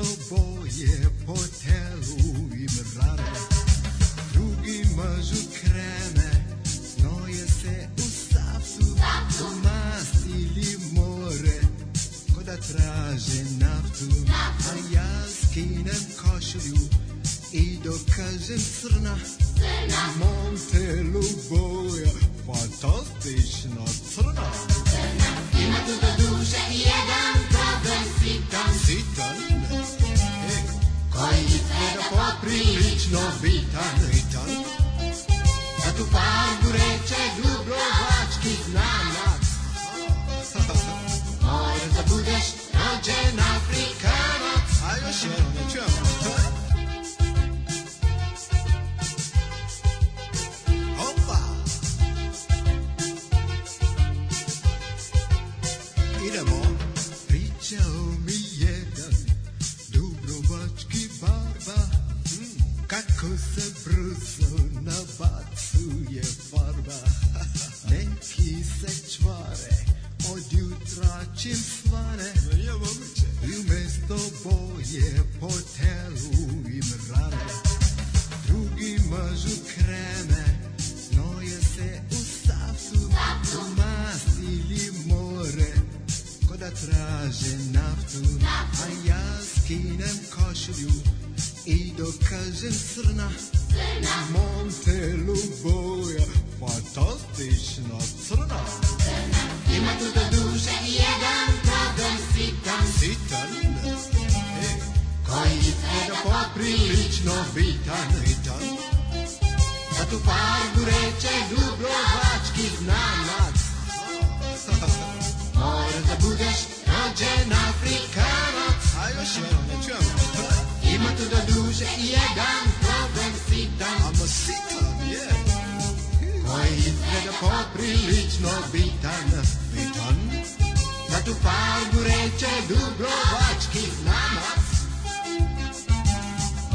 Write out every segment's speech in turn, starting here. isto boje po telu im rade Drugi mažu kreme, snoje se u savcu U mast ili more, ko da traže naftu A ja skinem košulju i dokažem crna U mom telu boja, pa fantastično crna Ima tu do duše jedan problem sitan Sitan? Vajni Edo poprilično bitan, bitan. Za tu farbu reče dubrovački znanak. Moram da budeš rođen Afrikanac. A još jedno, čujemo. je po telu im rane Drugi mažu kreme, noje se u savcu U mas ili more, ko da traže naftu A ja skinem košulju i dokažem srna U mom telu boja, fantastična pa crna Ima tu da duže jedan problem sitan Sitan? izgleda poprilično bitan Za tu farbu reče Dubrovački znanac Mora da budeš rođen Afrikanac A još jednom ne da čujem Ima tu da duže i jedan problem sitan Ama sitan, je Koji izgleda poprilično bitan Bitan? Za tu farbu reče Dubrovački znanac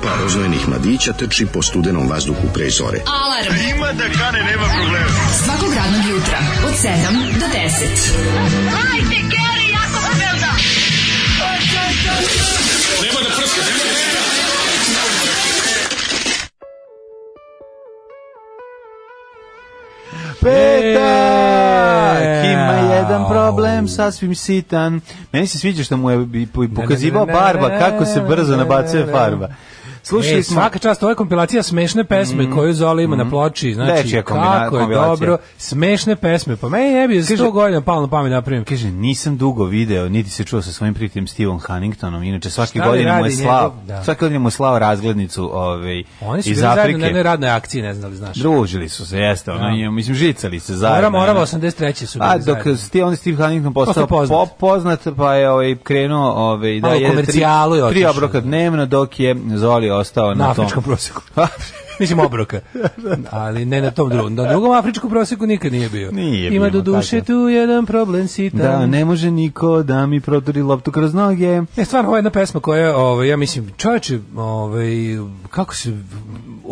grupa roznojenih mladića trči po studenom vazduhu pre zore. Alarm! A ima da kane, nema problema. Svakog radnog jutra, od 7 do 10. Hajde, Keri, jako se velda! Nema da prska, nema da Petak! E, Ima jedan problem, sasvim sitan. Meni se sviđa što mu je pokazivao barba, kako se brzo nabacuje farba. Slušali e, smo svaka čast, ovo je kompilacija smešne pesme mm, koju Zola ima mm, na mhm. ploči, znači kako je dobro, smešne pesme. Pa meni ne bi za 100 godina palo na pamet da napravim. Kaže, nisam dugo video, niti se čuo sa svojim prijateljem Steveom Huntingtonom, inače svake godine mu je slav, da. svake godine mu slao razglednicu ovaj Oni su iz Afrike. Oni su na radnoj akciji, ne znali, znaš. Družili su se, jeste, ono, ja. Da. mislim žicali se zajedno. Mora, mora 83. su bili. A dok ste, on Steve Huntington postao poznat. poznat, pa je ovaj krenuo ovaj da je tri, tri obroka dnevno dok je Zoli ostao na, na tom. afričkom proseku. Mislim obroka. Ali ne na tom drugom. Na drugom afričkom proseku nikad nije bio. Nije Ima do duše tu jedan problem sitan. Da, ne može niko da mi proturi loptu kroz noge. E, stvarno, ovo je jedna pesma koja, ovaj, ja mislim, čovječe, ovaj, kako se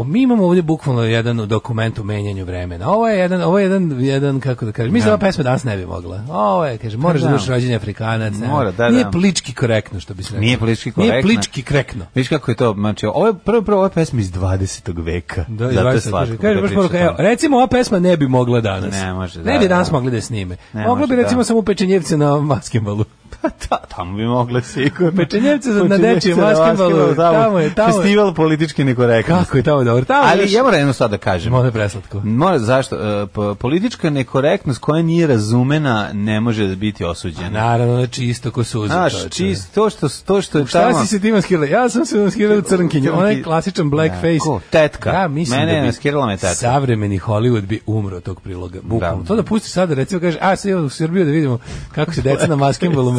mi imamo ovdje bukvalno jedan dokument o menjanju vremena. Ovo je jedan, ovo je jedan, jedan kako da kažem, mislim da pesma danas ne bi mogla. Ovo je, kaže, moraš pa da, da budeš rođenje Afrikanac. Mora, da, da. Nije plički korektno, što bi se rekao. Nije plički korektno. Nije plički krekno. Viš kako je to, znači, ovo je prvo, prvo, ova pesma iz 20. veka. Da, iz 20. Da kaže, baš poruka, evo, recimo, ova pesma ne bi mogla danas. Ne može, da. Ne bi da, danas mogli da snime. Mogla bi, recimo, samo pečenjevce na maskembalu. Pa ta, da. tamo bi mogle sigurno. Pečenjevce za na dečje basketbalu, tamo je, tamo Festival politički nekorektnosti. Kako je tamo dobro? Tamo Ali još... ja moram jedno sad da kažem. Mora preslatko. Mora, zašto? E, politička nekorektnost koja nije razumena ne može da biti osuđena. A naravno, znači isto ko suza. Znaš, čist, to što, to što je Šta tamo... Šta si se ti maskirala? Ja sam se maskirala u crnkinju, onaj klasičan blackface. Da, tetka. Ja mislim Mene da bi maskirala me tetka. savremeni Hollywood bi umro tog priloga. Bukvalno. Da. To da pusti sada, recimo, kaže, a sad u Srbiju da vidimo kako se deca na basketbalu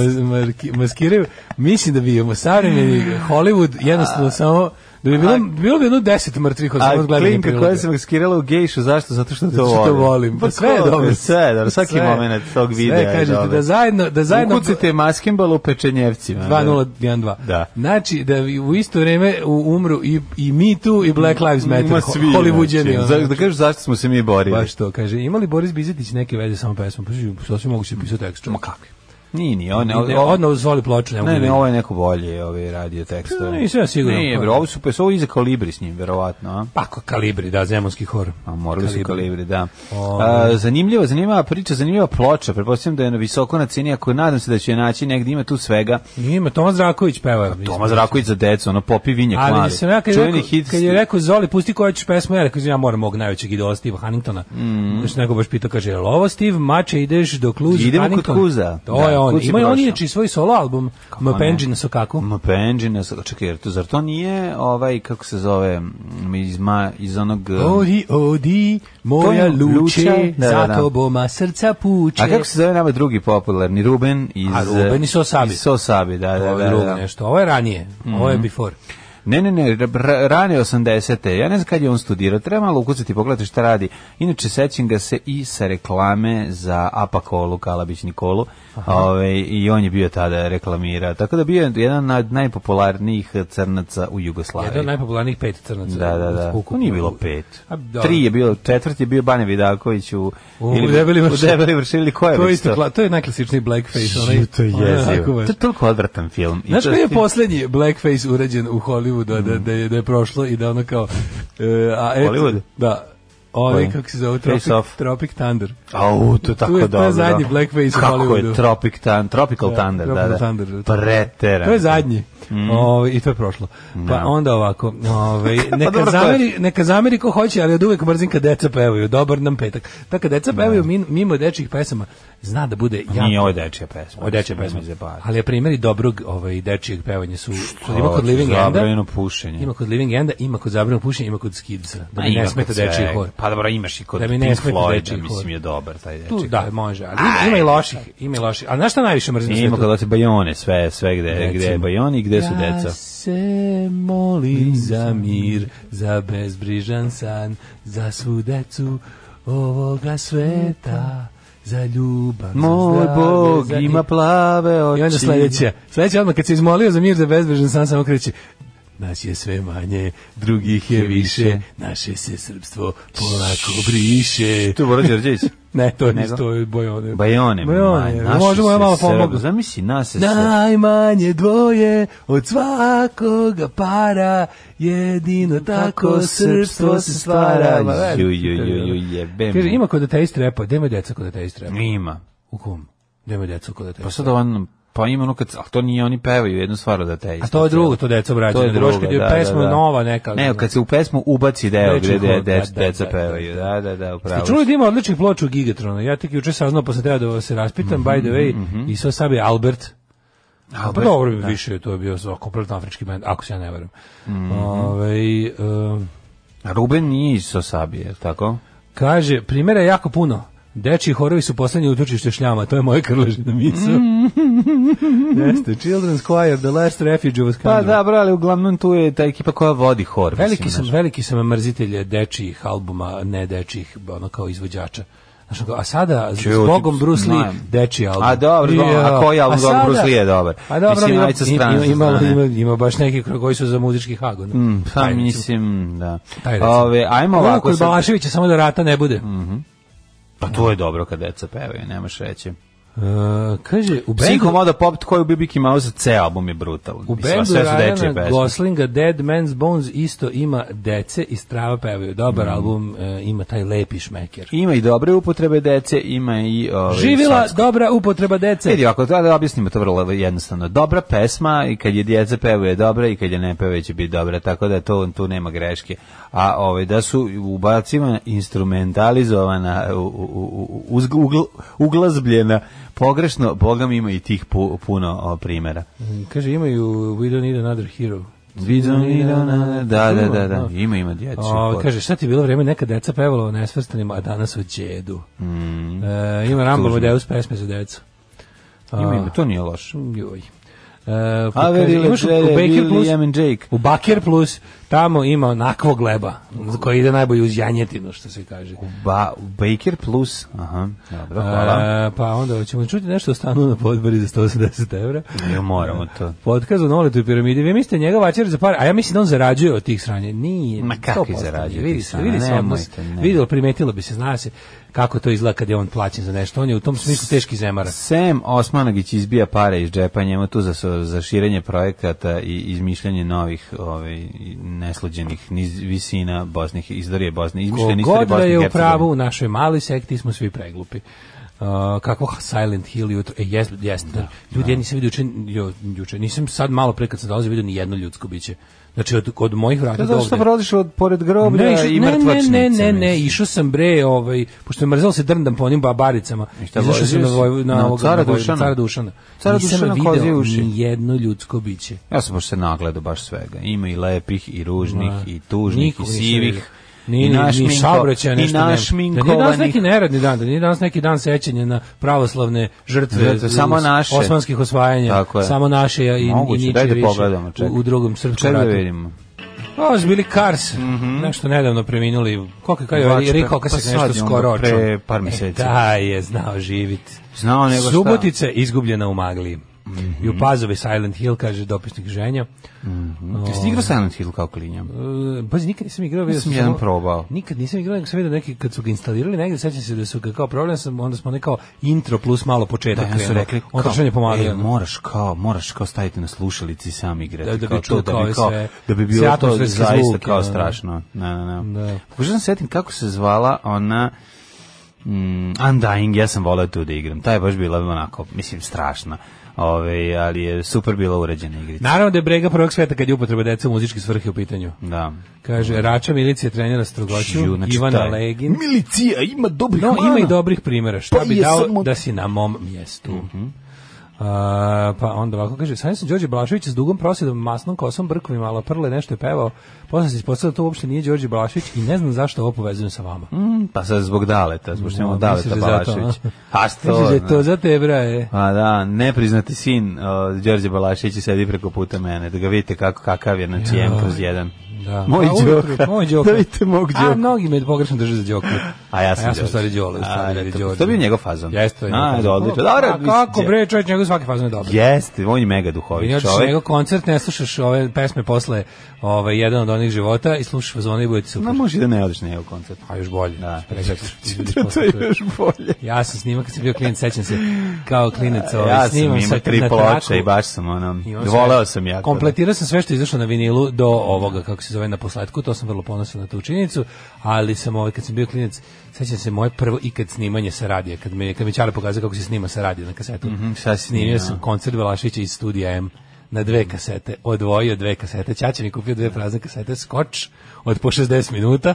maskiraju, mislim da bi savremeni Hollywood jednostavno samo da bi bilo, bilo bi jedno deset mrtvih od samog gledanja prilike. A klinka koja se maskirala u gejšu, zašto? Zato što to volim. što pa volim. Pa sve je dobro. Sve je dobro, svaki moment tog videa sve, kažete, Da zajedno, da zajedno... Ukucite maskembal u pečenjevcima. 2012. Da. da. Znači, da u isto vreme umru i, i Me Too i Black Lives Matter. Ima svi. Hollywoodjani. Znači. znači, da kažeš zašto smo se mi borili. Baš to, kaže. Imali Boris Bizetić neke veze samo pesmom? Pa što si moguće da pisati ekstra? Ma kakvi? Nije, nije, on, ne, odno zvoli ploču, ne, ne, ne, da ovo je neko bolje, ovi ovaj, radio tekstove. Ne, pa, nisam sigurno. Ne, bro, ovo su pa ovo iza kalibri s njim, verovatno, a? Pa, kalibri, da, zemonski hor. A morali kalibri. su kalibri, da. A, zanimljivo, zanimljiva priča, zanimljiva ploča, prepostavljam da je na visoko na ceni, ako nadam se da će je naći negdje ima tu svega. Ima Toma Zraković peva. Pa, Toma Zraković znači. za decu, ono popi vinjak mali. Ali se ja kad, rekao, hit... kad je rekao zvoli, pusti koja ćeš pesmu, ja rekao ja moram mog najvećeg idola Steve Huntingtona. Mm. Znači, nego baš pitao kaže, "Lovo Steve, mače ideš do Kluza Idemo kod Kuza. To da. je je on. Ima on inače i svoj solo album Mapenji na Sokaku. Mapenji na Sokaku. Čekaj, to zar to nije ovaj kako se zove mm, iz ma, iz onog mm, Odi odi moja luče, da, da, da. za toboma srca puče. A kako se zove nama drugi popularni Ruben iz A Ruben i Sosabi. Sosabi, da, da, da. Ovo je nešto. Ovo je ranije. Ovo je mhm. before. Ne, ne, ne, rane 80-te. Ja ne znam kad je on studirao. Treba malo ukucati i pogledati šta radi. Inače, sećam ga se i sa reklame za Apakolu, Kalabić Nikolu. Ove, I on je bio tada reklamira. Tako da bio je jedan od najpopularnijih crnaca u Jugoslaviji. Jedan od najpopularnijih pet crnaca. Da, da, da. Ukupno. Nije bilo pet. A, da. Tri je bilo, četvrti je bio Bane Vidaković u, u, ili, debeli vrši. u Debeli vršili, ko je to, već to? Kla, to je najklasičniji blackface. Onaj, to je jezivo. To je toliko odvratan film. Znaš koji je posljednji blackface urađen u Hollywood? Hollywooda, da, da, mhm. da, je, da je prošlo i da ono kao... Uh, a et, Hollywood? Da. Ovaj, pa kako se zove, Tropic, Tropic Thunder. Au, to je tako dobro. To je zadnji da. Blackface Kako u Hollywoodu. Kako je Tropic Thunder, Tropical da, Thunder, da, da. Thunder, da, Preteran. To je zadnji. Mm. O, ovaj, I to je prošlo. Pa ja. onda ovako, ove, ovaj, pa neka, pa zameri, neka zameri ko hoće, ali od uvek mrzim kad deca pevaju, dobar nam petak. Tako kad deca pevaju da. mimo dečih pesama, zna da bude pa jako. Nije ovo dečija pesma. Ovo dečija pesma. Pa- ali primjeri dobrog ovaj, dečijeg pevanja su, Što, ima kod Living Enda. Zabranjeno pušenje. Ima kod Living Enda, ima kod zabranjeno pušenje, ima kod Skidsa. Da mi ne smeta dečiji hor. Pa dobro, imaš i kod da mi ne Pink Floyd, mislim je dobro dobar taj dečak. Tu, da, može, ali ima, ima i loših, ima i loših. A znaš šta najviše mrzim Ima kada se bajone, sve, sve gde, gde je bajoni i gde su deca. Ja se molim za mir, za bezbrižan san, za svu decu ovoga sveta za ljubav, Moj za Bog, za ima plave oči. I onda sledeća, sledeća odmah kad se izmolio za mir, za bezbrižan san, samo kreće, nas je sve manje, drugih je više, naše se srpstvo polako briše. To je Bora Đorđević? Ne, to je to je Bojone. Bojone. Bojone. Možemo ja malo pomogu. Zamisli nas se. Najmanje dvoje od svakoga para, jedino tako srpstvo se stvara. Ju ju ju ju jebem. Kaže ima kod da ateist repa, demo deca kod da ateist repa. Ima. U kom? Demo deca kod da ateist. Pa sad on Pa ima ono kad, ali to nije oni pevaju jednu stvar da te A to je drugo, to deca obrađuje. To je drugo, kad je da, pesma da, da. nova neka. Ne, kad se u pesmu ubaci deo gde de, deca, da, da, da, deca pevaju. Da, da, da, upravo. Ste čuli da ima odličnih ploča u Gigatronu? Ja tek juče saznao pa sam treba da se raspitam, mm -hmm, by the mhm, way, mm -hmm. i sve sabi Albert, Albert, pa dobro, da. više to je bio kompletno afrički band, ako se ja ne verujem. Mm -hmm. Ove, ovaj, um, Ruben nije iz Sosabije, tako? Kaže, primjera je jako puno. Dečji horovi su poslednje utočište šljama, to je moja krležina misa. Jeste, Children's Choir, The Last Refuge of Skandra. Pa da, bro, ali uglavnom tu je ta ekipa koja vodi hor. Veliki sam, veliki sam mrzitelj dečjih albuma, ne dečjih, ono kao izvođača. Znaš, a sada s Bogom Bruce Lee deči album. A dobro, a koji album zbogom Bruce Lee je dobar? A pa dobro, mislim, ima, stranca, ima, ima, ima, baš neki koji su za muzički hag. Mm, pa mislim, da. Taj, Ove, ajmo ovako. Kod Balaševića samo da rata ne bude. Mhm. Pa to je dobro kad deca pevaju, nema sreće. Uh, kaže u bendu Moda Pop koji u Bibiki Mouse ceo album je brutal. U bendu sve su dečije Goslinga Dead Man's Bones isto ima dece i strava pevaju. Dobar mm. album uh, ima taj lepi šmeker. Ima i dobre upotrebe dece, ima i ove, ovaj, Živila slavsko. dobra upotreba dece. Vidi, ako da, da objasnimo to vrlo jednostavno. Dobra pesma i kad je djeca pevaju je dobra i kad je ne pevaju će biti dobra, tako da to tu nema greške. A ove ovaj, da su u bacima instrumentalizovana u, u, u, uglazbljena pogrešno, Bogam ima i tih pu, puno o, primjera. Mm, kaže, imaju We don't need another hero. We don't need da, da, da, another... Da, da, da, da, ima, ima djecu. O, kaže, šta ti bilo vreme, neka deca pevala o nesvrstanima, a danas o djedu. Mm. E, ima Rambo Modeus pesme za decu. Ima, ima, to nije loš. Joj. E, uh, Avery Jake. U Baker Plus tamo ima onakvo gleba koji ide najbolje uz janjetinu što se kaže. U, ba, u Baker Plus. Aha, dobro, hvala. Uh, pa onda ćemo čuti nešto o stanu na podbori za 180 evra. Ne moramo to. Podkaz o Noletu i piramidi. Vi mislite njega vaćer za pare, a ja mislim da on zarađuje od tih sranja. Nije. Ma kako zarađuje? Vidi se, vidi se odnos. Vidjelo, primetilo bi se, zna se kako to izgleda kad je on plaćen za nešto. On je u tom smislu teški zemara. Sem Osmanagić izbija pare iz džepa njemu tu za, za širenje projekata i izmišljanje novih ovaj, neslođenih niz, visina Bosnih, izdarije Bosne. Izmišljanje istorije Bosne. Da je u pravu, u našoj maloj sekti smo svi preglupi. Uh, kako Silent Hill jutro, e, jes, jes, da, ljudi, da. ja nisam vidio juče, juče, nisam sad malo pre kad sam dolazio vidio ni jedno ljudsko biće Znači od, od mojih vrata do ovde. Zato što prolaziš od pored groblja ne, išu, i mrtvačnice. Ne, ne, ne, ne, išao sam bre, ovaj, pošto je mrzelo se drndam po onim babaricama. Išao sam na voj, na, na ovog, cara, na Dušana. cara Dušana. Cara Dušana kozije uši. Ni jedno ljudsko biće. Ja sam baš se nagledao baš svega. Ima i lepih i ružnih Ma, i tužnih i sivih ni, naš ni saobraćaj nešto. I naš Da nije danas neki neradni dan, da nije danas neki dan sećanja na pravoslavne žrtve, žrtve samo naše osmanskih osvajanja, samo naše i, ni i niče pogledamo, ček. u, u drugom srpskom da ratu. vidimo. Pa, o, su bili Cars, mm -hmm. nešto nedavno preminuli. Koliko je, kao je rekao, ovaj kada se pa nešto skoro očeo. Pre par meseci. E, da, je znao živit. Znao nego šta. Subotica izgubljena u magli. Mm -hmm. I u Pazove Silent Hill, kaže dopisnik Ženja. Mm -hmm. Jeste igrao Silent Hill kao klinja? Uh, e, Pazi, nikad nisam igrao. Nisam jedan samo, probao. Nikad nisam igrao, nego sam vidio neki, kad su ga instalirali negdje, sećam se da su ga kao problem, sam, onda smo nekao intro plus malo početak. Da, ja su rekli, kao, je pomagali. E, moraš kao, moraš kao staviti na slušalici i sam igrati. Da, da bi čuo da kao, da kao, sve, da bi bilo to zaista zvuke, kao strašno. Da, da, ne, ne. na. Da. Pokušam setim kako se zvala ona... Mm, Undying, ja sam volao tu da igram. Ta je baš bila onako, mislim, strašna. Ove, ali je super bila uređena igrica. Naravno da je brega prvog sveta kad je upotreba deca u muzičke svrhe u pitanju. Da. Kaže, da. Rača milicija trenira strogoću, znači, Ivana taj. Legin. Milicija, ima dobrih No, mana. ima i dobrih primjera. Šta pa bi dao samo... da si na mom mjestu. Mm -hmm. Uh, pa onda ovako kaže, sam Đorđe Blašević s dugom prosjedom, masnom kosom, brkovima, malo prle, nešto je pevao. Posle se ispostavilo da to uopšte nije Đorđe Blašević i ne znam zašto ovo povezujem sa vama. Mm, pa sad zbog Daleta, zbog što imamo no, mm, Daleta da Blašević. A pa što? Misliš da je to za te, braje. A pa da, nepriznati sin uh, Đorđe Blašević sedi preko puta mene, da ga vidite kako, kakav je, znači, ja. jedan kroz jedan. Da. Moj a, Đoka. Moj Đoka. Da vidite mog Đoka. A mnogi me pogrešno drže za Đoka. A ja sam, a ja sam Đorđe. stari Đole, stari da Đole. To bi njegov fazon. Jeste, je a, da, da. da odlično. Dobro, kako bre, čovjek njegov svaki fazon je dobar. Jeste, on je mega duhovit čovjek. Ja njegov koncert ne slušaš ove pesme posle, ove, ovaj, jedan od onih života i slušaš fazone i bude super. No može da ne odeš na njegov koncert. A još bolje. Da. to je još bolje. Ja sam snimao kad sam bio klinac, sećam se kao klinac, ovaj ja snimam sa tri ploče i baš sam ono voleo sam ja. Kompletirao sam sve što je izašlo na vinilu do ovoga kako se zove na posledku, to sam vrlo ponosan na tu činjenicu, ali sam ovaj, kad sam bio klinac, sećam se moje prvo ikad snimanje sa radija, kad me, kad mi Čale pokazao kako se snima sa radija na kasetu. Mm -hmm, Snimio da. sam koncert Velašića iz studija M na dve mhm. kasete, odvojio dve kasete, Ćaća mi kupio dve prazne kasete, skoč od po 60 minuta,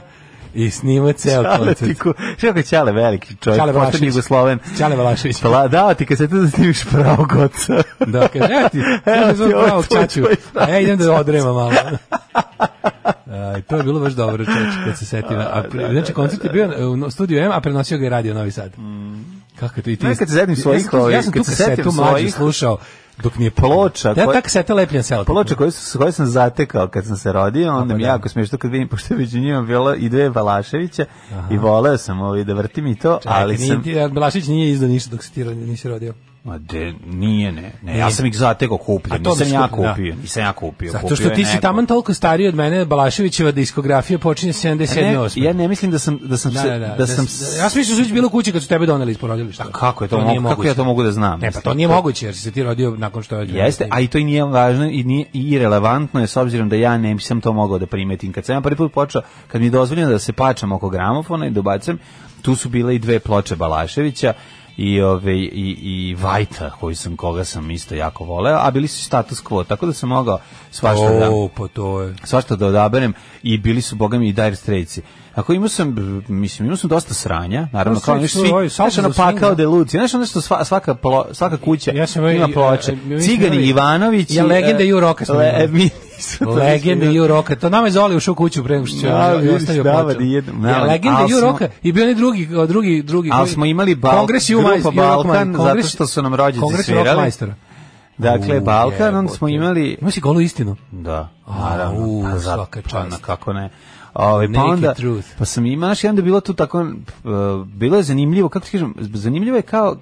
i snima ceo koncert. Čale ti, Čale veliki čovjek, Čale Vlašić. Jugosloven. Čale Vlašić. Pa, dao ti kasete da snimiš pravog oca. da, kaže, e, evo ti, evo ti, evo ti, evo ti, evo ti, evo ti, evo a, to je bilo baš dobro, čoveče, kad se setim. A, da, da, znači, da, koncert je bio u studiju M, a prenosio ga je radio Novi Sad. Mm. Kako to i ti? Nekad se setim svojih, ja sam tu se kasetu mlađi slušao dok mi je ploča da, koja, tak se te lepljen selo ploča koju, koju sam zatekao kad sam se rodio onda mi jako smiješno kad vidim pošto među njima bilo i dve Balaševića Aha. i voleo sam ovaj da vrtim i to Čekaj, ali sam nije, Balašević nije izdao ništa dok se ti nisi rodio Ma de, nije, ne. ne. Ja sam ih zatego kupio, A nisam ja kupio. Da. Nisam ja kupio. Zato što kupio ti si taman toliko stariji od mene, Balaševićeva diskografija počinje 77. Ne, Ja ne mislim da sam... Da sam, da, da, da, da sam ja sam mislio da bilo kući kad su tebe doneli iz porodilišta. Kako je to, to moguće? Kako ja to mogu da znam? Ne, pa to nije moguće jer si se ti rodio nakon što je... Jeste, a i to i nije važno i nije i relevantno je s obzirom da ja ne mislim to mogao da primetim. Kad sam ja prvi put počeo, kad mi je dozvoljeno da se pačam oko gramofona i dobacam, tu su bile i dve ploče Balaševića i ove i i Vajta koji sam koga sam isto jako voleo, a bili su status quo, tako da sam mogao svašta da o, da pa to je. svašta da odaberem i bili su bogami i Dire Straitsi. Ako imao sam, mislim, imao sam dosta sranja, naravno, kao nešto svi, ovaj, znaš, ono pakao deluci, znaš, ono što svaka, svaka kuća ja sam, ovaj, ima ploče. Cigani Ivanović. Ja legenda e, Ju Roka sam. Legenda Ju Roka. To nama je Zoli ušao kuću pre nego što je da, ostavio ploču. Ja, legenda Ju Roka i bio onaj drugi, drugi, drugi. Ali smo imali Balkan, Kongres grupa Balkan, zato što su nam rođaci svirali. Dakle, u, Balkan, onda smo imali... Ima si golu istinu? Da, naravno. U, pa svaka pa čast. kako ne. Ovaj pa onda truth. pa sam imaš i da bilo tu tako uh, bilo je zanimljivo, kako kažem, zanimljivo je kao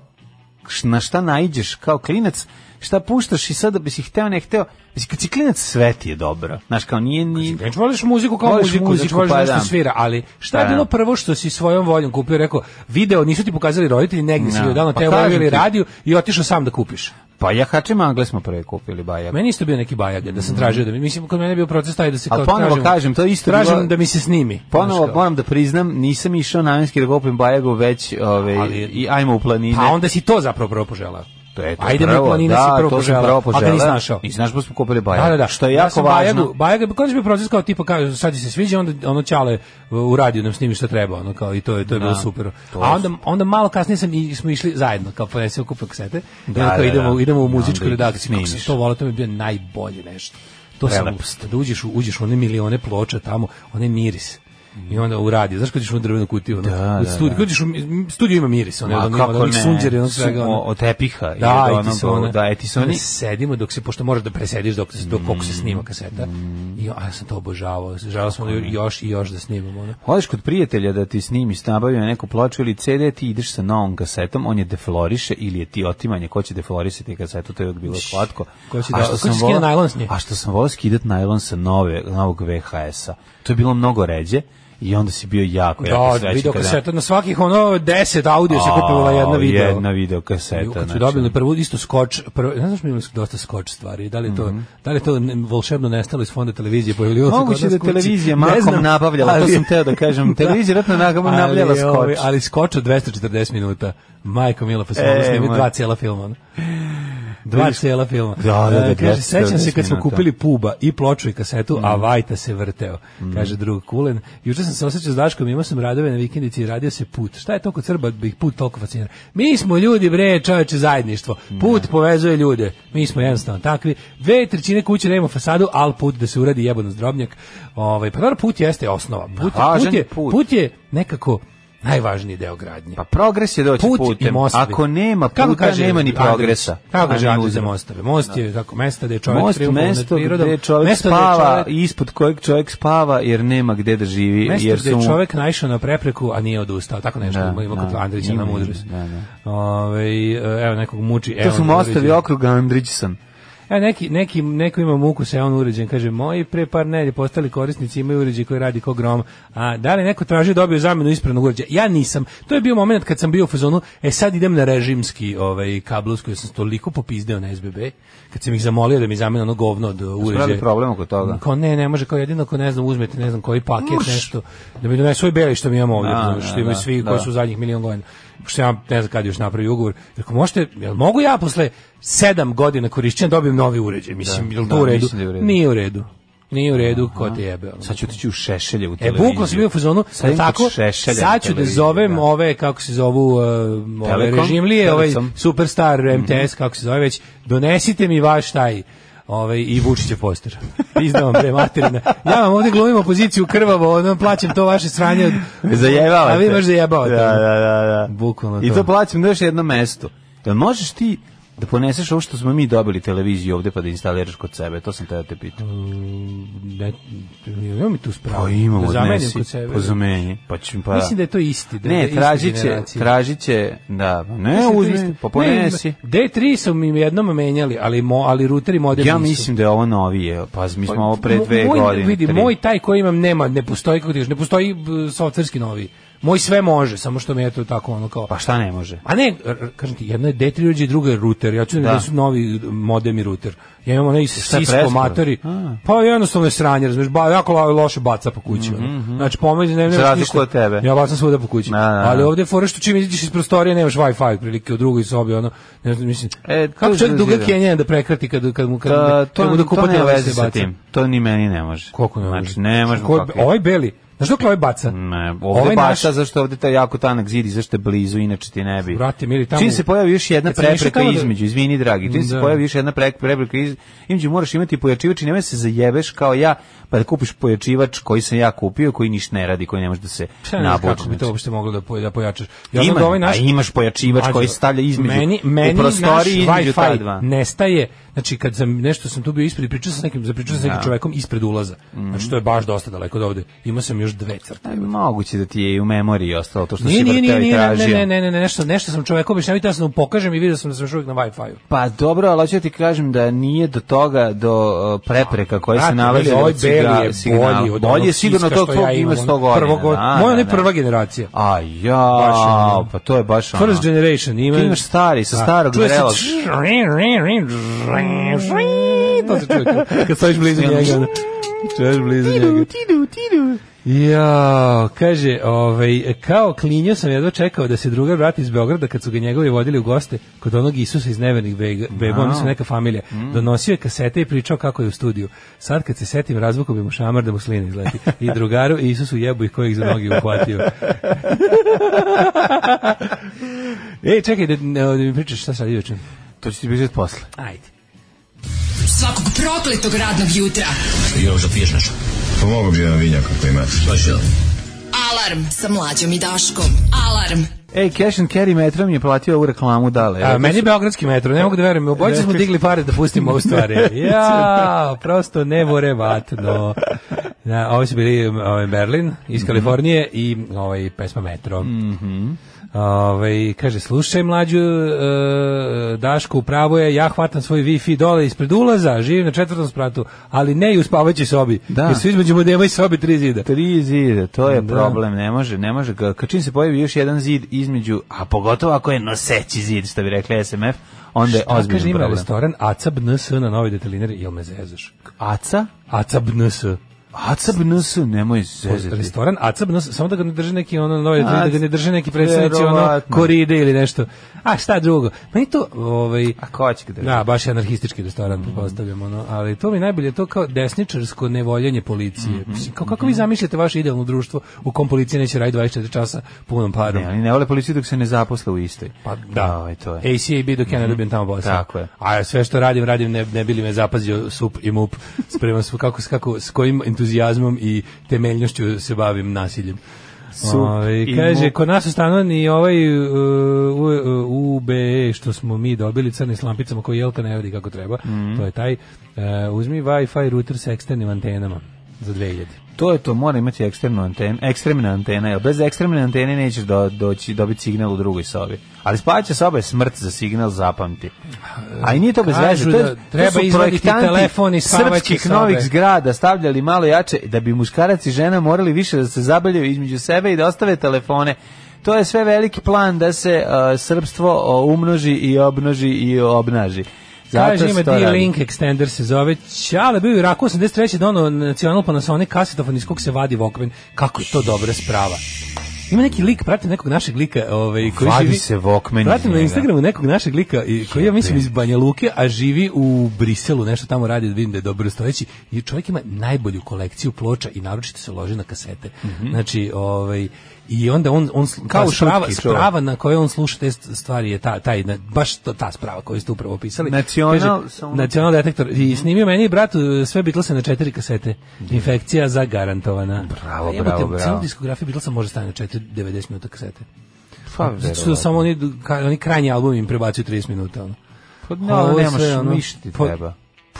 na šta naiđeš kao klinac šta puštaš i sada bi si hteo ne hteo mislim kad si klinac sve ti je dobro znaš kao nije ni znači voliš muziku kao voliš muziku, muziku znači, pa nešto da. svira ali šta pa, je da. bilo prvo što si svojom voljom kupio rekao video nisu ti pokazali roditelji negdje no. si gledao na pa televiziji ili radiju i otišao sam da kupiš Pa jahače magle smo prvi kupili bajag. Meni isto bio neki bajag, da sam tražio da mi, mislim kod mene je bio proces taj da se kao ponovo tražim, kažem, to isto tražim bilo, da mi se snimi. Ponovo moram da priznam, nisam išao namenski da kupim bajagu već, ove, ovaj, Ali, i ajmo u planine. Pa onda si to zapravo prvo poželao. To je to Ajde prvo, mi planine da, si prvo požela. Prvo požela. A ga nisi našao. Nisi našao, pa smo kupili Bajaga. Da, da, da. Što je jako važno. Bajagu, Bajaga, kada bi proziskao, tipa, kao, sad se sviđa, onda ono čale e, u radiju nam snimi što treba, ono kao, i to je, to je da, bilo super. A onda, onda malo kasnije sam, i, smo išli zajedno, kao ponesio kupe kasete, da, da, da, idemo, da. idemo u muzičku redakciju. Kako sam to volao, to mi je bio najbolje nešto. To sam, da uđeš, uđeš one milione ploča tamo, one miris i onda uradi. Znaš kad ćeš u drvenu kutiju, da, da, u studiju, da, da. Ćeš u, studiju ima miris, ono, ono, kako ne, sunđer, ono, svega, ono. od tepiha, da, i ono, ona, da, oni. Sedimo dok se, pošto možeš da presediš dok, dok, dok se snima mm. kaseta, i a ja sam to obožavao, želao smo da još i još da snimamo. Ono. Hodiš kod prijatelja da ti snimi, nabavio neku ploču ili CD, ti ideš sa novom kasetom, on je defloriše ili je ti otimanje, ko će deflorisati kasetu, to je bilo slatko. Ko će, da, a što sam volao, najlon s nje? A što sam volao skidati najlon sa nove, novog VHS-a. To je bilo mnogo ređe i onda si bio jako, jako da, srećan. Video kaseta, na svakih ono deset audio se kupila jedna video. Jedna video kaseta. Ju, kad su znači, dobili prvu isto skoč, prvo, ne znaš mi imali dosta skoč stvari, da li to, mm -hmm. da li to volšebno nestalo iz fonda televizije, pojavljio se Moguće da televizija makom nabavljala, ali, to sam teo da kažem, da. televizija ratno nabavljala skoč. Ali, ali skoč od 240 minuta, majko Milo, pa smo e, snimili dva cijela filma. Da Dva cela filma. Da, da, da. E, kaže, da, sećam se kad smo kupili puba i ploču i kasetu, a mhm. Vajta se vrteo, mhm. kaže drug Kulen. Juče sam se osjećao s Daškom, imao sam radove na vikendici i radio se put. Šta je to kod Srba bih da put toliko fascinira? Mi smo ljudi, bre, čoveče, zajedništvo. Put povezuje ljude. Mi smo jednostavno takvi. Dve trećine kuće nemamo fasadu, al put da se uradi jebano zdrobnjak. Ovaj, pa dobro, put jeste osnova. Put, put, je, put je nekako najvažniji deo gradnje. Pa progres je doći Put putem. Ako nema puta, kako kaže, nema ni progresa. Kako kaže Ante za mostove? Most je da. tako mesta gde čovjek Most, mesto gde čovjek mesto spava, čovjek, ispod kojeg čovjek spava jer nema gde da živi. Mesto jer gde su... čovjek naišao na prepreku, a nije odustao. Tako nešto da, ima, da, kod Andrića na mudrost. Da, da. Ove, ovaj, evo nekog muči. To evo, su mostovi okrug Andrićsan. E, neki, neki, neko ima muku sa on uređajem, kaže, moji pre par nelje postali korisnici imaju uređaj koji radi kao grom, a da li neko tražio da dobio zamenu ispravnog uređaja? Ja nisam. To je bio moment kad sam bio u fazonu, e sad idem na režimski ovaj, kablovski, jer sam toliko popizdeo na SBB, kad sam ih zamolio da mi zamene ono govno od uređaja. Sprali problem oko toga? Kao ne, ne može, kao jedino ako ne znam, uzmete ne znam koji paket, Uš. nešto, da mi donesu i beli što mi imamo ovdje, a, što da, imaju da, svi da. koji su zadnjih milion godina pošto ja ne znam kad još napravio ugovor, rekao, možete, jel mogu ja posle 7 godina korišćenja da dobijem novi uređaj, mislim, da, jel to da, u redu? Da u redu? Nije u redu. Nije u redu, Aha. ko te jebe. Sad ću otići u šešelje u e, televiziju. E, bukla sam bio u fazonu, sad tako, sad ću da zovem da. ove, kako se zovu, uh, ove režimlije, ovaj superstar MTS, mm -hmm. kako se zove već, donesite mi vaš taj Ove, ovaj, i Vučića poster. Izdavam bre materina. Ja vam ovde glumim opoziciju krvavo, ono plaćam to vaše sranje od Zajebavate. A vi baš zajebavate. Da, da, da, da. Bukvalno to. I to plaćam na još jedno mesto. Jel možeš ti da poneseš ovo što smo mi dobili televiziju ovde pa da instaliraš kod sebe, to sam te te pitao. Mm, ne, ne, mi tu spravo. Pa imamo, da zamenim kod sebe. Pa zameni. Pa ću, pa... Mislim da je to isti. Da ne, tražit će, tražit će, da, pa ne da uzmi, pa ponesi. D3 su mi jednom menjali, ali, mo, ali routeri moderni Ja mislim da je ovo novije, pa mi smo pa ovo pre dve godine. Vidi, moj taj koji imam nema, ne postoji, kako ti još, ne postoji softverski novi moj sve može, samo što mi je to tako ono kao... Pa šta ne može? A ne, kažem ti, jedno je D3 drugo je router, ja ću da. da su novi modem i router. Ja imam onaj Cisco matori. Pa jednostavno je sranje, razumiješ, ba, jako loše baca po kući. Mm -hmm. Znači, pomeni, ne, ne, ništa. tebe. Ja bacam svuda po kući. Na, da, na. Da, da. Ali ovdje fora što čim izađeš iz prostorije nemaš Wi-Fi, prilike u drugoj sobi, ono, ne znam, mislim. E, kako čovjek duga Kenja da prekrati kad, kad mu kad, to, to, kad mu da kupatelj sa tim. To ni meni ne može. Koliko ne znači, može? Znači, ne može. Ovaj beli, Znaš dok ovaj baca? Ne, ovde ovaj baca naš... zašto ovde taj jako tanak zid i zašto je blizu, inače ti ne bi. Vrati, miri tamo. Čim se pojavi još jedna prepreka da- između, izvini dragi, čim da. se pojavi još jedna prepreka između, moraš imati pojačivač i nemoj se zajebeš kao ja, pa da kupiš pojačivač koji sam ja kupio, koji ništa ne radi, koji ne može da se naboči. Kako bi to uopšte moglo da, da pojačaš? Ja Ima, da ovaj naš... a imaš pojačivač Mađo, koji da. stavlja između, meni, meni u prostoriji između ta dva. Nestaje znači kad sam nešto sam tu bio ispred pričao sa nekim zapričao sa s nekim da. čovjekom ispred ulaza mhm. znači to je baš dosta daleko od ovde imao sam još dve crte Aj, da, moguće da ti je i u memoriji ostalo to što nije, si nije, nije, nije, tražio ne ne ne ne nešto nešto sam čoveku objašnjavao da sam mu pokažem i video sam da sam čovjek na wifi fi u pa dobro ali hoću da ti kažem da nije do toga do uh, prepreka koje se nalaze ovaj beli je bolji od bolje sigurno to to ima 100 godina moja ne prva generacija a ja pa to je baš first generation ima imaš stari sa starog drela To se čuje kad stojiš blizu njega. Čuješ blizu njega. Tidu, tidu, Ja, kaže, ovaj, kao klinjo sam jedva čekao da se drugar vrati iz Beograda kad su ga njegovi vodili u goste kod onog Isusa iz Nevernih beba, no. oni su neka familija. Mm. Donosio je kasete i pričao kako je u studiju. Sad kad se setim razvukom bi mu šamar da mu slina izleti. I drugaru Isusu jebu ih kojih za nogi uhvatio. Ej, čekaj da, da mi pričaš šta sad juče. To će ti pričati posle. Ajde svakog prokletog radnog jutra. Još da piješ nešto? Pomogu pa bi jedan vinjak ako imate. Pa što? Alarm sa mlađom i Daškom. Alarm. Ej, Cash and Carry metro mi je platio ovu reklamu dale. A, meni je beogradski metro, ne mogu da verujem. Obojice smo digli pare da pustimo ovu stvar. Ja, prosto nevorevatno. Ja, da, ovo su bili ovaj, Berlin iz mhm. Kalifornije i ovaj, pesma Metro. Mhm. Mm Ove, ovaj, kaže, slušaj mlađu e, Dašku, pravo je, ja hvatam svoj Wi-Fi dole ispred ulaza, živim na četvrtom spratu, ali ne i u spavajućoj sobi. Da. Jer su između modema i sobi tri zida. Tri zida, to je da. problem, ne može, ne može. Kad čim se pojavi još jedan zid između, a pogotovo ako je noseći zid, što bi rekli SMF, onda je ozbiljno problem. kaže, ima restoran Aca BNS na novi detelinari, jel me zezaš? Aca? Aca ACBNS, nemoj zezati. Restoran ACBNS, samo da ga ne drže neki ono novi, da ga ne drže neki predstavnici ono koride ili nešto. A šta drugo? Pa i to ovaj A ko će ga Da, baš je anarhistički restoran, mm. postavljamo ono, ali to mi najbolje to kao desničarsko nevoljenje policije. Mm -hmm. Kao kako vi mhm. zamišljate vaše idealno društvo u kom policija neće raditi 24 časa punom parom? Ne, oni ne vole policiju dok se ne zaposle u istoj. Pa da, ovaj to je. ACAB dok ja ne mhm. dobijem tamo posao. Tako je. A sve što radim, radim ne, ne bili me zapazio sup i mup. Spremam kako kako s kojim entuzijazmom i temeljnošću se bavim nasiljem. Ove, ovaj, kaže, kod nas su ni ovaj uh, e, UBE e što smo mi dobili crni s lampicama koji Jelka ne vodi kako treba, mm -hmm. to je taj. Uh, uzmi Wi-Fi router sa eksternim antenama za 2000 to je to, mora imati eksternu antenu, ekstremna antena, jer bez ekstremne antene nećeš do, doći, dobiti signal u drugoj sobi. Ali spavaća soba je smrt za signal, zapamti. A i nije to bez veze. da treba to su telefon iz srpskih sobe. novih zgrada stavljali malo jače, da bi muškarac i žena morali više da se zabavljaju između sebe i da ostave telefone to je sve veliki plan da se uh, srpstvo umnoži i obnoži i obnaži. Kaže ima D-Link extender se zove. Čale bio u Iraku 83. dono nacional Panasonic kasetofon iz kog se vadi Walkman. Kako je to dobra sprava. Ima neki lik, pratim nekog našeg lika, ovaj koji Vadi živi, se Walkman. Pratim na Instagramu nekog našeg lika i koji ja mislim iz Banja Luke, a živi u Briselu, nešto tamo radi, da vidim da je dobro stojeći i čovjek ima najbolju kolekciju ploča i naročito se loži na kasete. Mm -hmm. Znači, ovaj I onda on, on kao pa, sprava, šutki, sprava na kojoj on sluša te stvari je ta, taj, baš to, ta sprava koju ste upravo opisali. Nacional, nacional detektor. I mhm. snimio meni brat e, sve Beatlese na četiri kasete. Infekcija zagarantovana. Bravo, bravo, bravo. Cijelu diskografiju Beatlesa može stane na četiri, 90 minuta kasete. Pa, Zato što samo oni, oni krajnji album im prebacuju 30 minuta. Ono. Pa, da, no, nemaš ništa treba.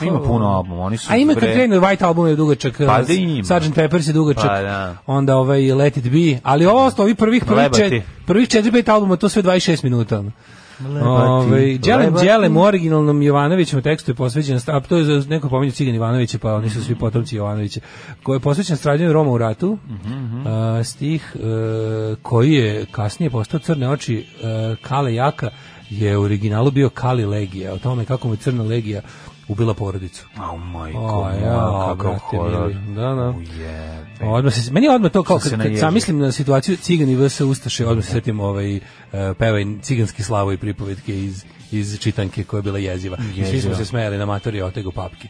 Pa ima puno albuma, oni su... A ima kad krenu, White album je dugačak, pa eh, Sgt. Peppers je dugačak, pa, da. onda ovaj Let It Be, ali ovo ostaje ovih prvih, prvih, čet, prvih 4-5 albuma, to sve 26 minuta. Ove, djelem, djelem, u originalnom Jovanovićem tekstu je posvećen, a to je za neko pominju Cigan Ivanovića, pa oni su svi potomci Jovanovića, koji je posvećen stradanju Roma u ratu, mm uh a, stih a, eh, koji je kasnije postao crne oči a, eh, Kale Jaka, je u originalu bio Kali Legija, o tome kako mu je Crna Legija ubila porodicu. Oh my god, ja, kako horor. Da, da. Oh, odmah se, meni odmah to kao kad, kad mislim na situaciju cigani vs ustaše, odmah se setim ovaj uh, pevaj ciganski slavo i pripovetke iz iz čitanke koja je bila jeziva. jeziva. Svi smo se smejali na matori otego papke.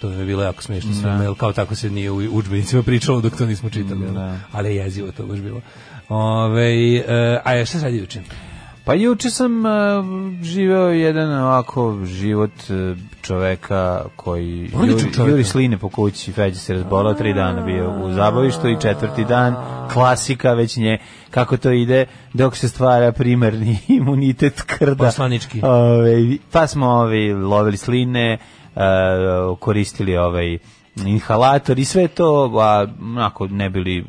To mi je bilo jako smiješno sve, da. jer kao tako se nije u udžbenicima pričalo dok to nismo čitali. Ne. Da. Ali jezivo to baš bilo. Ove, ovaj, uh, a šta sad juče? Pa juče sam uh, živeo jedan ovako život uh, čoveka koji juri, juri sline po kući, Feđa se razbolao, tri dana bio u zabavištu i četvrti dan, klasika već nje, kako to ide, dok se stvara primarni imunitet krda. Poslanički. Ove, pa smo ovi lovili sline, uh, koristili ovaj inhalator i sve to, a onako ne bili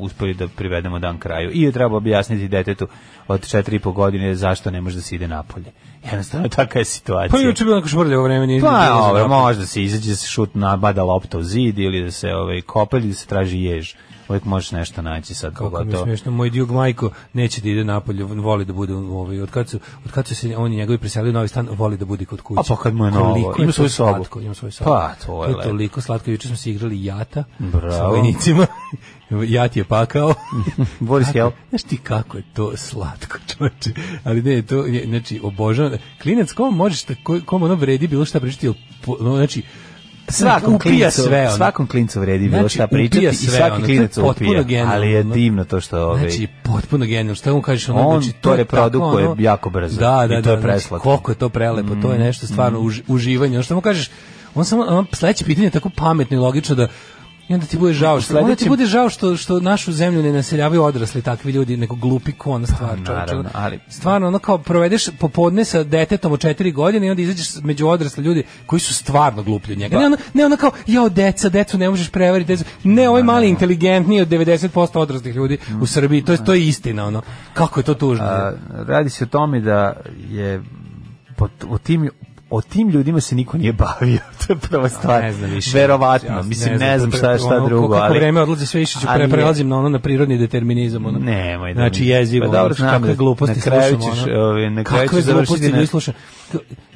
uspeli da privedemo dan kraju. I je treba objasniti detetu od četiri i po godine zašto ne može da se ide napolje. Jednostavno, taka je situacija. Pa juče bilo neko švrljavo vreme. Nije pa, ove, možda se izađe, da se šut na nabada lopta u zid ili da se ove, kopelj da se traži jež uvijek možeš nešto naći sad. Kako pogotovo. mi je smiješno, moj Djug Majko neće da ide napolje, voli da bude ovaj, od kad su, od kad su se oni njegovi preselili u novi stan, voli da bude kod kuće. A pa kad mu je novo, ima svoju sobu. Slatko, ima svoju sobu. Pa, to je, to je toliko slatko, juče smo se igrali jata Bravo. sa vojnicima. ja je pakao. Boris Hel. Znaš ti kako je to slatko, čoveče. Ali ne, to je, znači, obožavam. Klinec, kom možeš, kom ono vredi bilo šta pričati, znači, svakom klincu, sve ono. svakom klincu vredi bilo znači, šta pričati i svaki ono, klinac upija, genialno, ali je divno to što ovaj. Znači potpuno genijalno, šta mu kažeš ono, on znači, to, to reprodukuje ono, jako brzo. Da, da, i to da, je preslatko. Znači, koliko je to prelepo, mm, to je mm, nešto stvarno mm. uživanje. Ono što mu kažeš, on samo on sledeće pitanje je tako pametno i logično da I onda ti bude žao što sledećem... onda ti bude žao što što našu zemlju ne naseljavaju odrasli takvi ljudi, nego glupi kon pa, stvar, pa, naravno, ali stvarno ono kao provedeš popodne sa detetom od 4 godine i onda izađeš među odrasle ljudi koji su stvarno gluplji od njega. Pa- ne ono, ne ono kao jao deca, decu ne možeš prevariti, decu. Ne, ovaj mali inteligentniji od 90% odraslih ljudi mm. u Srbiji. To je to je istina ono. Kako je to tužno. A, radi se o tome da je po, tim o tim ljudima se niko nije bavio. to je prva stvar. ne znam više. Verovatno. Ja, Mislim, ne znam, ne znam šta je šta ono, drugo. Kako ali... vreme odlazi sve više, ću pre, prelazim na ono, na prirodni determinizam. Ono. Nemoj da Znači, jezivo. Pa, dobro, kakve da- gluposti slušamo. Na kraju ćeš, ono, ovaj, na kraju ćeš završiti. Ne... Slušam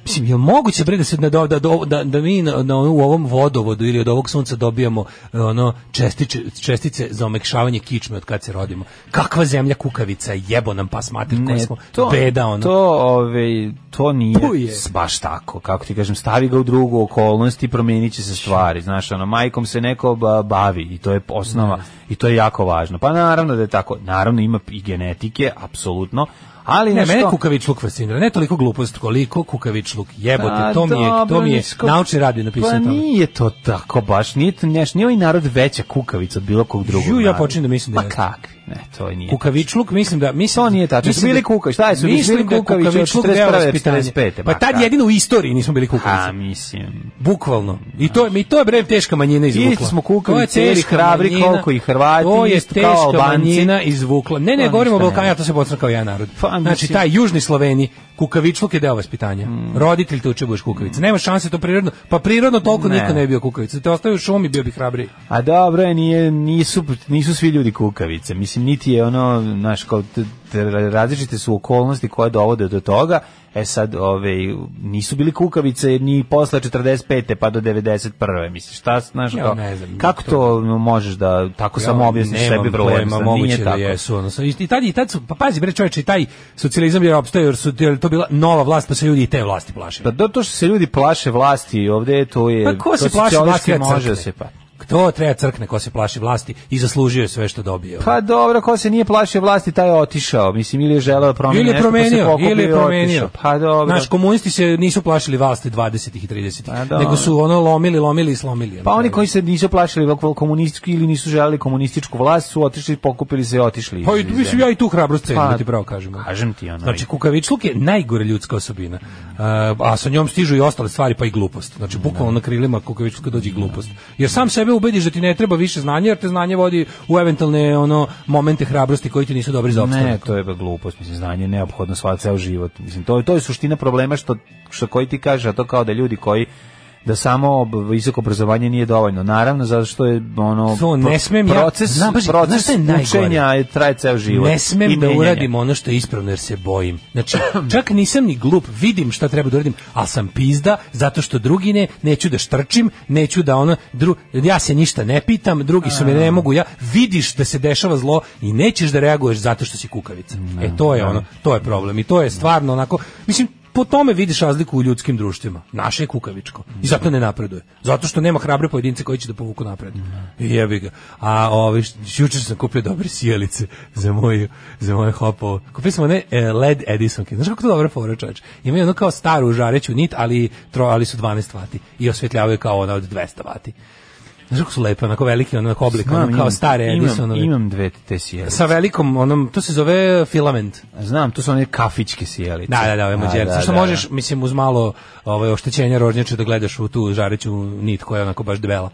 mislim je moguće bre da se da-, da da da, da mi na, na, u ovom vodovodu ili od ovog sunca dobijamo e, ono čestice čestice za omekšavanje kičme od kad se rodimo. Kakva zemlja kukavica jebo nam pa mater koji smo to, beda ono. To ovaj to nije Puje. baš tako. Kako ti kažem, stavi ga u drugu okolnost i promieniće se stvari. Znaš, ono majkom se neko bavi i to je osnova. Ne i to je jako važno. Pa naravno da je tako, naravno ima i genetike, apsolutno, ali ne, nešto... mene kukavičluk fascinira, ne toliko glupost koliko kukavič luk, Jebote, pa to mi je, to mi je nisko... naučni radio napisano. Pa nije to tako baš, nije to neš, nije ovaj narod veća kukavica od bilo kog drugog. Ju, ja počinjem da mislim da pa je. Pa kakvi? Ne, to nije. Kukavičluk mislim da mislim to nije da- tačno. Mislim, bili da- kuka, šta je su bili da kukavičluk 45. Pa tad jedino u istoriji nismo bili kukavice. A mislim, bukvalno. I to mi to je bre teška manjina izvukla. Isto smo kukavice, je hrabri manjina, koliko i Hrvati, to je isto teška kao manjina izvukla. Ne, ne, pa, govorimo o Balkanu, to se bocna kao ja narod. Pa, znači taj južni Sloveni kukavičluk je deo vaspitanja. Mm. Roditelj te uče kukavice. kukavica. Nema šanse to prirodno. Pa prirodno toliko niko ne bi bio kukavica. Te ostaje u šumi bio bi hrabri. A dobro, e, nije nisu nisu svi ljudi kukavice. Mislim mislim niti je ono naš kao različite su okolnosti koje dovode do toga. E sad, ove, nisu bili kukavice ni posle 45. pa do 91. Misliš, šta, znaš, ja, kao, ne znam, kako to, to možeš da tako ja, samo objasniš sebi problem? Nemam moguće da jesu. Ono, I, i, tad, I tad su, pa pazi, bre čoveče, i taj socijalizam je opstao, jer su jer to bila nova vlast, pa se ljudi i te vlasti plaše. Pa do to što se ljudi plaše vlasti ovde, to je... Pa ko se plaše vlasti može se, pa to treba crkne ko se plaši vlasti i zaslužio je sve što dobio. Pa dobro, ko se nije plašio vlasti, taj je otišao. Mislim, ili je želeo da promeniti ili je pa promenio, nešto, ili je promenio. Pa dobro. Naš komunisti se nisu plašili vlasti 20. i 30. Pa nego su ono lomili, lomili i slomili. Pa oni koji se nisu plašili komunistički ili nisu želeli komunističku vlast su otišli, pokupili se i otišli. Pa i, mislim, ja i tu hrabrost cenim, pa, ti pravo pa, kažem. Kažem ti onaj. Znači, kukavičluk je najgore ljudska osobina. a sa njom stižu i ostale stvari, pa i glupost. Znači, bukvalno na krilima kukavičluka dođe glupost. Jer sam sebe ubediš da ti ne treba više znanja, jer te znanje vodi u eventualne ono momente hrabrosti koji ti nisu dobri za opstanak. Ne, to je glupost, mislim znanje je neophodno sva ceo život. Mislim to je to je suština problema što što koji ti kaže, a to kao da ljudi koji da samo visoko obrazovanje nije dovoljno. Naravno, zato što je ono to, ne smem proces, ja, znam, proces znaš učenja je traje ceo život. Ne smem da uradim ono što je ispravno jer se bojim. Znači, čak nisam ni glup, vidim šta treba da uradim, ali sam pizda zato što drugi ne, neću da štrčim, neću da ono, dru, ja se ništa ne pitam, drugi su me ne mogu, ja vidiš da se dešava zlo i nećeš da reaguješ zato što si kukavica. No, e to je no. Da. ono, to je problem i to je stvarno onako, mislim, po tome vidiš razliku u ljudskim društvima. Naše je kukavičko. I zato da. ne napreduje. Zato što nema hrabre pojedince koji će da povuku napred. Da. jebi ga. A ovi, jučer sam kupio dobre sjelice za moju, za moje hopo. Kupio sam one e, LED Edisonke. Znaš kako to dobro fora, čoveč? Imaju ono kao staru žareću nit, ali, tro, ali su 12 vati. I osvetljavaju kao ona od 200 vati. Znaš kako su lepe, onako velike, onako oblik, Znam, ono, kao imam, stare Edisonove. Imam, imam dve te sjelice. Sa velikom, onom, to se zove e, filament. Znam, to su one kafićke sjelice. Da, da, da, ove mođerice. Da, da što da, možeš, da. mislim, uz malo ovaj, oštećenja rožnjače da gledaš u tu žareću nit koja je onako baš debela.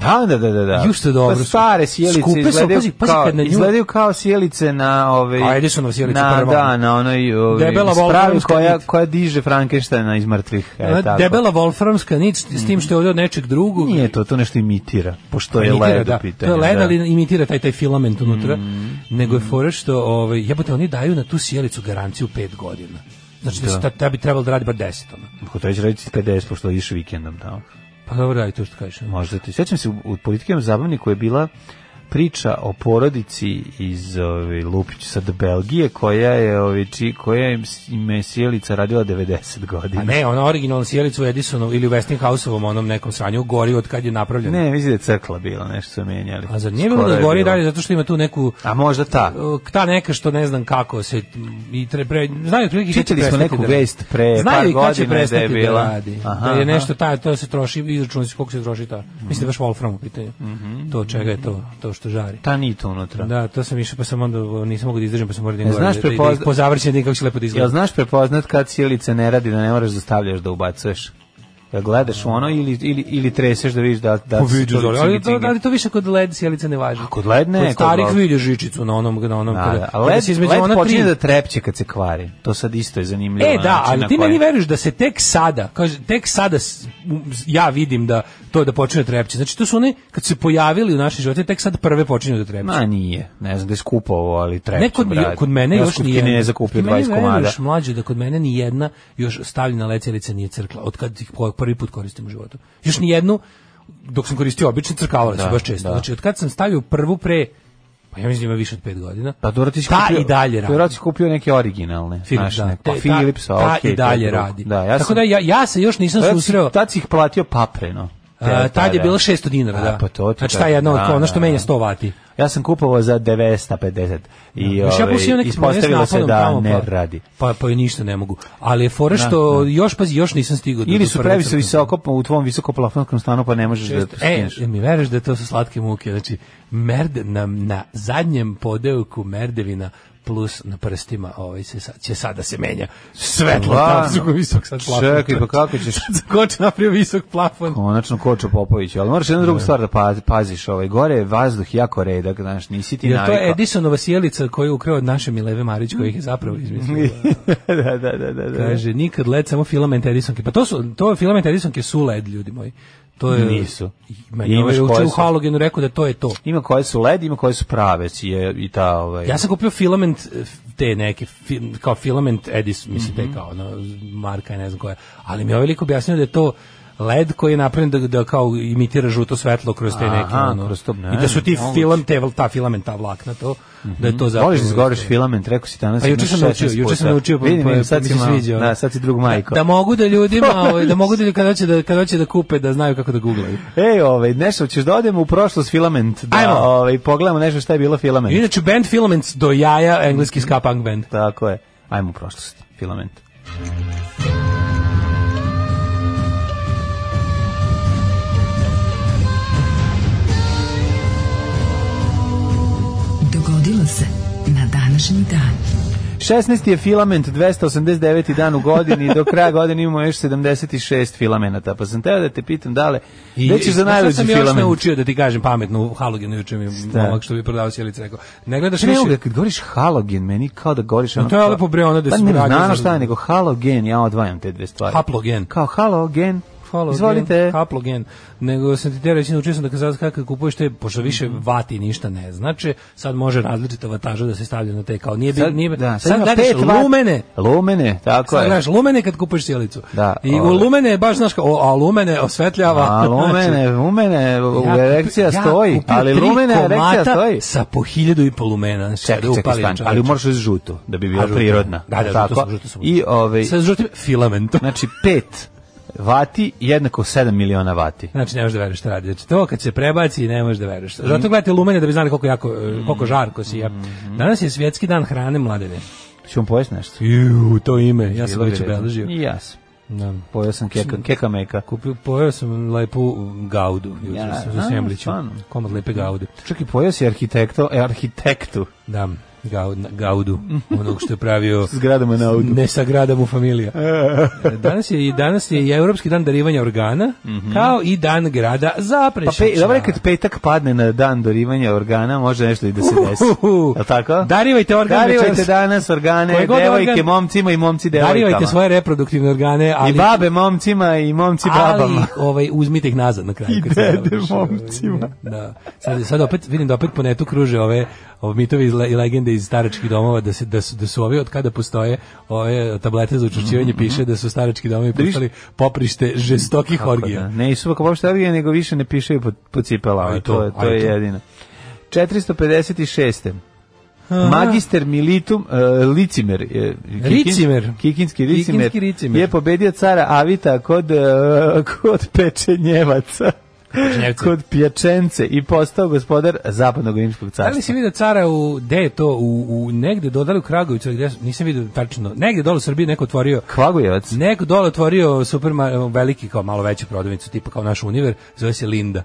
Da, da, da, da. da. Ju pa dobro. Pa stare sjelice Skupe izgledaju, su, kao, kao, kad na nju... izgledaju kao sjelice na ove ovaj, A Edisonova sjelica na, prva. Da, na onoj ove, ovaj, debela spravi koja koja diže Frankensteina iz mrtvih. E, tako. Debela wolframska nit s tim mhm. što je ovdje od nečeg drugog. Nije to, to nešto imitira. Pošto je led da. pitanje. To je led, da. ali imitira taj taj filament unutra. Mm. Nego je fore što ovaj jebote oni daju na tu sjelicu garanciju 5 godina. Znači da, da se ta, ta bi trebalo da radi bar 10 ona. Kako to je reći 50 pošto je vikendom tamo. Pa dobro, aj to što kažeš. Možda ti. Sećam se u, u politikom zabavniku je bila priča o porodici iz ove Lupić sa Belgije koja je ove či koja im, im je sjelica radila 90 godina. A ne, ona originalna sjelica u Edisonu ili u Westinghouseovom onom nekom sranju gori od kad je napravljena. Ne, mislim da je crkla bila, nešto su menjali. A zar nije bilo da gori dalje zato što ima tu neku A možda ta. E, ta neka što ne znam kako se i tre, pre, znaju otprilike čitali smo neku da, vest pre znaju par godina da je da bila. Da, aha, da je nešto taj to se troši izračunali koliko se troši ta. Mm -hmm. Mislim baš Wolfram u pitanju. Mm -hmm. To čega je to? To što žari. Ta nita unutra. Da, to sam išao pa sam onda nisam mogao da izdržim pa sam morao da e, Znaš gore, prepozna... da, da, da, da, kako će lepo da izgleda. Ja, znaš prepoznat kad sjelice ne radi da ne moraš da stavljaš da ubacuješ. Ja da gledaš ono ili, ili, ili treseš da vidiš da... da se pa vidiš, ali, ali, da, ali to više kod led sjelica ne važi. A kod led ne. Kod starih kod... žičicu na onom... Na onom da, kada, da, led, između led ona počinje tri... da trepće kad se kvari. To sad isto je zanimljivo. E, da, ali ti koji... meni veruješ da se tek sada, kaže, tek sada ja vidim da to da počinje da trepće. Znači, to su one, kad su se pojavili u našoj životu, tek sad prve počinju da trepće. Ma nije, ne znam da je skupo ovo, ali trepće. Ne, kod, kod mene ja još nije. Ne zakupio 20 komada. Meni veruješ, mlađe, da kod mene ni jedna još stavljena led sjelica nije crkla. Od kad ih prvi put koristim u životu. Još ni jednu dok sam koristio obične crkavale da, baš često. Da. Znači od kad sam stavio prvu pre pa ja mislim da ima više od 5 godina. Pa dobro ti ta kupio, i dalje radi. Dobro ti kupio neke originalne, Philips, znaš, da. pa Philips, ta, okay, i dalje radi. Da, ja Tako sam, da ja, ja se još nisam susreo. Tad ih platio papreno. A, tad pa je da. bilo 600 dinara, da. Pa to, znači, da, taj jedno, da, ono što menja 100 vati. Ja sam kupovao za 950 i ja, ove, ovaj, ja ispostavilo se da ne pa, radi. Pa, pa ništa ne mogu. Ali je fora što da, još, pazi, još nisam stigao. Ili su previše visoko, pa u tvom visokoplafonskom stanu pa ne možeš Šest, da skinješ. E, mi veruješ da to su slatke muke, znači, merde na, na zadnjem podelku merdevina plus na prstima ovaj se sad, će sada se menja svetlo tako visok sad plafon čekaj pa kako ćeš koč napravio visok plafon konačno kočo Popović ali moraš jednu drugu stvar da paziš ovaj gore je vazduh jako redak znaš nisi ti navikao to je Edisonova sjelica koju je ukrao od naše Mileve Marić koji je zapravo izmislio da, da, da, da, kaže nikad led samo filament Edisonke pa to su to je filament Edisonke su led ljudi moji To je nisu. Ima, ima imaš koje u halogenu rekao da to je to. Ima koje su led, ima koje su prave, je i ta ovaj. Ja sam kupio filament eh, te neke kao filament Edis, mislim mm -hmm. te mhm. kao ono, marka ne znam koja, ali mi je veliko ovaj objasnio da je to led koji je napravljen da, da kao imitira žuto svetlo kroz te neke Aha, ono, kroz to, ne, i da su ti filam te ta filamenta vlakna to mm da je to mhm. za. voliš da zgoreš filament rekao si danas pa juče sam naučio juče sam naučio pa, pa, sad se sviđa. da sad si drug majko da, da mogu da ljudima ovaj, da mogu da ljudi kad hoće da kad hoće da kupe da znaju kako da guglaju ej ovaj nešto ćeš da odemo u prošlost filament da Ajmo. ovaj pogledamo nešto šta je bilo filament inače band filaments do jaja engleski ska punk band tako je ajmo u prošlost filament današnji dan. 16. je filament, 289. dan u godini, do kraja godine imamo još 76 filamenata, pa sam teo da te pitam da li gde ćeš za da najluđi filament? Ja sam još naučio da ti kažem pametnu halogen juče mi momak što bi prodao sjelice rekao, ne gledaš ne, više... Ne, kad govoriš halogen, meni kao da govoriš ono... No, to je lepo bre, ono da pa se... Pa ne znam šta je, nego halogen, ja odvajam te dve stvari. Haplogen. Kao halogen, halogen, Izvolite. haplogen, nego sam ti teo reći, naučio sam da kad sad kako kupuješ te, pošto više mhm. vati ništa ne znači, sad može različita vataža da se stavlja na te, kao nije, sad, nije, da, sad, sad gledaš lumene. Lumene, tako sad je. Sad gledaš lumene kad kupuješ sjelicu. Da, I u lumene je baš, znaš, kao, a lumene osvetljava. A znači, lumene, lumene, ja, erekcija ja, stoji, ali lumene erekcija stoji. sa po hiljadu i pol lumena. Znači, čekaj, čekaj, stani, ali moraš uz žuto, da bi bila prirodna. Da, da, žuto, žuto, I ove, ovaj, sa žutim filamentom. Znači, pet vati jednako 7 miliona vati. Znači ne možeš da veruješ šta radi. Znači to kad se prebaci ne možeš da veruješ. Zato gledajte lumene da bi znali koliko jako e, mm-hmm. koliko žarko sija. Mm-hmm. Danas je svjetski dan hrane mladene. Ćemo pojesti nešto. Ju, to ime, ja sam već obeležio. I ja sam. Da. Pojeo sam keka, keka meka. Kupio, pojeo sam lepu gaudu. Ja, sam sa semblićem. Komad lepe gaude. Čak i pojeo si arhitekto, e, arhitektu. Da. Gaud, Gaudu, onog što je pravio s gradama na Audu. Ne sa gradom u familija. danas je i danas je i evropski dan darivanja organa, mm -hmm. kao i dan grada pa Zaprešića. Pa pe, dobro kad petak padne na dan darivanja organa, može nešto i da se desi. Uh, tako? Darivajte organe. Darivajte danas organe, Kojegod devojke organ... momcima i momci devojkama. Darivajte svoje reproduktivne organe, ali i babe momcima i momci babama. Ali ovaj uzmite ih nazad na kraju. I dede momcima. Da. Sad, sad opet vidim da opet po netu kruže ove mitovi i legende iz staračkih domova da se da su, da su ovi od kada postoje ove tablete za učvršćivanje mm -hmm. piše da su starački domovi da postali poprište žestokih Kako orgija. Da. Ne su kako nego više ne piše pod, pod cipela, To, to, je, to je to. jedino. 456. Aha. Magister Militum uh, Licimer, je, Kikin, Ricimer. Kikinski Licimer, Kikinski Ricimer je pobedio cara Avita kod, uh, kod pečenjevaca kod Pjačence i postao gospodar zapadnog rimskog carstva. Ali da li si vidio cara u, gde je to, u, u negde dodali u Kragovicu, gde, nisam vidio tačno, negde dole u Srbiji neko otvorio... Kragujevac? Neko dole otvorio super veliki, kao malo veću prodavnicu, tipa kao naš univer, zove se Linda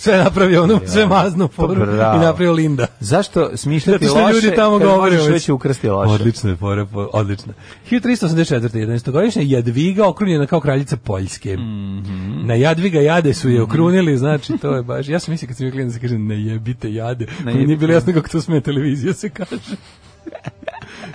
sve napravio ono, sve mazno foru i napravio Linda. Zašto smišljati Zato što ljudi tamo govore možeš već ukrsti loše? Odlične fore, odlične. 1384. 11. godišnja Jadviga okrunjena kao kraljica Poljske. Mm -hmm. Na Jadviga jade su je mhm. okrunili, znači to je baš, ja sam mislio kad sam bio klinac, da kaže ne jebite jade, ne jebite. nije bilo jasno kako to sme televizija se kaže.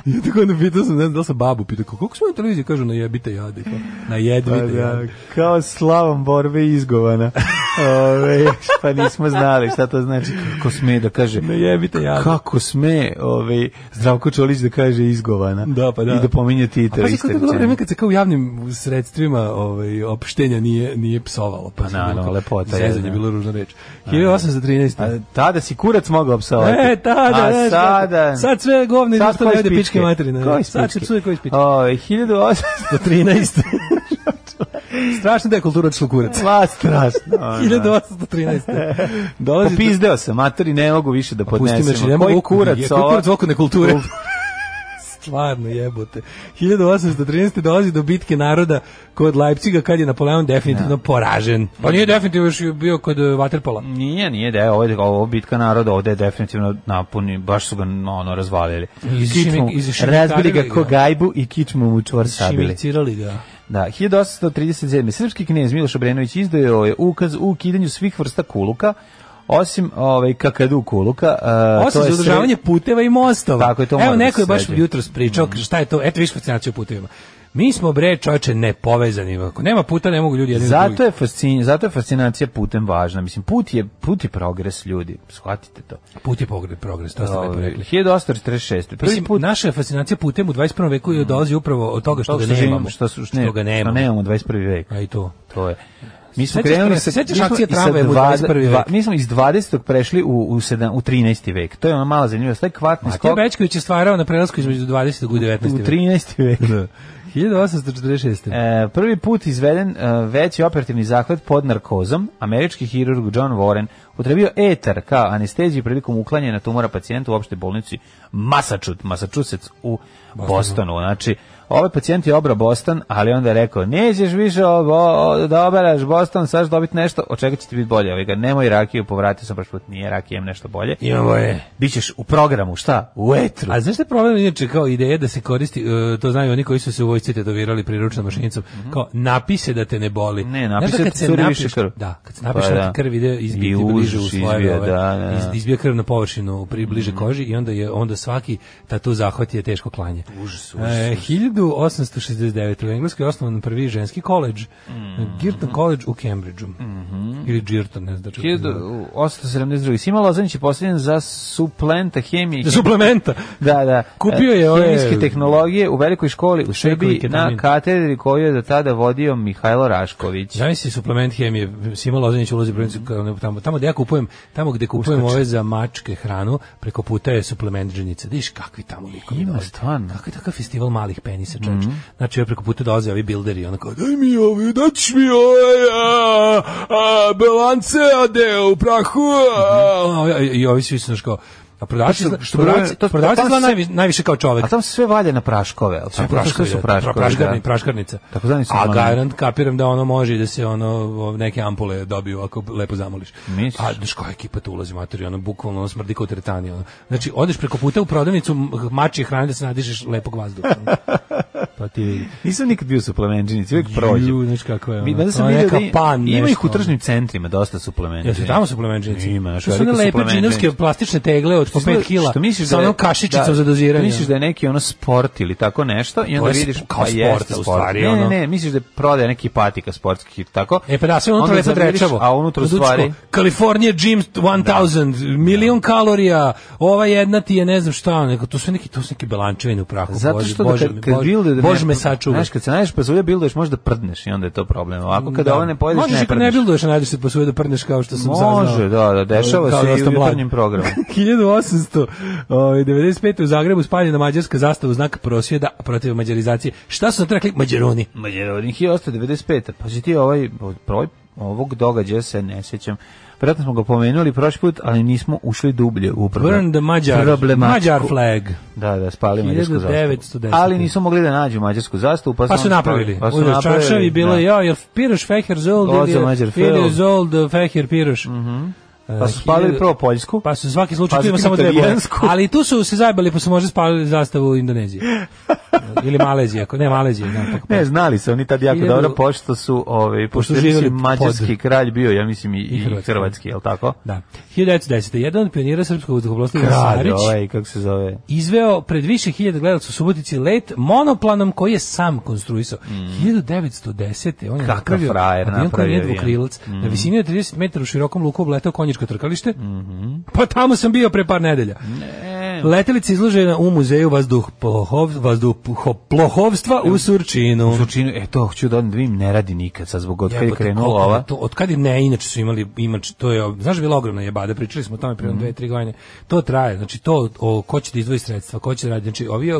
ja tako onda pitao sam, ne znam da li sam babu, pitao, koliko smo na televiziji, kažu, na jebite jade, kao, na jedvite pa da, jade. Kao slavom borbe izgovana. Ove, pa nismo znali šta to znači, kako sme da kaže. Na jebite jade. Kako sme, ove, Zdravko Čolić da kaže izgovana. Da, pa da. I da pominje titel. A pa kako je vreme kad se kao u javnim sredstvima ovaj, opštenja nije, nije psovalo. Pa, pa naravno, lepota. Zezanje da. je bilo ružna reč. 1813. A tada si kurac mogao psovati. E, tada, a, sada, sad sve govne, sad to pičke pičke materine. Koji iz pičke? Sad se koji iz pičke. 1813. strašno da je kultura odšla kurac. Ma, strašno. 1813. Dolazi Popizdeo sam, matori, ne mogu više da podnesem. Pusti me, ne mogu kurac. Koji kurac oko nekulture? Stvarno jebote. 1813. dolazi do bitke naroda kod Leipciga kad je Napoleon definitivno da. poražen. Pa nije definitivno još bio kod eh, Waterpola. Nije, nije, da, ovo, je, ovo bitka naroda ovde je definitivno napuni, baš su ga ono razvalili. Kičmu, razbili ga ko gajbu i kičmu mu čvor sabili. ga. Da, 1837. Srpski knjez Miloš Obrenović izdao je ovaj ukaz u ukidanju svih vrsta kuluka, osim ovaj kakadu kuluka uh, osim to je održavanje sred... puteva i mostova tako je to evo da neko je baš jutros pričao mm. šta je to eto viš fascinaciju putevima mi smo bre čoveče nepovezani. Ako nema puta ne mogu ljudi jedni Zato je fascin, zato je fascinacija putem važna. Mislim put je put je progres ljudi. Shvatite to. Put je pogred progres, to ste ovaj, lepo rekli. 1846. Prvi put naša fascinacija putem u 21. veku je mm. dolazi upravo od toga što, što ga nemamo, što, što, što, što, što, što, što, što, što, što, što, što, što, što, što, što, što, što, Mi smo krenuli sa sećaš akcije tramvaja u 21. vek. Mi smo iz 20. prešli u u 7 u 13. vek. To je ona mala zanimljivost, taj kvatni skok. Matija Bečković je stvarao na prelasku između 20. i 19. U 13. vek. 1846. Da. E, prvi put izveden e, veći operativni zahvat pod narkozom, američki hirurg John Warren upotrebio etar kao anesteziju prilikom uklanjanja tumora pacijenta u opštoj bolnici Massachusetts, Massachusetts u Bostonu. Bostonu. Znači, ovaj pacijent je obra Boston, ali onda je rekao, nećeš više ovo, da oberaš Boston, sad dobiti nešto, od čega će ti biti bolje. Ovaj ga, nemoj rakiju, povratio sam baš nije rakija, imam nešto bolje. I ovo je. Bićeš u programu, šta? U etru. A znaš što je problem, inače, kao ideja da se koristi, uh, to znaju oni koji su se u vojsci tetovirali priručnom mhm. mašinicom, mm -hmm. kao napise da te ne boli. Ne, napise da, te se napiš, krv. Da, kad se napiše pa, da. da. krv ide iz I bliže u slojeve, da, da. da. izbija krv na površinu približe mm. koži i onda je onda svaki tatu zahvat je teško klanje. Užas, e, užas, e, 1869 u Engleskoj je osnovan prvi ženski koleđ, mm Girton College u Cambridgeu. Mm -hmm. Ili Girton, ne znam. 1872. Sima Lozanić je postavljen za suplenta hemije. Za suplementa? Da, da. Kupio je e, ove... Hemijske tehnologije u velikoj školi u Srbiji na katedri koju je do tada vodio Mihajlo Rašković. Zamisli suplement hemije. Sima Lozanić ulazi u provinciju, mhm. tamo, tamo gde kupujem tamo gde kupujem Uskače. ove za mačke hranu, preko puta je suplement dženica. Diš kakvi tamo likovi. Ima stvarno. Kakav takav festival malih penisa, čač. Mm -hmm. Znači, ja preko puta dolaze ovi bilderi, ona kao, daj mi ovi, daćeš mi ove, a, a, belance, a deo, prahu, a, mm -hmm. i ovi svi su naš kao, A prodavač što, prodavci, prodavac, to, prodavac sve, najviše, najviše kao čovjek. A tamo se sve valja na praškove, al sve praškove su da. praškove, da. praškarni, praškarnice. Tako znani su. A garant kapiram da ono može da se ono neke ampule dobiju ako lepo zamoliš. Misliš? A znaš koja ekipa tu ulazi materija, ono bukvalno ono smrdi kao teretani. Ono. Znači odeš preko puta u prodavnicu mači hrane da se nadišeš lepog vazduha. pa ti nisam nikad bio suplemenčinici, uvek prođe. Ju, znači kako je. Ono. Mi, da sam vidio da pan, ima ih u tržnim centrima dosta suplemenčinici. Jesi tamo suplemenčinici. Ima, što su lepe džinovske plastične tegle od po 5 kila. Što misliš da onom kašičicom da, za doziranje? Misliš da je neki ono sport ili tako nešto i onda vidiš kao pa sport, jest, sport, u stvari, ne, ono. ne, ne, misliš da prodaje neki patika sportski tako. E pa da sve unutra lepo drečavo. A unutra u stvari California Gym 1000, da. da. milion kalorija, ova jedna ti je ne znam šta, nego to sve neki to su neki belančevine u prahu. Zato što bože, da kad bilde da bože me sačuva. Znaš kad se nađeš pa sve može da prdneš i onda je to problem. Ovako kada ovo ne pojedeš ne prdneš. Možeš i ne bilduješ nađeš se pa sve da prdneš kao što sam saznao. Može, da, da, dešava se da i u jutarnjem programu. 95. Ovaj, u Zagrebu spaljena mađarska zastava u znak prosvjeda protiv mađarizacije. Šta su rekli? Mađaroni. Mađaroni 1895. Pa si ti ovaj broj ovog događaja se ne sjećam. Vjerojatno smo ga pomenuli prošli put, ali nismo ušli dublje u problem. Burn the da Mađar, Mađar flag. Da, da, spali mađarsku zastavu. Ali nisu mogli da nađu mađarsku zastavu. Pa, pa su napravili. Pa su Uvijek napravili. čaršavi bilo, da. jo, je Piroš Feher Zold ili Mađar Zold Feher Piroš. Mhm. Mm Pa su spalili prvo Poljsku. Pa su svaki slučaj pa samo dve boje. Ali tu su se zajebali pa su možda spalili zastavu Indonezije. Ili Malezija, ako ne Malezija, ne, tako ne pa- znali se oni tad jako Hiljadu... dobro pošto su ovaj pošto, je živjeli mađarski pod... kralj bio, ja mislim i, i, hrvatski, hrvatski je tako? Da. 1910. jedan od pionira srpskog vazduhoplovstva Sarić, ovaj kako se zove, izveo pred više hiljada gledalaca u Subotici let monoplanom koji je sam konstruisao. Mm. 1910. on je Kaka napravio frajer, napravio dvokrilac mm. na visini od 30 metara u širokom luku obletao konjičko trkalište. Mm -hmm. Pa tamo sam bio pre par nedelja. Ne. Letelica izložena u muzeju vazduh, vazduh plohovstva u Surčinu. U Surčinu, e to hoću da, da vidim, ne radi nikad sa zbog od kada je krenula ova. To, od kada je ne, inače su imali, imač, to je, znaš, bila ogromna jebada, pričali smo o tome prije mm dve, tri godine. To traje, znači to, o, ko će da izdvoji sredstva, ko će da radi, znači ovi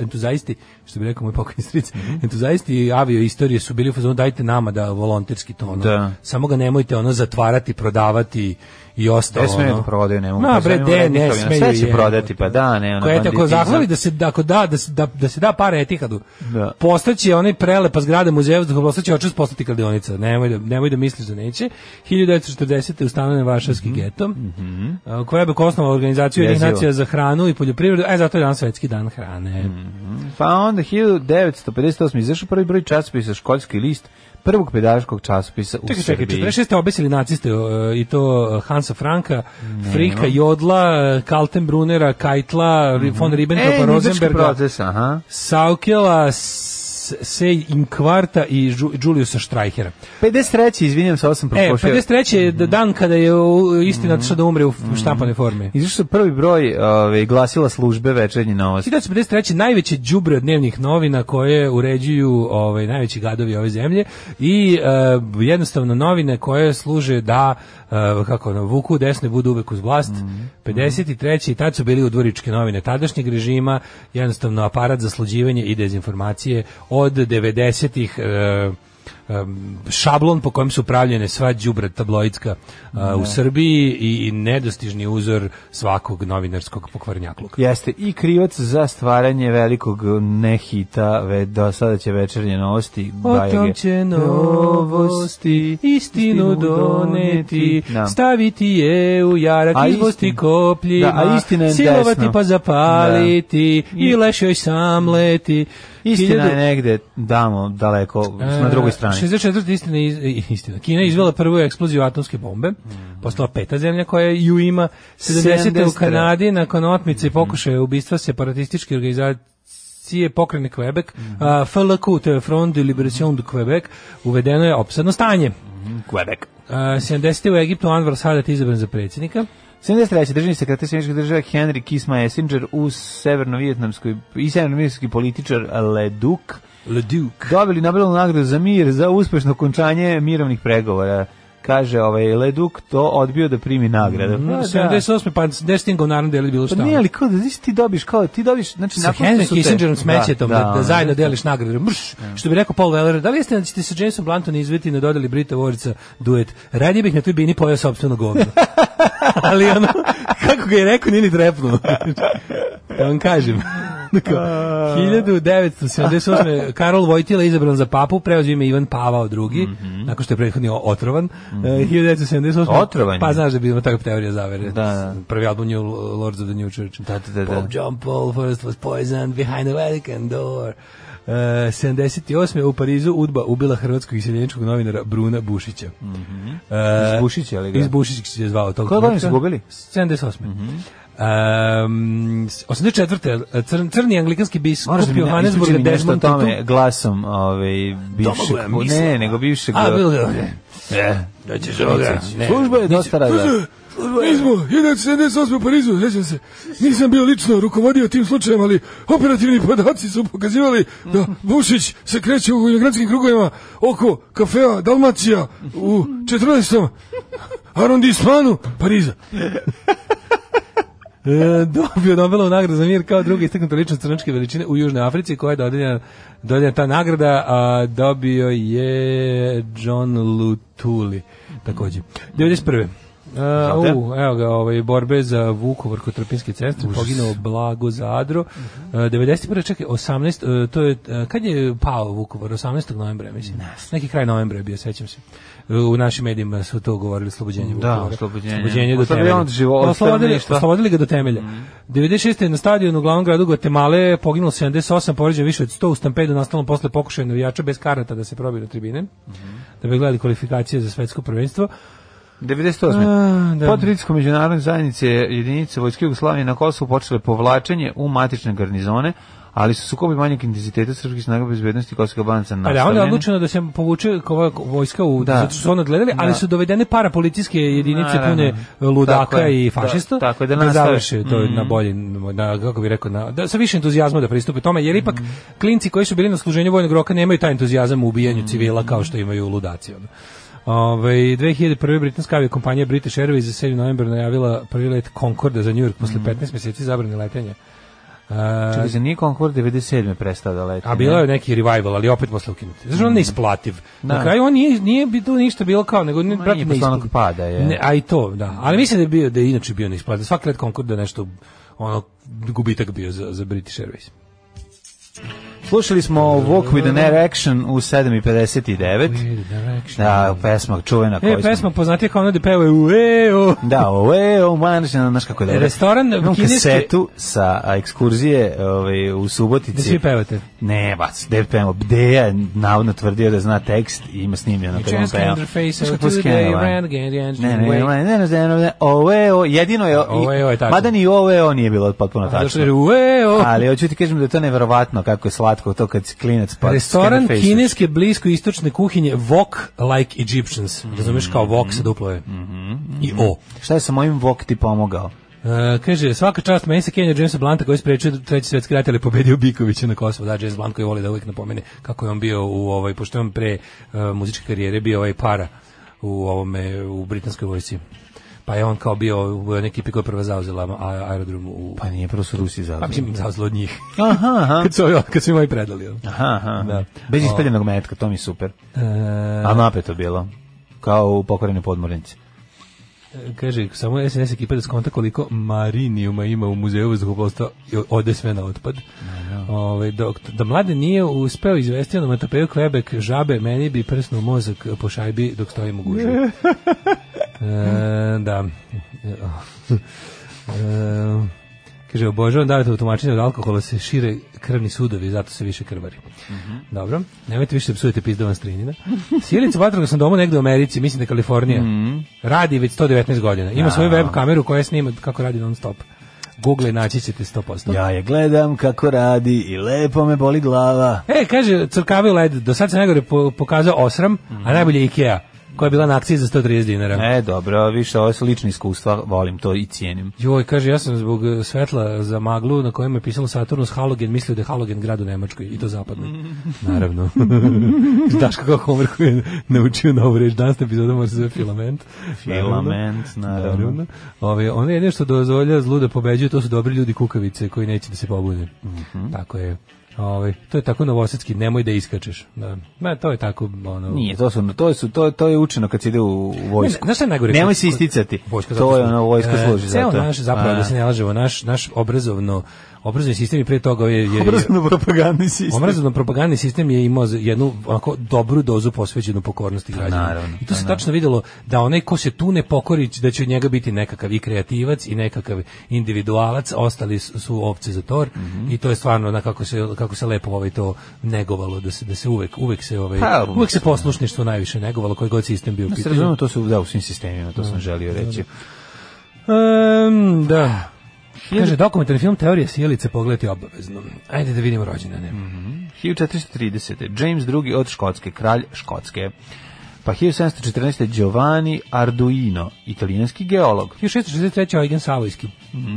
entuzijasti, što bi rekao moj pokojni stric, mm -hmm. entuzijasti avio istorije su bili u dajte nama da volonterski to, ono, da. samo ga nemojte ono zatvarati, prodavati, i ostalo. Ne smeju da prodaju, ne mogu. Ma pa bre, de, ne smeju. Sve će prodati, pa da, ne. Ono, Koja je tako zahvali da se, da, da, da, da, da se da pare Etihadu, da. postaće onaj prelepa zgrada muzeja vazduha, postaće očas postati kardionica. Nemoj da, nemoj da misliš da neće. 1940. ustanovljen Varšavski mm -hmm. geto, mm -hmm. koja je osnova organizacija Jedinih nacija za hranu i poljoprivredu, a e, zato je danas svetski dan hrane. Mm -hmm. Pa onda 1958. izašao prvi broj časopisa Školski list, prvog pedagoškog časopisa u čekaj, Srbiji. Čekaj, 46. obesili naciste uh, i to e, Hansa Franka, ne, Frika Jodla, e, Kaltenbrunera, Kajtla, mm -hmm. von Ribbentropa, e, Rosenberga, proces, aha. Saukela, Sej Inkvarta i Juliusa Štrajhera. 53. izvinjam se, ovo sam e, propušio. E, 53. je mhm. dan kada je istina mm -hmm. da umre u mhm. štampanoj formi. Izašao se prvi broj ove, ovaj, glasila službe večernje novosti. 53. najveće đubre dnevnih novina koje uređuju ovaj, najveći gadovi ove zemlje i uh, jednostavno novine koje služe da uh, kako na vuku desne budu uvek uz vlast. Mm -hmm. 53. i tad su bili u dvoričke novine tadašnjeg režima, jednostavno aparat za sluđivanje i dezinformacije od 90-ih e, e, šablon po kojem su pravljene sva đubra tabloidska e, u da. Srbiji i nedostižni uzor svakog novinarskog pokvarnjakluka. Jeste i krivac za stvaranje velikog nehita ve, do sada će večernje novosti o tom će novosti istinu doneti da. staviti je u jarak a izbosti kopljima da, a istina je silovati desno. pa zapaliti da. i lešoj sam leti Istina je negde damo daleko, e, na drugoj strani. 64. E, istina, iz, istina. Kina izvela prvu eksploziju atomske bombe, mm. postala peta zemlja koja ju ima. 70. u Kanadi, nakon otmice i mm. pokušaja ubistva separatističke organizacije je pokrene Quebec, mm -hmm. uh, FLQ, to je Front de Liberation du Quebec, uvedeno je opsadno stanje. Mm -hmm. Quebec. Uh, 70. u Egiptu Anwar Sadat izabran za predsjednika. 73. državni sekretar Sjedinjenih država Henry Kissinger Messenger u severno i severnovijetski političar Le Duc, Le Duc. dobili Nobelovu nagradu za mir za uspešno končanje mirovnih pregovora kaže ovaj Leduk to odbio da primi nagradu. Mm, no, 78. pa destin govnarom deli bilo šta. Pa nije, ali kao da ti dobiš, kao ti dobiš, znači sa Henry Kissingerom smećetom da, da, da, da, zajedno deliš nagradu. Mrš, mm. što bi rekao Paul Weller, da li jeste da ćete sa Jamesom Blanton izveti na dodali Brit Vorica duet? Radije bih na toj bini pojao sopstveno govno. ali ono, kako ga je rekao, nini ni Ja da vam kažem. Dakle, 1978. Karol Vojtila izabran za papu, preozio ime Ivan Pavao II, mm -hmm. nakon što je prethodni otrovan. Mm -hmm. 1978. Otrovanje. Pa znaš da bi ima takva teorija zavere. Da, da. Prvi album New Lords of the New Church. Da, da, da. da. Bob John Paul first was poisoned behind the Vatican door. Uh, e, 78. u Parizu Udba ubila hrvatskog iseljeničkog novinara Bruna Bušića. Mm -hmm. uh, iz Bušića, ali ga? Iz Bušića se zvao tog. Kada oni su gubili? 78. Mm -hmm. Um, 84. Crn, crni anglikanski biskup Moraš da Johannesburg Desmond Tutu. tome glasom ovaj, bivšeg... Ne, nego bivšeg... A, bilo, bilo, E, e, ne, da ćeš ovoga. Služba je dosta rada. Mi smo 1978. u Parizu, sećam se. Nisam bio lično rukovodio tim slučajem, ali operativni podaci su pokazivali da Vušić se kreće u gradskim krugovima oko kafea Dalmacija u 14. arondismanu Pariza. E, dobio Nobelovu nagradu za mir kao druga istaknuta ličnost crnačke veličine u Južnoj Africi koja je dodeljena, dodeljena ta nagrada, a dobio je John Lutuli takođe. 91. Uh, e, u, evo ga, ovaj, borbe za Vukovar kod Trpinske cestre, poginuo Blago Zadro. Uh, e, 91. čekaj, 18, uh, to je, uh, kad je pao Vukovar? 18. novembra, mislim. Neki kraj novembra je bio, sećam se u našim medijima su to govorili oslobođenje da, oslobođenje, oslobođenje do temelja. Života, pa oslobodili, oslobodili ga do temelja. Mm. 96. na stadionu u glavnom gradu Guatemala je poginulo 78 poređaja više od 100 u stampedu nastalom posle pokušaja navijača bez karata da se probije na tribine, mm da bi gledali kvalifikacije za svetsko prvenstvo. 98. A, da. Pod pritiskom međunarodne zajednice jedinice Vojske Jugoslavije na Kosovu počele povlačenje u matične garnizone, ali su sukobi manjeg intenziteta srpskih snaga bezbednosti Kosova Banca nastavljeni. Ali onda je odlučeno da se povuče vojska u da. zato što su ono gledali, ali da. su dovedene parapolicijske jedinice na, da, da, pune ludaka tako i fašista. Da, tako je, da, da završe to mm na bolji na kako bi rekao na da sa više entuzijazma da pristupe tome jer ipak mm klinci koji su bili na služenju vojnog roka nemaju taj entuzijazam u ubijanju mm civila kao što imaju ludaci. Ono. Ove, ovaj, 2001. britanska avio kompanija British Airways za 7. novembra najavila prvi let Concorde za New York posle 15 mhm. meseci zabrane letenja. Čekaj, e, za nije Concorde 97. prestao da leti. A bilo je neki revival, ali opet posle ukinuti. Znači, mm. on neisplativ. Da. Na kraju on nije, nije bilo ništa bilo kao, nego... Ne, brate, nije pada, je. Ne, a i to, da. Ali mislim da je, bio, da je inače bio neisplativ. Svaki let Concorde nešto, ono, gubitak bio za, za British Airways. Slušali smo Walk with an da, Erection da, da. u 7.59. Da, pesma čuvena. E, pesma smo... poznatija kao ono gde peva Ueo. Da, Ueo, manažena, znaš kako je dobro. Restoran Imam kineske... kasetu sa ekskurzije ovaj, u Subotici. Da svi pevate? Ne, bac, gde pevamo. Deja navodno tvrdio da zna tekst i ima snimljeno kad on peva. Znaš kako skenova? Ne, ne, ne, ne, ne, ne, Ueo, jedino je... Ueo je tako. Mada ni Ueo nije bilo potpuno tačno. Ali hoću ti kažem da je to neverovatno kako je slavio slatko to kad klinac pa Restoran kineske blisko istočne kuhinje Wok like Egyptians. Mm -hmm. Razumeš kao wok sa duplo mm -hmm. I o. Šta je sa mojim wok ti pomogao? Uh, kaže, svaka čast meni se Kenja Jamesa Blanta koji sprečio treći svetski rat, ali pobedio Bikovića na Kosovo. Da, James Blunt koji voli da uvijek napomene kako je on bio u ovoj, pošto je on pre uh, muzičke karijere bio ovaj para u ovome, u britanskoj vojsci pa je on kao bio u onoj ekipi koja je prva zauzela aerodrom u... Pa nije, prvo su Rusi zauzeli. Pa mislim, zauzeli od njih. Aha, aha. kad, su, kad su moji predali. Aha, aha. Da. Bez ispeljenog metka, to mi super. E... A napeto bilo, kao u pokorene podmornice kaže, samo SNS ekipa da skonta koliko marinijuma ima u muzeju vazduhoplostva, ode sve na otpad. No, no. Ove, ovaj, dok, da mlade nije uspeo izvesti na matapeju Quebec žabe, meni bi prsnu mozak po šajbi dok stojim u guži. E, da. E, kaže, obožavam davete to tumačenju od alkohola se šire krvni sudovi, zato se više krvari. Mm -hmm. Dobro, nemojte više da psujete pizdovan strinina. Sjelicu vatroga sam doma negde u Americi, mislim da je Kalifornija. Mm -hmm. Radi već 119 godina. Ima ja. Da. svoju web kameru koja snima kako radi non stop. Google naći ćete 100%. Ja je gledam kako radi i lepo me boli glava. E, kaže, crkavi led, do sad se negore po, pokazao osram, mm -hmm. a mhm. najbolje Ikea koja je bila na akciji za 130 dinara. E, dobro, više, ovo su lične iskustva, volim to i cijenim. Joj, kaže, ja sam zbog e, svetla za maglu na kojem je pisalo Saturnus Halogen, mislio da je Halogen grad u Nemačkoj, i to zapadno. Naravno. Daš kako Homer koji je naučio na ovu reč, danas epizoda mora se zove filament. Filament, naravno. naravno. Ove, ono je nešto dozvolja zlu da pobeđuje, to su dobri ljudi kukavice koji neće da se pobude. Mm -hmm. Tako je. Ovaj to je tako novosadski, nemoj da iskačeš. Da. Ma to je tako ono. Nije, to su to su to to je učeno kad se ide u vojsku. Ne, znaš najgore? Nemoj se isticati. Vojska to je ono vojska e, služi e, za to. Ceo naš zapravo A. da se ne lažemo, naš naš obrazovno obrazovni sistem i pre toga je... je obrazovno propagandni sistem. Obrazovno propagandni sistem je imao jednu onako, dobru dozu posvećenu pokornosti pa građana. Naravno, I to pa se tačno videlo da onaj ko se tu ne pokori, da će od njega biti nekakav i kreativac i nekakav individualac, ostali su ovce za tor mm -hmm. i to je stvarno na kako se, kako se lepo ovaj to negovalo, da se, da se uvek, uvek se, ovaj, ha, pa, uvek se poslušništvo najviše negovalo, koji god sistem bio u pitanju. to su da, u svim sistemima, to sam da, želio da, reći. Um, da, da. Kaže, dokumentarni film Teorije sjelice pogledati obavezno. Ajde da vidimo rođendane. Mm -hmm. 1430. James II od Škotske, kralj Škotske. Pa 1714. Giovanni Arduino, italijanski geolog. 1663. Eugen Savojski.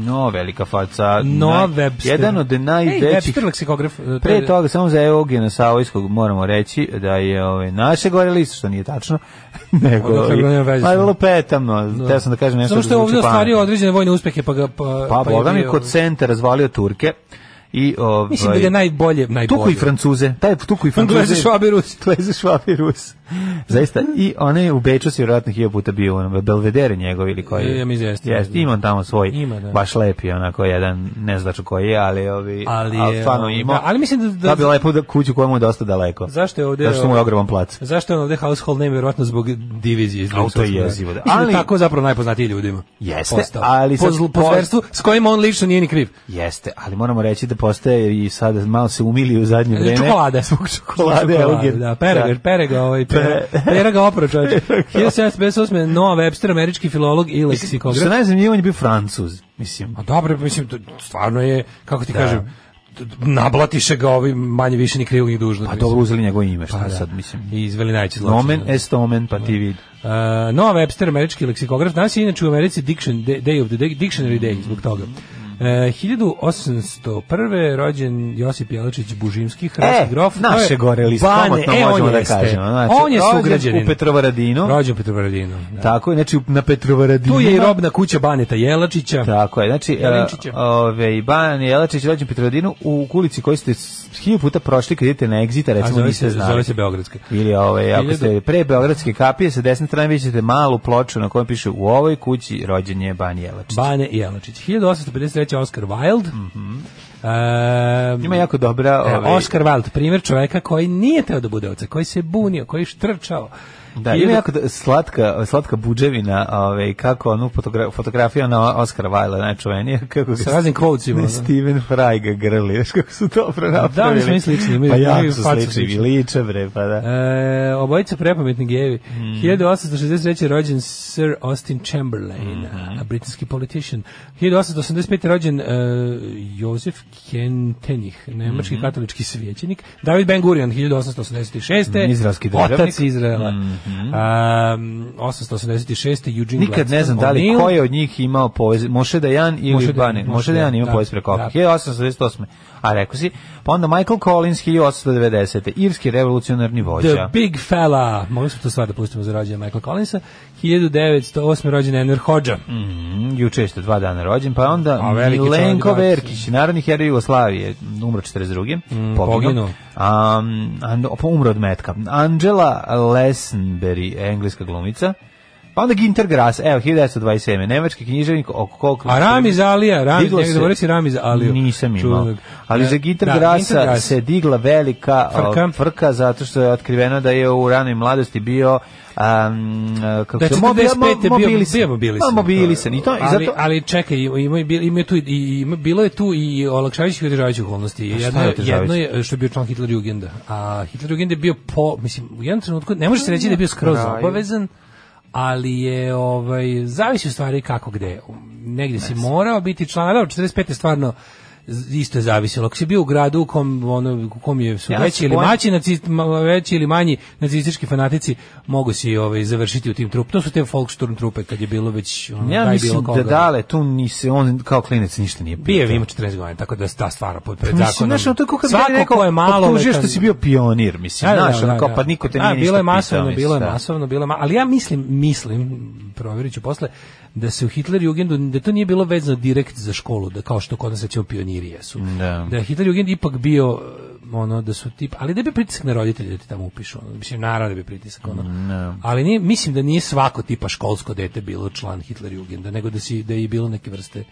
No, velika faca. No, naj, Webster. Jedan od najvećih... Ej, Webster leksikograf. Uh, pre toga, samo za Eugena Savojskog moramo reći da je ove, ovaj, naše gore listo, što nije tačno, nego... Odakle, ma, lupetamno, da. sam da kažem nešto... Samo što da je ovdje ostvario određene vojne uspehe, pa ga... Pa, pa, pa Boga mi kod centra razvalio Turke i ovaj Mislim da je najbolje najbolje. Tuku i Francuze. Taj tuku i Francuze. Engleze, Švabe, Rus. Engleze, Švabe, Rus. Zaista, i one u Beču su vjerojatno hilja puta bio ono, Belvedere njegov ili koji. Ja, mi jeste. Jeste, da. ima tamo svoj, ima, da. baš lepi, onako jedan, ne značu koji je, ali, ovi, ali, ali stvarno ima. Da, ali mislim da... Da, da bi lepo da kuću koja mu je dosta daleko. Zašto je ovde... Zašto mu je ogroman plac. Zašto je ovde household name, vjerojatno zbog divizije. Iz Auto je jezivo. Da. Ali, tako zapravo najpoznatiji ljudima. Jeste, postao. ali... Po, zlu, po, zverstvu, s kojim on lično nije ni kriv. Jeste, ali moramo reći da postaje i sada malo se umili u zadnje vreme. Čokolade. Zbog čokolade, čokolade da, perega, da. perega ovaj, pera. Pera ga opra, čovječe. 1758. Noah Webster, američki filolog i leksikograf. Što najzanimljivije, on je bio francuz, mislim. A dobro, mislim, stvarno je, kako ti da. kažem, nablatiše ga ovi manje više ni krivog ni dužnog. Pa dobro uzeli njegovo ime, šta pa, da. sad mislim. I izveli najče zločin. Nomen est omen, pa ti da. vidi. Uh, e, Noah Webster, američki leksikograf, nas je inače u Americi Diction, Day of the Dictionary Day, zbog toga. 1801. E, rođen Josip Jelačić Bužimski, e, hrvatski e, grof. naše gore list, komotno e, možemo da kažemo. Znači, on je sugrađanin. U Petrovaradinu. Rođen u Petrovaradinu. Da. Tako je, znači na Petrovaradinu. Tu je i robna kuća Baneta Jelačića. Tako je, znači e, Jelinčića. ove, Ban Jelačić rođen u Petrovaradinu u ulici koju ste hilju puta prošli kad idete na Exita, recimo niste znali. Zove se Beogradska. Ili ove, ako ste pre Beogradske kapije, sa desne strane vidite malu ploču na kojoj piše u ovoj kući rođen je Ban Jelačić. Bane Jelačić. 1853 kreće Oscar Wilde. Mm -hmm. Um, Ima jako dobra... Ovaj... Oscar Wilde, primjer čoveka koji nije teo da bude oca, koji se bunio, koji je štrčao, Da, ima jako slatka, slatka buđevina, ovaj, kako onu fotografija na Oscar Wilde, najčuvenija, kako sa raznim kvocima. Da. Steven Fry ga grli, znaš kako su dobro da, napravili. Da, mi smo i slični, imaju, pa jako su slični, liče bre, pa da. E, obojica prepametni gejevi. Mm. 1863. rođen Sir Austin Chamberlain, mm. a britanski politician. 1885. rođen uh, e, Josef Kentenich, nemački mm. katolički svećenik. David Ben Gurion, 1886. Mhm, izraelski državnik. Otac Izraela. Mm. Um, mhm. 886. Eugene Nikad ne znam da li ko je od njih imao povez, Moše Dajan ili Bane. Moše Dajan ima da, povez preko. 888 a rekao si, pa onda Michael Collins 1890. Irski revolucionarni vođa. The Big Fella, mogli smo to stvar da pustimo za rođenje Michael Collinsa, 1908. rođen Enver Hođa. Mm, juče ste dva dana rođen, pa onda a, Milenko Verkić, narodni heroj Jugoslavije, umro 42. Mm, poginuo. Um, umro od metka. Angela Lessenberry, engleska glumica. Pa onda Ginter Grass, evo, 1927. Nemački književnik oko koliko... A Rami Zalija, Rami, ne znam reći Rami Zaliju. Nisam imao. Čudnog. Ali za da, Ginter da, Grasa se digla velika frka. frka zato što je otkriveno da je u ranoj mladosti bio um, kako da, se mobil, Bio, bio mobilisan. No, mobilisan. I to, ali, i zato... ali, čekaj, ima, ima, tu, i, ima, bilo je tu i olakšavajućih i održavajućih okolnosti. Pa jedno, je jedno je što je bio član Hitler Jugenda. A Hitler Jugenda je bio po, mislim, u jednom trenutku, ne može se reći da je bio skroz obavezan, ali je ovaj zavisi u stvari kako gde negde yes. si morao biti član, ali da, 45 je stvarno isto je zavisilo. Ako si bio u gradu u kom, ono, u kom je su ja, veći, ili maći, nacist, veći ili manji nacistički fanatici, mogu si ovaj, završiti u tim trupu. To su te folksturm trupe kad je bilo već... Ono, ja mislim bilo da dale, tu ni se on kao klinec ništa nije pio. Bio ima 14 godina, tako da ta stvar pod pa pred zakonom. Mislim, znaš, to kako bi rekao, ko je malo... Optužio što si bio pionir, mislim, znaš, da, da, da, kao, da. pa niko te da, nije ništa bilo je masovno, bilo je masovno, bilo je masovno, ali ja mislim, mislim, provjerit ću posle, da se u Hitler Jugendu, da to nije bilo vezano direkt za školu, da kao što kod nas recimo pioniri jesu. Da. da Hitler Jugend ipak bio eh, ono da su tip, ali da bi pritisak na roditelje da ti tamo upišu, ono, mislim naravno da bi pritisak ono. No. Mm, da. Ali nije, mislim da nije svako tipa školsko dete bilo član Hitler Jugenda, nego da si da je bilo neke vrste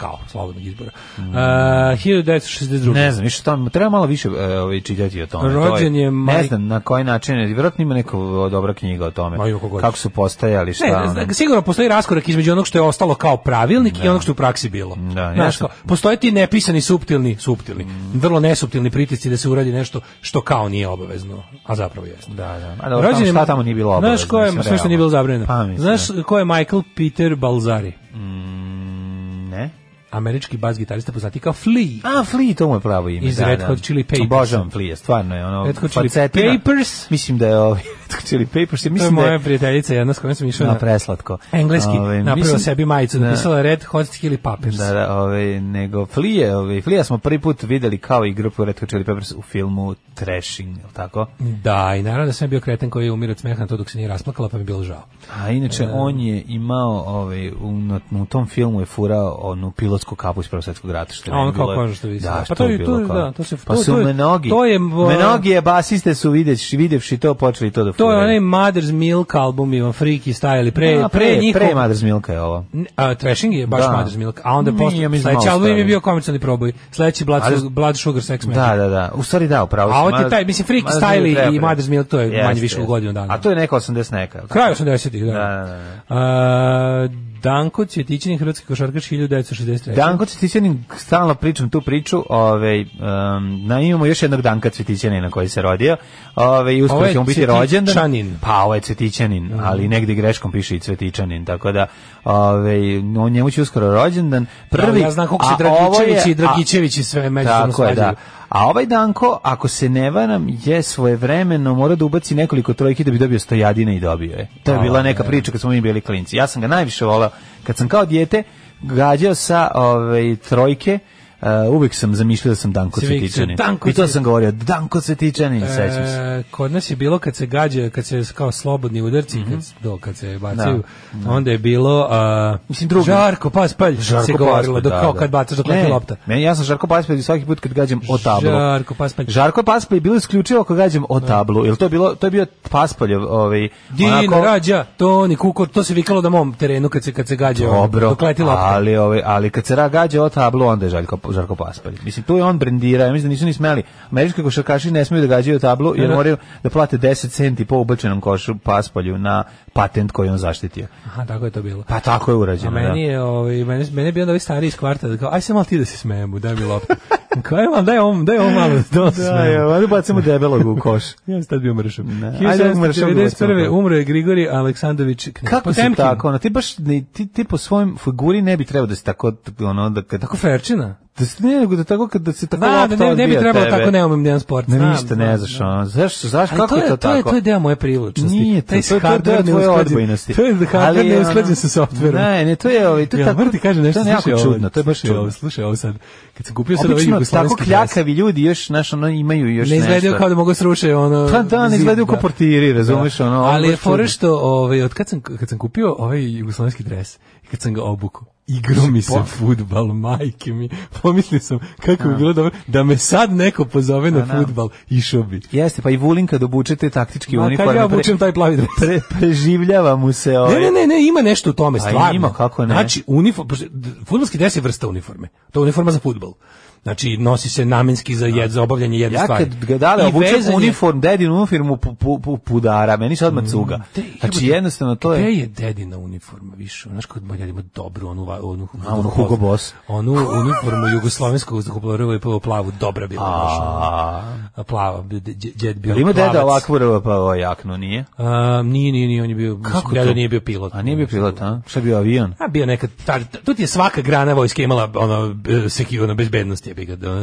kao slobodnog izbora. Mm. E, uh, 1962. Ne znam, više tamo treba malo više uh, ovaj čitati o tome. Rođen je, je ne znam na koji način, vjerojatno ima neka dobra knjiga o tome. Kako su postajali, šta. Ne, znam, sigurno postoji raskorak između onog što je ostalo kao pravilnik da. i onog što je u praksi bilo. Da, Znaš, kao, postoje ti nepisani suptilni, suptilni, mm. vrlo nesuptilni pritisci da se uradi nešto što kao nije obavezno, a zapravo jeste. Da, da. A dobro, Rođen tamo, šta tamo nije bilo obavezno? Znaš ko je, sve nije bilo zabranjeno. Pa znaš da. ko je Michael Peter Balzari? Mm američki bas gitarista poznati kao Flea. A, Flea, to mu je pravo ime. Iz da, Red da. Hot Chili Papers. Obožavam Flea, stvarno je ono. Red Papers. Mislim da je ovaj Chili Peppers. Mislim to da je moja prijateljica jedna s kojom sam išao na, na preslatko. Engleski, ove, ovaj, napravila sebi majicu, da. napisala Red Hot Chili Peppers. Da, da, ove, ovaj, nego Flije, ove, ovaj, Flija smo prvi put videli kao i grupu Red Hot Chili Peppers u filmu Trashing, je tako? Da, i naravno da sam bio kreten koji je umirao od smeha na to dok se nije rasplakala, pa mi je bilo žao. A inače, um, on je imao, ove, u, u tom filmu je furao onu pilotsku kapu iz Prvog svetskog rata, što je on kao bilo, što vidi. Da, pa to je to, da, to se pa to, su to, mnogi. To je mnogi uh, je basiste su videvši, videvši to počeli to da to je onaj Mother's Milk album Ivan Freaky Style pre da, pre, pre, njihov... pre Mother's Milk je ovo. A Trashing je baš da. Mother's Milk, a onda posle sledeći album je bio komercijalni proboj. Sledeći Blood, Ali, da- Blood Sugar Sex Magic. Da, da, da. U stvari da, upravo. A ovo ti taj mislim Freaky Style i Mother's Milk to je manje više u godinu dana. A to je neka 80 neka. Kraj 80-ih, da. da. Da, da, da. da. Danko Cvjetićanin, hrvatski košarkaš 1963. Danko Cvjetićanin, stalno pričam tu priču, ove, ovaj, um, na, imamo još jednog Danka Cvjetićanina koji se rodio, ove, ovaj, i uskoro će mu biti rođen. Pa, ovo je Cvjetićanin, mm. ali negdje greškom piše i Cvjetićanin, tako da ove, ovaj, on njemu će uskoro rođendan. Da, Prvi, da, ja znam kako se Dragičević i Dragičević i sve međusobno Tako je, da. A ovaj Danko, ako se ne varam, je svoje svojevremeno mora da ubaci nekoliko trojki da bi dobio stojadine i dobio je. To je bila neka da. priča kad smo mi bili klinci. Ja sam ga najviše volao kad sam kao dijete gađao sa ovaj, trojke Uh, eh, uvek sam zamišljao da sam Danko Cvetičanin. I to sam govorio, Danko Cvetičanin, e, eh, sećam se. Kod nas je bilo kad se gađa, kad se kao slobodni udarci, mm -hmm. kad, do, kad se da, bacaju, da. onda je bilo uh, Mislim, drugi. Žarko Paspalj, žarko se govorilo, da, kao da. kad bacaš dok ne, lopta. Ne, ja sam Žarko Paspalj svaki put kad gađam o tablu. Žarko Paspalj. Žarko Paspalj je bilo isključivo ako gađam o da. tablu, jer to je, bilo, to je bio Paspaljev ovaj, Din, onako... rađa, Toni Kukor, to se vikalo na mom terenu kad se, kad se gađa, Dobro, dok leti lopta. Ali, ovaj, ali kad se gađa o tablu, onda je Žarko Žarko Paspalj. Mislim, tu je on brendira, ja mislim da nisu ni smeli. Američki košarkaši ne smeju da gađaju tablu, jer moraju da plate 10 centi po ubačenom košu Paspalju na patent koji on zaštitio. Aha, tako je to bilo. Pa tako je urađeno. A meni da. je, ovaj, meni, meni je bio onda ovaj stari iz kvarta, da kao, aj se malo ti da se smejemo, daj mi loptu. Kao, aj vam, daj ovom, daj ovom malo, da se smejemo. Da, ja, ajde bacimo debelog u koš. ja sam tad bio mršav. Ajde, mršav. 1991. umro je Grigori Aleksandrović Knez. Kako Potemkin. tako, ono, ti baš, ne, ti, ti po svojim figuri ne bi trebao da se tako, ono, da kad... Tako ferčina. Da se ne, da tako kad da se tako da, da ne, ne bi trebalo tebe. tako ne umem nijedan sport. Ne, ništa ne znaš, ono. Zašto, zašto kako je to, tako? To je, to je deo moje privlačnosti. Nije, taj to, to, to, to, neusklađenosti. To je da hardware ne usklađen sa softverom. Ne, ne, to je ovaj to ja, tako. Vrti kaže nešto je jako čudno, to je baš čudno. Ovo, slušaj, ovo sad kad sam kupio sad ovaj jugoslovenski tako kljakavi ljudi još naš ono imaju još ne nešto. Ne izvedio kao da mogu sruše ono. Pa da, ne izvedio da. kao portiri, razumeš da. ono. Ali je fore što ovaj od kad sam kad sam kupio ovaj jugoslovenski dres i kad sam ga obukao igro mi se futbal, majke mi. Pomislio sam kako bi bilo dobro da me sad neko pozove na da. futbal, išao bi. Jeste, pa i Vulin kad obučete taktički Ma, uniform. Kad ja obučem taj plavi dres. Pre, preživljava mu se ovaj. Ne, ne, ne, ne, ima nešto u tome, stvarno. A ima, kako ne. Znači, uniform, futbalski dres je vrsta uniforme. To je uniforma za futbal. Znači nosi se namenski za jed za obavljanje jedne ja stvari. Ja kad ga dale obučen uniform dedinu uniformu pu, pu, pu, pudara, meni se odmah mm, cuga. Mm, te, znači jednostavno to je. Gde je dedina uniforma više? Znaš kod bolja ima dobru onu onu A, onu Hugo Boss. Onu uniformu jugoslovenskog vazduhoplova i plavu dobra bila A plava ded bio. Ima deda ovakvu pa jaknu nije? A, nije, nije, nije, on je bio Kako deda nije bio pilot. A nije bio pilot, a? Šta bio avion? A bio neka tu ti je svaka grana vojske imala ono e, sekirno bezbednosti jebi ga, da,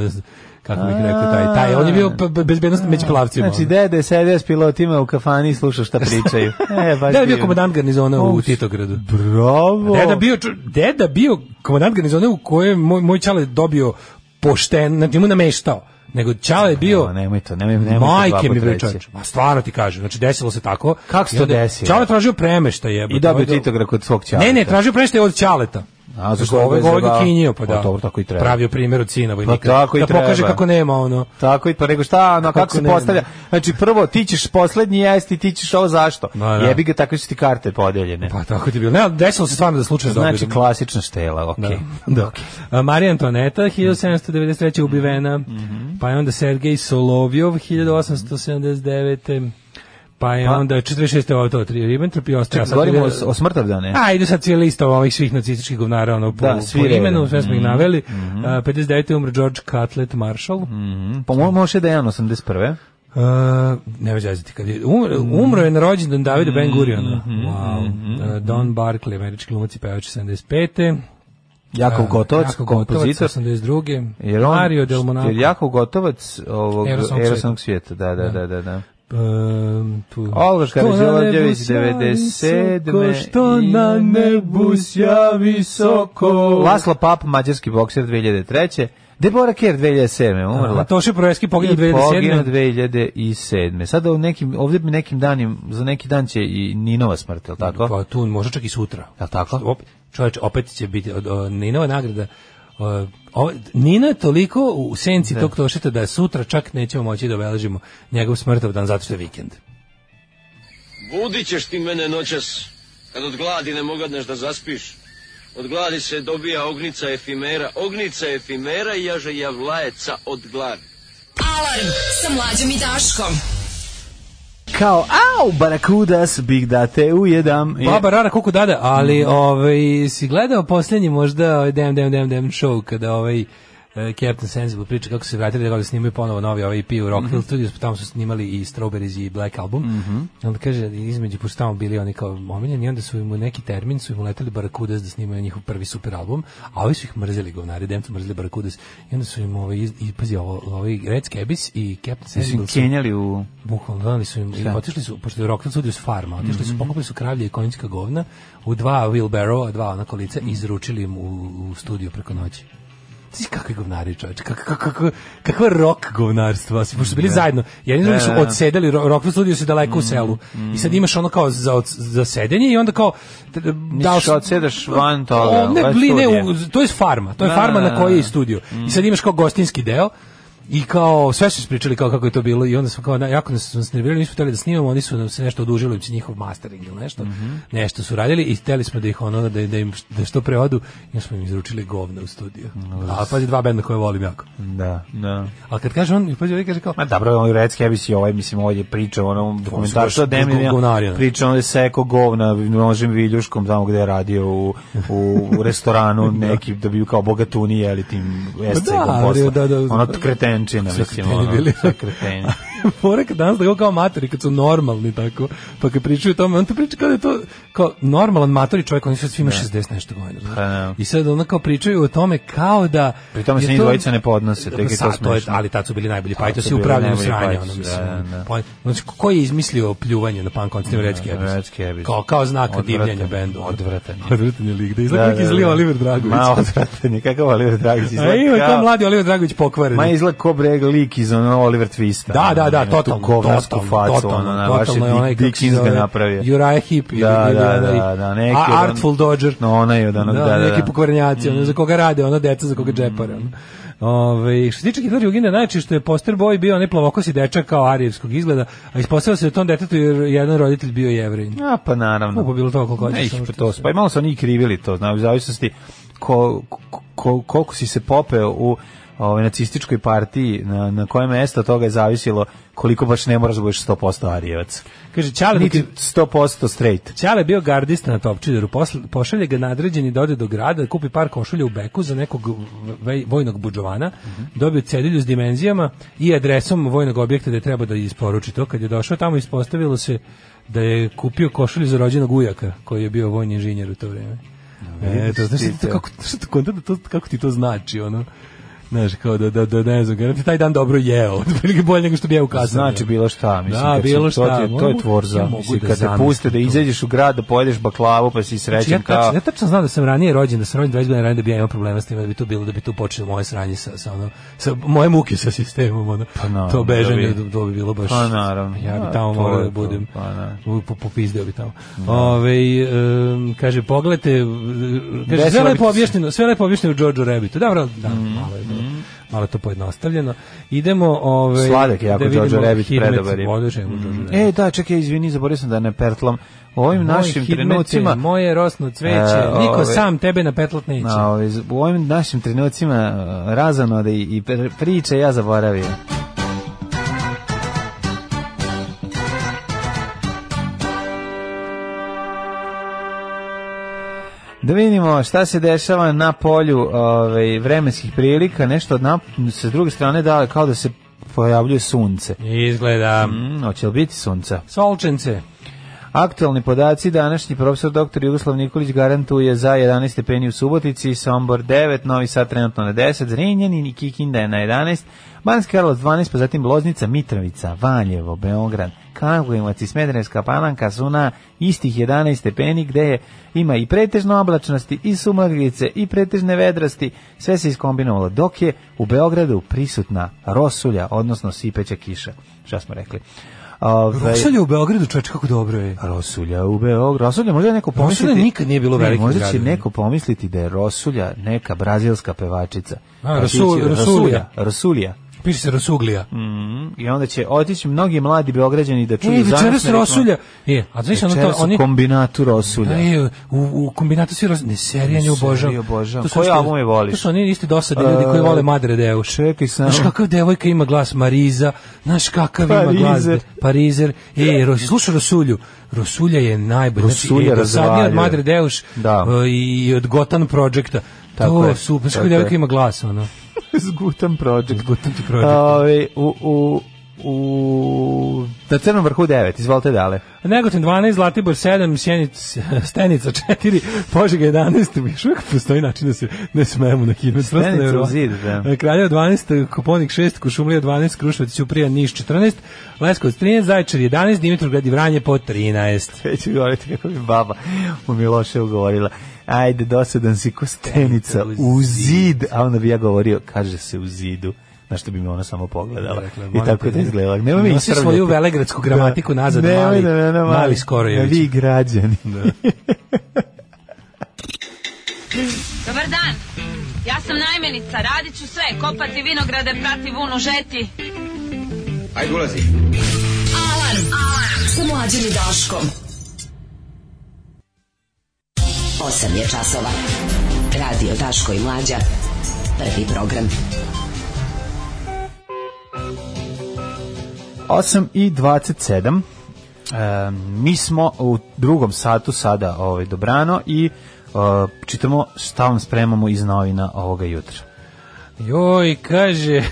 kako bih rekao, taj, taj, on je bio pa- bezbednost među plavcima. Znači, dede sede s pilotima u kafani i sluša šta pričaju. e, baš deda bio komandant garnizona u Titogradu. Bravo! Deda bio, deda bio komandant garnizona u kojem moj, moj čale dobio pošten, znači mu nameštao nego Čale je bio no, nemoj to nemoj nemoj majke mi bio čovjek ma stvarno ti kažem znači desilo se tako kako se to desilo Čale tražio premešta jebote i dobio Titograd kod svog Čaleta ne ne tražio premeštaj od Čaleta A za što ove ovaj godine kinjio pa, pa da. dobro tako i treba. Pravio primjer od sina vojnika. Pa, tako i da pokaže kako nema ono. Tako i pa nego šta, na kako, kako se nema. postavlja. Znači prvo ti ćeš poslednji jesti, ti ćeš ovo zašto. Da, da. Jebi ga tako su ti karte podeljene. Pa tako ti bilo. Ne, desilo se stvarno da slučajno Znači dobiju. klasična štela, okej. Okay. Da. da. Okay. Marija Antoneta 1793 ubivena. Mm -hmm. Pa je onda Sergej Solovjov 1879. Pa je pa? onda 46. ovo to, tri Ribbentrop i ostaje. Čekaj, govorimo o, o smrtavdane. A, ide sad cijela lista ovih svih nacističkih govnara, ono, po, da, po imenu, sve smo ih mhm, naveli. Mm -hmm. uh, 59. umre George Cutlet Marshall. Mm -hmm. Pa mo može da je 81. Uh, ne već zaziti, kad je umro, mhm. umro je na rođendan Davida mm -hmm. Ben Guriona. Mhm, wow. Uh, Don Barkley, američki glumac i pevač 75. Jakov Gotovac, Jakov kompozitor 82. Mario Del Monaco. Jer Jakov Gotovac ovog Erosnog svijeta. Da, da, da, da, da. da. Um, tu. Olga Karadžorđević 97. Ko što na nebu sja visoko. Laslo Pap, mađarski bokser 2003. Debora Kerr 2007. umrla. Toše Projeski poginuo 2007. Poginuo 2007. Sada u nekim, ovdje bi nekim danim, za neki dan će i Ninova smrt, je li tako? Pa tu, možda čak i sutra. Je li tako? opet, čovječ, opet će biti od, Ninova nagrada o, Nina je toliko u senci ne. Da. tog tošeta da sutra čak nećemo moći da obeležimo njegov smrtav dan zato što je vikend. Budićeš ti mene noćas, kad od gladi ne mogadneš da zaspiš. Od gladi se dobija ognica efimera, ognica efimera i jaže javlajeca od gladi. Alarm sa mlađom i daškom kao au barakudas big date u jedam je. baba rara koliko dada ali mm. ovaj si gledao poslednji možda ovaj dem dem dem dem show kada ovaj E, Captain Sensible priča kako su se vratili da snimaju ponovo novi ovaj EP u Rockhill mhm. mm -hmm. Studios, pa tamo su snimali i Strawberries i Black Album. Mm -hmm. Onda kaže, između, pošto tamo bili oni kao omiljeni, onda su im u neki termin, su im uletali Barakudas da snimaju njihov prvi super album, a ovi su ih mrzeli govnari, dem mrzeli Barakudas. I onda su im ovaj, i, pazi, ovo, ovaj Red Scabies i Captain Sensible. Su im u... Bukvalno, donali da, su im, i otišli su, pošto je Rockhill Studios farma, otišli su, mm -hmm. pokupili su kravlje i konjska govna, u dva wheelbarrow, a dva onako lica, mm -hmm. izručili im u, u studiju preko noći. Ti kakvi govnari, čoveče, kak, kak, kak, kakva rock govnarstva, svi su bili da. zajedno. Jedni drugi da, da su odsedeli, rock studio se daleko u mm, selu. Mm. I sad imaš ono kao za, za sedenje i onda kao... Da, što odsedaš van toga, ne, to je farma, to je farma na kojoj je studio. I mm. sad imaš kao gostinski deo, I kao, sve su ispričali kao kako je to bilo i onda smo kao, jako nas smo snimili, nismo htjeli da snimamo, oni su nam se nešto odužili, će njihov mastering ili nešto, mm -hmm. nešto su radili i htjeli smo da ih ono, da, da im da što preodu, i smo im izručili govna u studiju. No, A je dva benda koje volim jako. Da, da. A kad kaže on, pa je ovaj kaže kao... Ma dobro, on Red Habits i ovaj, mislim, ovaj je priča, ono, dokumentarstvo Demirija, priča, on je seko govna, nožem viljuškom tamo gde je radio u, u, u restoranu neki, da bi kao bogatuni jeli tim pa da, SC-kom posla. Da, da, da, ono, kreten kretenčina, mislim. Sakreteni bili. Sakreteni fora kad danas da go kao matori, kad su normalni tako, pa kad pričaju o tome, on to priča kao da je to kao normalan matori čovjek, oni sad svi ima 60 da. nešto godina. Pa, da. I sad onda kao pričaju o tome kao da... Pri tome se njih dvojica ne podnose, tek je to smiješno. Ali tad su bili najbolji pajtosi, upravljeni sranje, ono mislim. Pa, ko je izmislio pljuvanje na punk koncertima Red Cabbies? Kao, kao znak divljenja bendu. Odvratan je. Odvratan je lik, da izgleda kako izlio Oliver Dragović. Ma, odvratan je, kakav Oliver Dragović izgleda. A ima kao mladi Oliver Dragović pokvaren. Ma, izgleda ko breg lik iz ono Oliver Twista. Da, da, Da, da, totalno. Tu govnarsku facu, totalno, ono, baš je Dickens ga napravio. Uriah Heep. Da, da, da, da, neki. A Artful Dodger. No, onaj od onog, da, da. da neki da. pokvarnjaci, ono, za mm. koga rade, ono, deca za koga mm. džepare, ono. Ove, što se tiče Hitler Jugenda, najčešće što je poster boy bio onaj plavokosi dečak kao arijevskog izgleda, a ispostavilo se da tom detetu jer jedan roditelj bio jevrejin. A pa naravno. Kako bilo to koliko hoćeš. Ne, to, pa i malo su oni krivili to, znači, u zavisnosti ko, ko, ko, koliko si se popeo u ovaj nacističkoj partiji na na kojem mesto toga je zavisilo koliko baš ne moraš da budeš 100% arijevac. Kaže Ćale niti 100% straight. Ćale bio gardista na Topčideru, pošalje ga nadređeni da ode do grada, da kupi par košulja u Beku za nekog vojnog budžovana, mm -hmm. dobio cedilju s dimenzijama i adresom vojnog objekta da treba da isporuči to. Kad je došao tamo ispostavilo se da je kupio košulju za rođenog ujaka koji je bio vojni inženjer u to vreme. No, da, e, to, znaš, kako, to, kako, ti to znači, ono? Znaš, kao da, da, da ne znam, garant taj dan dobro jeo, otprilike bolje nego što bi jeo u Znači bilo šta, mislim, da, bilo šta, to, je, to je tvorza. Ja mislim, da kad te puste da izađeš u grad, da pojedeš baklavu, pa si znači, srećan znači, ja, kao... Ja tačno znam da sam ranije rođen, da sam rođen 20 godina ranije, da bi ja imao problema s tim, da bi to bilo, da bi tu počelo moje sranje sa, sa, ono, sa moje muke sa sistemom, ono, pa, no, to bežanje, da bi, to bi bilo baš... Pa naravno. Ja bi da, tamo morao da budem, pa, na. popizdeo bi tamo. Da. Ove, um, kaže, pogledajte, kaže, sve lepo objašnjeno, sve lepo objašnjeno u Jojo Rabbitu, dobro, vrlo, da, mm, malo je mm. malo to pojednostavljeno. Idemo ovaj Sladak je jako da Đorđe Rebić predobar. Mm. E da, čekaj, izvini, zaboravio sam da ne petlam. O ovim Moje našim trenucima moje rosno cveće, e, niko ove, sam tebe na petlat neće. Na, ove, u ovim našim trenucima e, razano da i, i priče ja zaboravio. Da vidimo šta se dešava na polju ovaj, vremenskih prilika, nešto na, sa druge strane da, kao da se pojavljuje sunce. Izgleda. Mm, hoće li biti sunca? Solčence. Aktualni podaci današnji profesor dr. Jugoslav Nikolić garantuje za 11 stepeni u Subotici, Sombor 9, Novi Sad trenutno na 10, Zrenjanin i Kikinda je na 11, Banska Karlovac 12, pa zatim Loznica, Mitrovica, Valjevo, Beograd, Kragujevac i Smederevska palanka su na istih 11 stepeni gde je, ima i pretežno oblačnosti i sumlagljice i pretežne vedrasti, sve se iskombinovalo dok je u Beogradu prisutna rosulja, odnosno sipeća kiša. Šta smo rekli? Ovaj Rosulja u Beogradu, čoveče, kako dobro je. Rosulja u Beogradu. Rosulja može neko pomisliti. Rosulja nikad nije bilo veliki. Ne, možda će neko pomisliti da je Rosulja neka brazilska pevačica. A, Rosu, Rosulja. Rosulja. Rosulja. Piše se Rosuglija. Mm i onda će otići mnogi mladi beograđani da čuju e, večeras rosulja. E, a znaš ono to oni kombinatu rosulja. E, u, u kombinatu svi rosulja, ne serija ne obožavam. obožavam. Koji album je voliš? To su oni isti dosadni ljudi koji e, vole Madre Deu. Čekaj sam. Znaš kakav devojka ima glas Mariza, znaš kakav ima glas Parizer. E, ros, slušaj rosulju. Rosulja je najbolja. Znači, rosulja znači, razvaljuje. od Madre Deuš da. E, i od Gotan Projekta. Tako to je, super, znači, devojka ima glas, ono. Zgutan project. Zgutan project. Ove, u, u, u na Crnom vrhu 9, izvolite dale. Negotin 12, Zlatibor 7, Sjenic, Stenica 4, Požega 11, još uvijek postoji način da se ne da smemo na kinu. Stenica u zid, da. E, Kraljeva 12, Koponik 6, Kušumlija 12, Kruševac Ćuprija Niš 14, Leskovac 13, Zaječar 11, Dimitrov gradi Vranje po 13. Već govoriti kako bi baba u Miloše ugovorila ajde, dosadan si ko stenica u zid, a onda bi ja govorio, kaže se u zidu na što bi mi ona samo pogledala. Rekla, dakle, I tako da izgleda. Nema mi ispravljati. svoju velegradsku gramatiku da. nazad, ne, mali, ne, ne, ne, mali, mali skoro je. Vi građani. Da. Dobar dan. Ja sam najmenica, radit ću sve, kopati vinograde, prati vunu, žeti. Ajde, ulazi. Alarm, alarm, sa mlađim i Daškom. 8 je časova. Radio Daško i Mlađa. Prvi program. 8 i 27. E, mi smo u drugom satu sada ovaj, dobrano i e, čitamo šta vam spremamo iz novina ovoga jutra. Joj, kaže...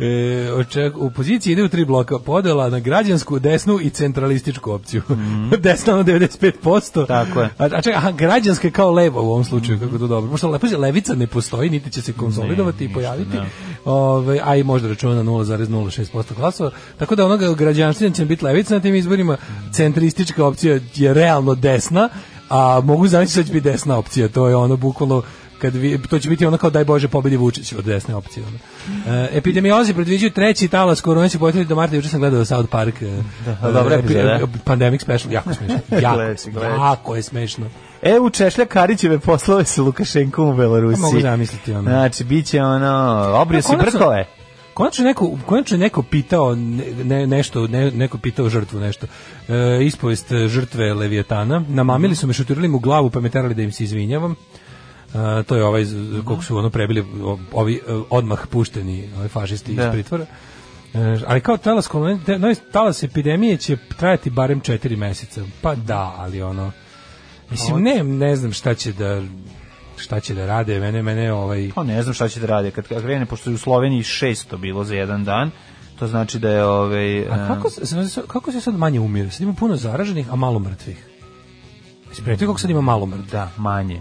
E, oček, u poziciji ide u tri bloka podela na građansku, desnu i centralističku opciju. Mm -hmm. Desna na 95%. Tako je. A, a čekaj, građanska je kao leva u ovom slučaju, mm -hmm. kako to dobro. Pošto lepo levica ne postoji, niti će se konsolidovati ne, i pojaviti. Ne. Da. Ove, a i možda računa na 0,06% glasova. Tako da onoga građanština će biti levica na tim izborima. Centralistička opcija je realno desna a mogu zamisliti da će biti desna opcija, to je ono bukvalno kad vi, to će biti ono kao daj Bože pobedi Vučić od desne opcije. Ono. E, epidemiolozi predviđuju treći talas korone će potreti do marta, juče sam gledao South Park. E, da, pa e, dobra epizoda. E, pandemic special, jako smešno. jako, jako je smešno. E, u Češlja Karićeve poslove sa Lukašenkom u Belorusiji. mogu zamisliti ono. Znači, bit će ono, obrio si brkove. Konačno neko, konačno neko pitao ne, nešto, ne, neko pitao žrtvu nešto. E, ispovest e, žrtve Leviatana. Namamili su me, šutirali mu glavu, pa me terali da im se izvinjavam. Uh, to je ovaj kog su ono prebili ovi e, odmah pušteni ovi ovaj, fašisti da. iz pritvora. E, ali kao talas, no, talas epidemije će trajati barem četiri meseca. Pa da, ali ono mislim ne ne znam šta će da šta će da rade, mene mene ovaj Pa ne znam šta će da rade kad krene pošto je u Sloveniji 600 bilo za jedan dan. To znači da je ovaj A kako se kako se sad manje umire? Sad ima puno zaraženih, a malo mrtvih. Ispreti kako sad ima malo mrtvih. Da, manje.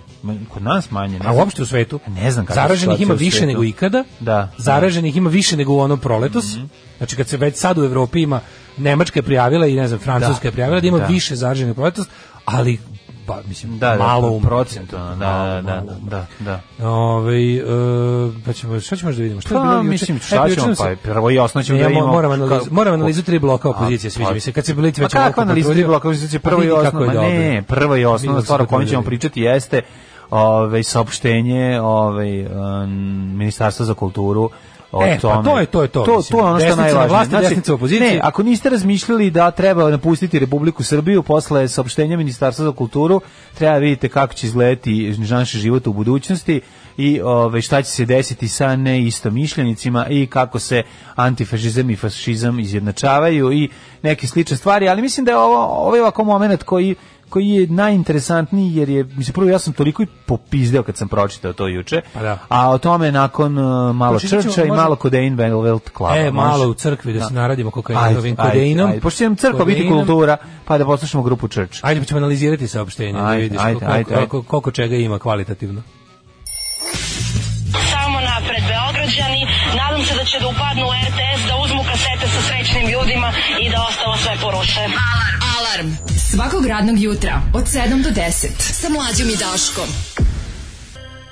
Kod nas manje. Ne A uopšte u svetu? Ne znam kako Zaraženih ima više nego ikada. Da, da. Zaraženih ima više nego u onom proletos. Mm -hmm. Znači kad se već sad u Evropi ima Nemačka je prijavila i ne znam Francuska da. je prijavila da ima da. više zaraženih proletos, ali pa mislim da, da, pa, da, da malo da, procentualno, da, da, da, da. Ovaj e, pa ćemo šta ćemo da vidimo? Šta pa, mislim šta ćemo pa prvo i osnovno ćemo da imamo moramo analizu, moramo analizu tri bloka opozicije, sviđa pa- mi se. Kad se bili već kako analizu tri bloka opozicije, prvo i osnovno, ne, prvo i osnovno stvar o kojoj ćemo pričati jeste ovaj saopštenje ovaj ministarstva za kulturu o e, tome. Pa to je to je to. To, to je ono što najvažnije. Znači, desnica znači, opozicije. Ne, ako niste razmišljali da treba napustiti Republiku Srbiju posle saopštenja Ministarstva za kulturu, treba da vidite kako će izgledati naš život u budućnosti i ove, šta će se desiti sa neistomišljenicima i kako se antifašizam i fašizam izjednačavaju i neke slične stvari, ali mislim da je ovo je ovako moment koji koji je najinteresantniji jer je mislim prvo ja sam toliko i popizdeo kad sam pročitao to juče pa da. a o tome nakon uh, malo crča i malo kod kodein Velvet Club e malo u crkvi da se da. naradimo kokainovim kodeinom ajde. pošto će nam crkva biti kultura pa da poslušamo grupu Church ajde pa ćemo analizirati saopštenje da ajde, da vidiš ajde, koliko, ajde, koliko, koliko, koliko čega ima kvalitativno samo napred Beograđani nadam se da će da upadnu u RTS da uzmu kasete sa srećnim ljudima i da ostalo sve poruše alarm alarm Svakog radnog jutra od 7 do 10 sa mlađom i Daškom.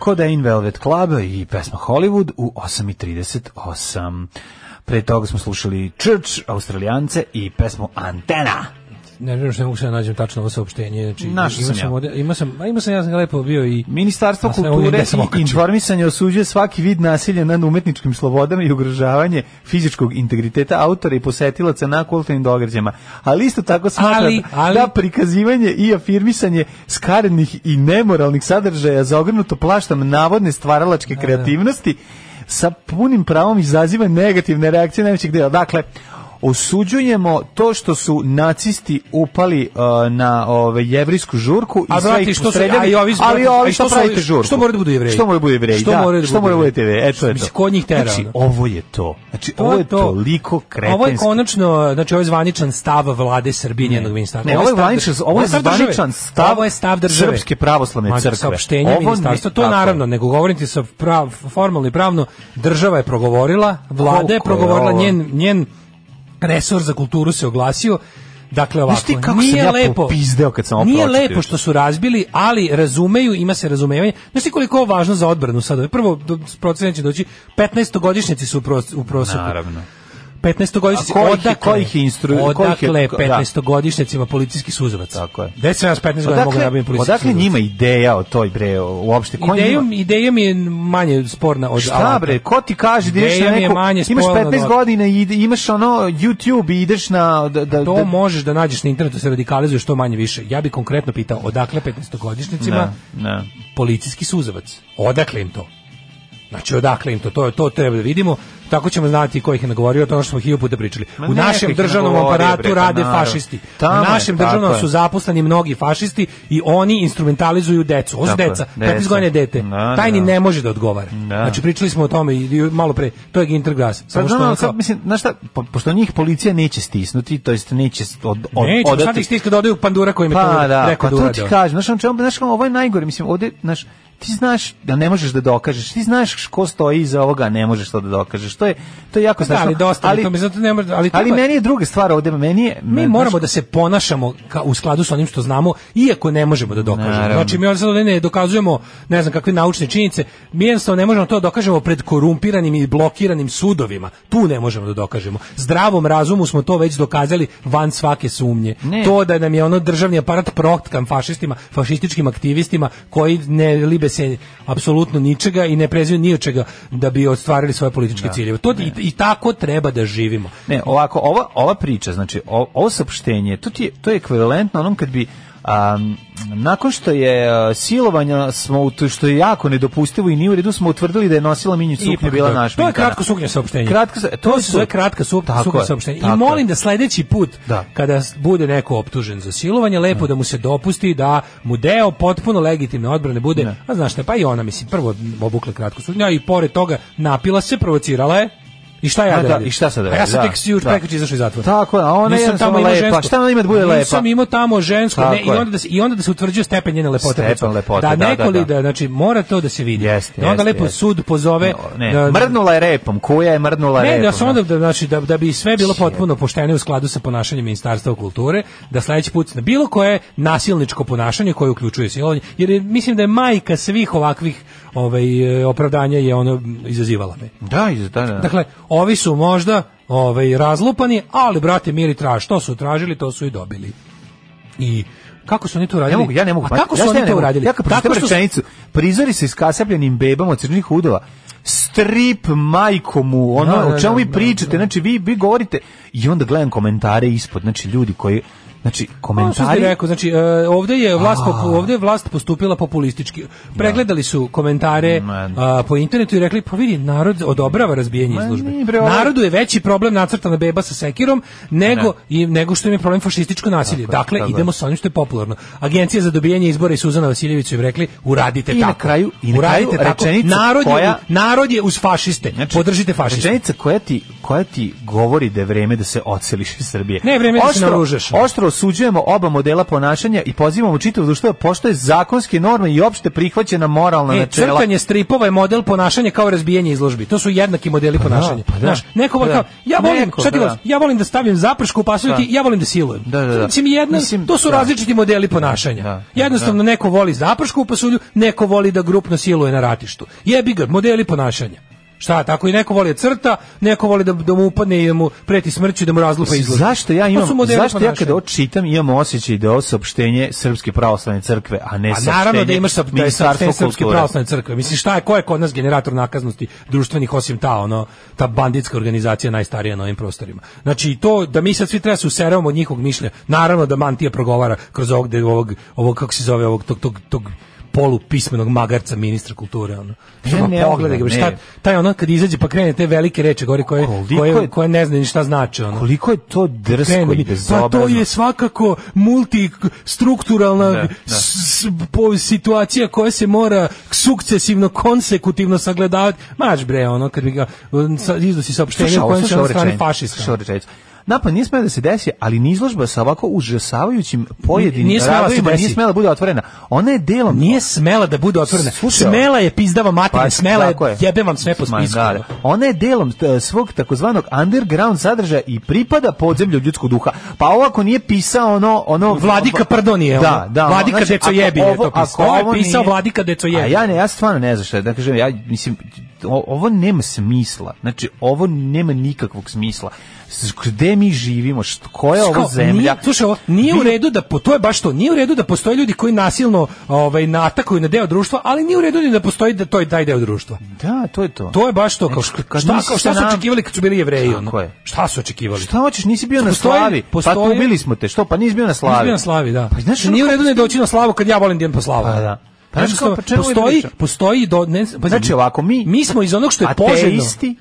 Codeine Velvet Club i pesma Hollywood u 8.38. Pre toga smo slušali Church, Australijance i pesmu Antena ne znam što ne mogu da nađem tačno ovo saopštenje. Znači, Našao sam ja. Ovde, ima sam, a ima sam, ja sam ga lepo bio i... Ministarstvo kulture i informisanja osuđuje svaki vid nasilja nad umetničkim slobodama i ugrožavanje fizičkog integriteta autora i posetilaca na kulturnim događajima. Ali isto tako smatra ali, ali, da prikazivanje i afirmisanje skarednih i nemoralnih sadržaja za ogrnuto plaštam navodne stvaralačke da, da. kreativnosti sa punim pravom izaziva negativne reakcije najvećeg dela. Dakle, osuđujemo to što su nacisti upali uh, na ove jevrejsku žurku i sve ih što su, a i ovi ali ovi što, što pravite žurku što mora da budu jevreji što mora da budu jevreji što da, mora da što mora da budu jevreji eto eto kod njih tera znači ovo je to znači to pa ovo je to. toliko kretenski ovo je konačno znači ovo je zvaničan stav vlade Srbije njenog ministarstva ne ovo je zvaničan ovo je zvaničan stav ovo je stav države srpske pravoslavne crkve saopštenje ministarstva to naravno nego govoriti sa formalno i pravno država je progovorila vlada je progovorila njen njen resor za kulturu se oglasio. Dakle ovako, nije ja lepo, pizdeo kad sam Nije lepo što su razbili, ali razumeju, ima se razumevanje. Znaš koliko je važno za odbranu sada? Prvo, procenat doći, 15-godišnjaci su u, pros, u proseku. Naravno. 15-godišnjaci odakle, kojih je instru... odakle 15-godišnjacima da. policijski suzavac Tako je. deca nas 15 godina mogu da nabaviti policijski Odakle suzovac? njima ideja o toj bre, uopšte? Ko ideja, njima... ideja mi je manje sporna od Šta bre, ko ti kaže da ideš na neko, manje imaš 15 godina i imaš ono YouTube i ideš na... Da, da, to da... možeš da nađeš na internetu, da se radikalizuje što manje više. Ja bih konkretno pitao, odakle 15-godišnjacima da, policijski suzavac Odakle im to? Znači odakle im to, to, to treba da vidimo, tako ćemo znati ko ih je nagovorio, to ono što smo hiljopu da pričali. Ma u našem državnom aparatu breka, pa rade naravno. fašisti. Tamo u našem državnom su zaposleni mnogi fašisti i oni instrumentalizuju decu. Ovo su deca, 15 godina dete. Na, da, Tajni da. ne može da odgovara. Na. Da. Znači pričali smo o tome i malo pre, to je Gintergras. Pa Samo što ono kao... Mislim, znaš šta, po, pošto njih policija neće stisnuti, to jest neće od, od, neće, odati... Neće, sad ih stiska da odaju pandura koji im je pa, to da, rekao pa, da uradio. Pa to ti kažem, znaš, znaš, znaš, ovo je najgore, mislim, ovde, znaš, ti znaš da ne možeš da dokažeš, ti znaš ko stoji iza ovoga, ne možeš to da dokažeš. To je to je jako da, strašno. ali dosta, ali, to mi zato ne može, ali, ali meni je druga stvar ovde, meni je mi ne, moramo znaš, da se ponašamo ka, u skladu sa onim što znamo, iako ne možemo da dokažemo. Naravno. Znači mi ovde ne dokazujemo, ne znam kakve naučne činjenice, mi jednostavno ne možemo to da dokažemo pred korumpiranim i blokiranim sudovima. Tu ne možemo da dokažemo. Zdravom razumu smo to već dokazali van svake sumnje. Ne. To da nam je ono državni aparat protkan fašistima, fašističkim aktivistima koji ne libe drbe se apsolutno ničega i ne prezaju ni od čega da bi ostvarili svoje političke da. ciljeve. To i, i, tako treba da živimo. Ne, ovako, ova, ova priča, znači, ovo saopštenje, to, ti je, to je ekvivalentno onom kad bi Um, nakon što je uh, silovanja smo što je jako nedopustivo i ni u redu smo utvrdili da je nosila minju suknju bila da. naš. To je da. kratko suknja saopštenje. Kratko, e, to, to su sve kratka suknja saopštenja. I molim da sledeći put da. kada bude neko optužen za silovanje lepo ne. da mu se dopusti da mu deo potpuno legitimne odbrane bude. Ne. A znaš šta, pa i ona mislim prvo obukla kratko suknju, i pored toga napila se, provocirala je I šta ja da, da, i šta sad da, ja sam tek juč da. prekiče izašao iz zatvora. Tako, a ona je tamo lepa. Žensko, šta ona ima da bude nisam lepa? Nisam imao tamo žensko, ne, i onda da se, i onda da se utvrđuje stepen njene lepote. Stepen lepote, da, da, da nekoli da, da, znači mora to da se vidi. Jest, da onda jest, lepo jest. sud pozove. Ne, ne. Da-, da, mrdnula je repom, koja je mrdnula ne, repom. Ne, da se onda da, znači da, da bi sve bilo potpuno pošteno u skladu sa ponašanjem Ministarstva kulture, da sledeći put na bilo koje nasilničko ponašanje koje uključuje silovanje, jer mislim da je majka svih ovakvih ovaj, e, opravdanje je ono izazivala me. Da, iz, da, da. Dakle, ovi su možda ovaj, razlupani, ali, brate, miri traž, što su tražili, to su i dobili. I kako su oni to uradili? Ja, mogu, ja ne mogu. A pa, kako su ja oni to uradili? Ja kad pročitam što... rečenicu, prizori se iskasapljenim bebama od crnih hudova. strip majkomu, ono, no, da, o da, čemu da, vi pričate, znači vi, vi govorite i onda gledam komentare ispod, znači ljudi koji Znači, komentari... rekao, znači, e, ovdje je, vlast, ovdje je vlast postupila populistički. Da. Pregledali su komentare a, po internetu i rekli, pa vidi, narod odobrava razbijanje izložbe. Narodu je veći problem nacrtana beba sa sekirom nego, i, nego što im je problem fašističko nasilje. dakle, idemo sa onim što je popularno. Agencija za dobijanje izbora i Suzana Vasiljević su im rekli, uradite I tako. Na kraju, I na kraju, uradite tako. Narod, koja... je, narod je uz fašiste. Znači, Podržite fašiste. Rečenica koja ti, koja ti govori da je vreme da se oceliš iz Srbije. Ne, vreme da se naružaš. Oštro osuđujemo oba modela ponašanja i pozivamo čitavu društvo da poštoje zakonske norme i opšte prihvaćena moralna e, načela. Crtanje stripova je model ponašanja kao razbijanje izložbi. To su jednaki modeli pa da, ponašanja. Pa da, pa Znaš, neko da, kao, ja volim, neko, šta ti da. ja volim da stavim zapršku u pasulju, da. ja volim da silujem. Da, da, da. Mislim, jedna, Mislim, to su različiti modeli ponašanja. Jednostavno, neko voli zapršku u pasulju, neko voli da grupno siluje na ratištu. Jebi modeli ponašanja. Šta, tako i neko voli da crta, neko voli da, da mu upadne i da mu preti smrću, da mu razlupa izgled. Zašto ja imam, zašto ja kada očitam imam osjećaj da je ovo saopštenje Srpske pravoslavne crkve, a ne a pa naravno da imaš sap, da je pravoslavne crkve. Mislim, šta je, ko je kod nas generator nakaznosti društvenih, osim ta, ono, ta banditska organizacija najstarija na ovim prostorima. Znači, to da mi sad svi treba da se useravamo od njihovog mišljenja, naravno da mantija progovara kroz ovog, ovog, ovog, kako se zove, ovog, tog, tog, tog polupismenog magarca ministra kulture ono. Ja ne pogleda ga šta taj ono kad izađe pa krene te velike reči govori koje koje, koje ne zna ni šta znači ono. Koliko je to drsko krene, i bezobrazno. Pa to je svakako multistrukturalna da, da. po, situacija koja se mora sukcesivno konsekutivno sagledavati. Mač bre ono kad bi ga iznosi saopštenje koje je fašista. Napad nije smela da se desi, ali ni izložba sa ovako užasavajućim pojedinim nije smela da desi. nije smela da bude otvorena. Ona je delom nije smela da bude otvorena. Slušaj, smela je pizdava pa, materina, pa, smela je, je. jebem vam sve po spisku. Da, Ona je delom svog takozvanog underground sadržaja i pripada podzemlju ljudskog duha. Pa ovako nije pisao ono ono Vladika Prdonije. Da, da. Vladika znači, deco jebi je to pisao. Ovo je pisao nije... Vladika deco jebi. A ja ne, ja stvarno ne znam šta da kažem, ja mislim ovo nema smisla. Znači ovo nema nikakvog smisla gde mi živimo, što koja je ovo zemlja? Nije, slušaj, ovo, nije u redu da po, to je baš to, nije u redu da postoje ljudi koji nasilno ovaj natakuju na deo društva, ali nije u redu ni da postoji da to je taj deo društva. Da, to je to. To je baš to kao znači, kad šta, kao, šta su očekivali kad su bili Jevreji, ono? Je. Šta su očekivali? Šta hoćeš, nisi bio postoji, na slavi. Pa postoji... Pa ubili smo te, što? Pa nisi bio na slavi. Nisi bio na slavi, da. Pa znaš, nije u redu da doći na slavu kad ja volim da po slavu. Pa, da. znači, kao, pa postoji, da postoji do, ne, pa, znači ovako mi mi smo iz onog što je poželjno. Ateisti,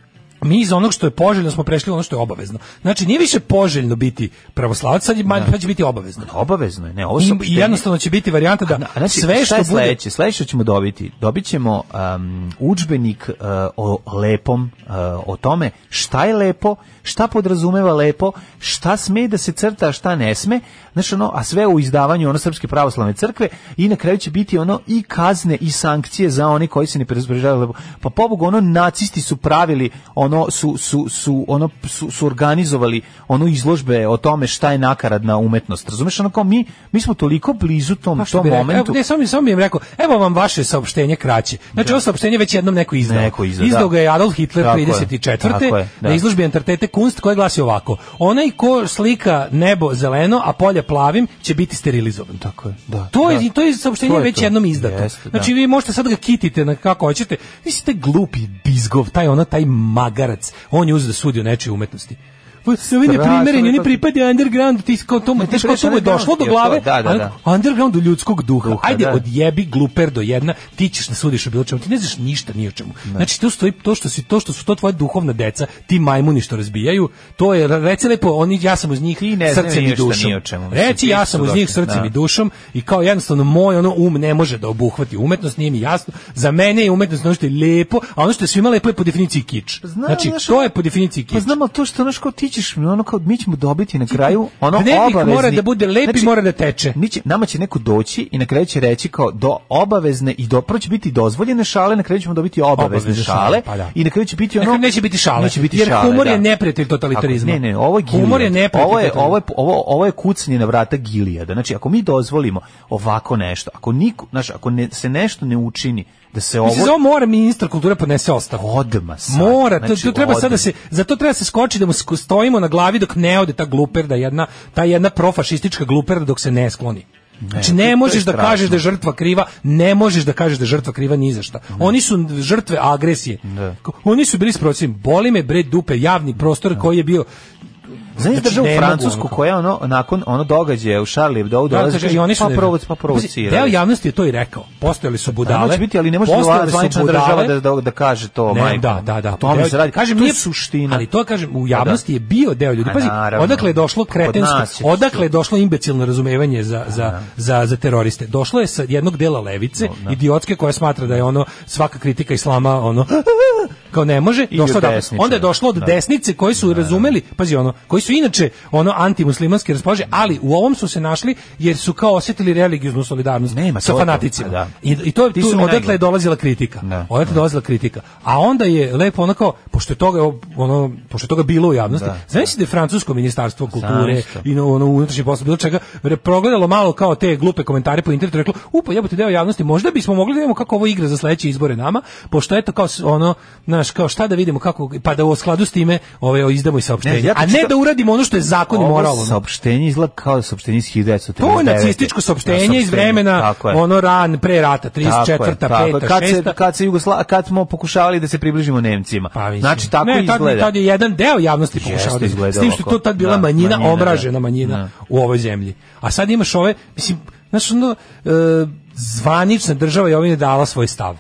mi iz onog što je poželjno smo prešli ono što je obavezno. Znači nije više poželjno biti pravoslavac, sad manj, pa da. će biti obavezno. Ne, da, obavezno je, ne, ovo I, jednostavno će biti varijanta da a, znači, sve što bude sledeće, sledeće ćemo dobiti, dobićemo um, udžbenik uh, o lepom, uh, o tome šta je lepo, šta podrazumeva lepo, šta sme da se crta, šta ne sme. Znači ono, a sve u izdavanju ono srpske pravoslavne crkve i na kraju će biti ono i kazne i sankcije za one koji se ne pridržavaju lepo. Pa pobogu ono nacisti su pravili ono ono su su su ono su, su organizovali ono izložbe o tome šta je nakaradna umetnost. Razumeš ono kao mi mi smo toliko blizu tom pa tom momentu. Rekao, evo, ne, sam, sam im rekao, evo vam vaše saopštenje kraće. Znači da. ovo saopštenje već jednom neko izdao. Neko izdao, da. izdao ga je Adolf Hitler tako 34. Je, da. na izložbi Entartete Kunst koja glasi ovako. Onaj ko slika nebo zeleno, a polje plavim će biti sterilizovan. Tako je. Da. To je da. to je saopštenje to je već to. jednom izdato. Jeste, da. znači vi možete sad ga kitite na kako hoćete. Vi ste glupi bizgov, taj ona taj maga udarac. On je uzeo da sudi o nečoj umetnosti pa se vidi primeren, oni pripadaju undergroundu, ti kao tomu, teško to mu je došlo do glave, da, da, da. undergroundu ljudskog duha. duha Ajde, da. odjebi gluper do jedna, ti ćeš da sudiš o bilo čemu, ti ne znaš ništa ni o čemu. Ne. Znači, to stoji to što se to što su to tvoje duhovna deca, ti majmuni što razbijaju, to je reci lepo, oni ja sam uz njih i ne srce i dušom. Ni o čemu, reci ja sam uz njih srcem i da. dušom i kao jednostavno moj ono um ne može da obuhvati umetnost, nije mi jasno. Za mene je umetnost nešto lepo, a ono što je svima lepo je po definiciji kič. Pa znači, to je po definiciji pa kič. Pa znamo to što naš ko ti ćeš ono kao mi ćemo dobiti na kraju ono obavezni. mora da bude lep znači, i mora da teče. Mi će, nama će neko doći i na kraju će reći kao do obavezne i do će biti dozvoljene šale, na kraju ćemo dobiti obavezne, obavezne šale, pa da. i na kraju će biti ono dakle, neće biti šale. Neće biti jer šale, humor da. je neprijatelj totalitarizma. ne, ne, ovo je humor je neprijatelj. Ovo je ovo je, ovo, ovo je kucnje na vrata gilijada. Znači ako mi dozvolimo ovako nešto, ako niko, znači ako ne, se nešto ne učini da se ovo Mislim, mora ministar kulture podnese ostavku. Odma. Mora, znači, to, treba sada da se za to treba da se skoči da mu stojimo na glavi dok ne ode ta gluperda jedna, ta jedna profašistička gluperda dok se ne skloni. Ne, znači ne možeš da kažeš da je žrtva kriva, ne možeš da kažeš da je žrtva kriva ni za šta. Mm. Oni su žrtve agresije. Da. Oni su bili sprocim, boli me bre dupe, javni prostor da. koji je bio Znaš da znači, državu Francusku koja ono nakon ono događaja u Charlie Hebdo da, dolazi i oni pa su pa provoc pa provocira. Deo javnosti je to i rekao. Postojali su pa budale. Da, biti, ali ne može da zvanična država da, da da kaže to, ne, majko. Da, da, da. To mi se radi. Kažem nije suština. Ali to kažem u pa da. javnosti da. je bio deo ljudi. Pazi, odakle je došlo kretenstvo, odakle je došlo imbecilno razumevanje za za za za teroriste. Došlo je sa jednog dela levice, idiotske koja smatra da je ono svaka kritika islama ono kao ne može, došlo da onda je došlo od desnice koji su razumeli, pazi ono koji su inače ono antimuslimanski raspoloženi, ali u ovom su se našli jer su kao osetili religioznu solidarnost Nema, sa fanaticima. Da. I, I to je tu, odatle je dolazila kritika. Da, odatle je da. dolazila kritika. A onda je lepo onako, kao, pošto je toga, ono, pošto je toga bilo u javnosti, da, znači da je Francusko ministarstvo kulture i ono, unutrašnje posla, bilo čega, progledalo malo kao te glupe komentare po internetu, reklo, upa, jebote deo javnosti, možda bismo mogli da vidimo kako ovo igra za sledeće izbore nama, pošto eto kao ono, naš, kao šta da vidimo kako, pa da u skladu s time ovaj, izdamo i saopštenje. Ne, ja A ne ne da uradimo ono što je zakon i moralno. Ovo saopštenje izgleda kao saopštenje iz 1939. To je nacističko saopštenje iz vremena ono ran, pre rata, 34. 5. Kad, se, kad, se Jugosla, kad smo pokušavali da se približimo Nemcima. Pa, znači, tako ne, izgleda. Tad, tad je jedan deo javnosti pokušao da izgleda. S tim što to tad bila da, manjina, manjina, da. omražena manjina da. u ovoj zemlji. A sad imaš ove, mislim, znaš, ono, e, zvanična država je ovine dala svoj stav.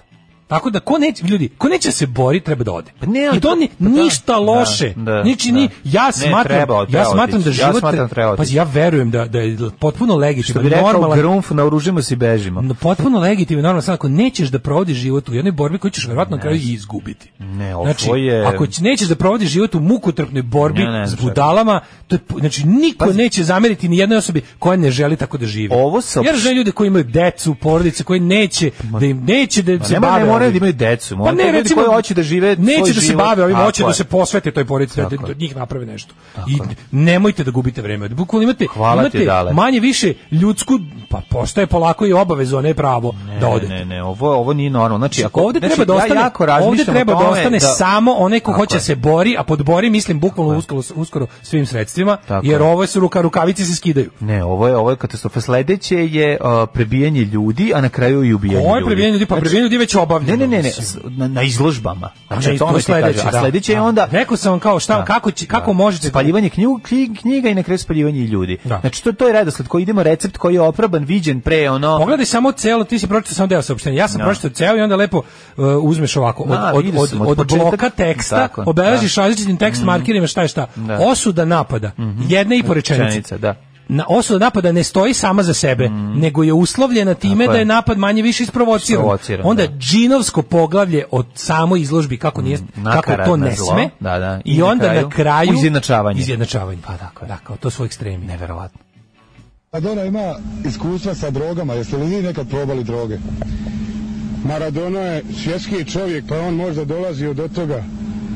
Tako da ko neće ljudi, ko neće se bori treba da ode. Pa ne, ali I to pa- ni pa da, ništa da, loše. Da, znači, da, Niči ni ja smatram ne, treba, treba ja smatram da život ja smatram da treba. Pa ja verujem da da je potpuno legitimno normalno. Grunf na naoružimo se i bežimo. Potpuno legitimno normalno samo ako nećeš da provodiš život u jednoj borbi koju ćeš verovatno kraju i izgubiti. Ne, ovo znači, je Ako nećeš da provodiš život u mukotrpnoj borbi ne, ne, s budalama, to je, znači niko Pazi. neće zameriti ni jednoj osobi koja ne želi tako da živi. Ovo su Jer žele ljude koji imaju decu, porodice, koji neće da im neće da se bave moraju da imaju decu, pa moraju pa ne, da recimo, koji hoće da žive neće da se bave ovim, hoće da se posvete toj porodici, da, da njih naprave nešto. I nemojte da gubite vreme. Bukvalno imate, imate manje više ljudsku, pa postaje polako i obavezu, a ne pravo ne, da odete. Ne, ne, ovo, ovo nije normalno. Znači, ako, ovde znači, treba da ostane, ja ovde treba da ostane da... samo onaj ko hoće da je. se bori, a pod bori mislim bukvalno uskoro, uskoro svim sredstvima, Tako jer ovo su ruka, rukavice se skidaju. Ne, ovo je, ovo je katastrofa. Sledeće je prebijanje ljudi, a na kraju i ubijanje ljudi. Ovo je prebijanje ljudi, pa znači, prebijanje ljudi već obavljeno Ne, ne, ne, ne, na, na izložbama. Da, znači, na, da, to ono sledeće, a da, sledeće je onda... Rekao sam vam kao, šta, da, kako, će, kako da. možete... Spaljivanje knjiga, knjiga i na kraju spaljivanje i ljudi. Da. Znači, to, to je redosled koji idemo recept koji je oproban, viđen pre ono... Pogledaj samo celo, ti si pročitao samo deo saopštenja. Ja sam no. pročitao ceo i onda lepo uh, uzmeš ovako, od, da, od, od, od, od bloka teksta, Tako, obeležiš da. različitim tekst mm. markerima šta je šta. Osuda napada, mhm. jedna i porečenica. Da na osuda napada ne stoji sama za sebe, mm. nego je uslovljena time Tako da je napad manje više isprovociran. Onda da. džinovsko poglavlje od samo izložbi kako nije mm. kako to ne zlo. sme. Da, da. I, I onda na kraju izjednačavanje. Izjednačavanje. Pa tako, je. dakle, to su ekstremi. Neverovatno. Maradona pa ima iskustva sa drogama. Jeste li vi nekad probali droge? Maradona je svjetski čovjek, pa on možda dolazi od toga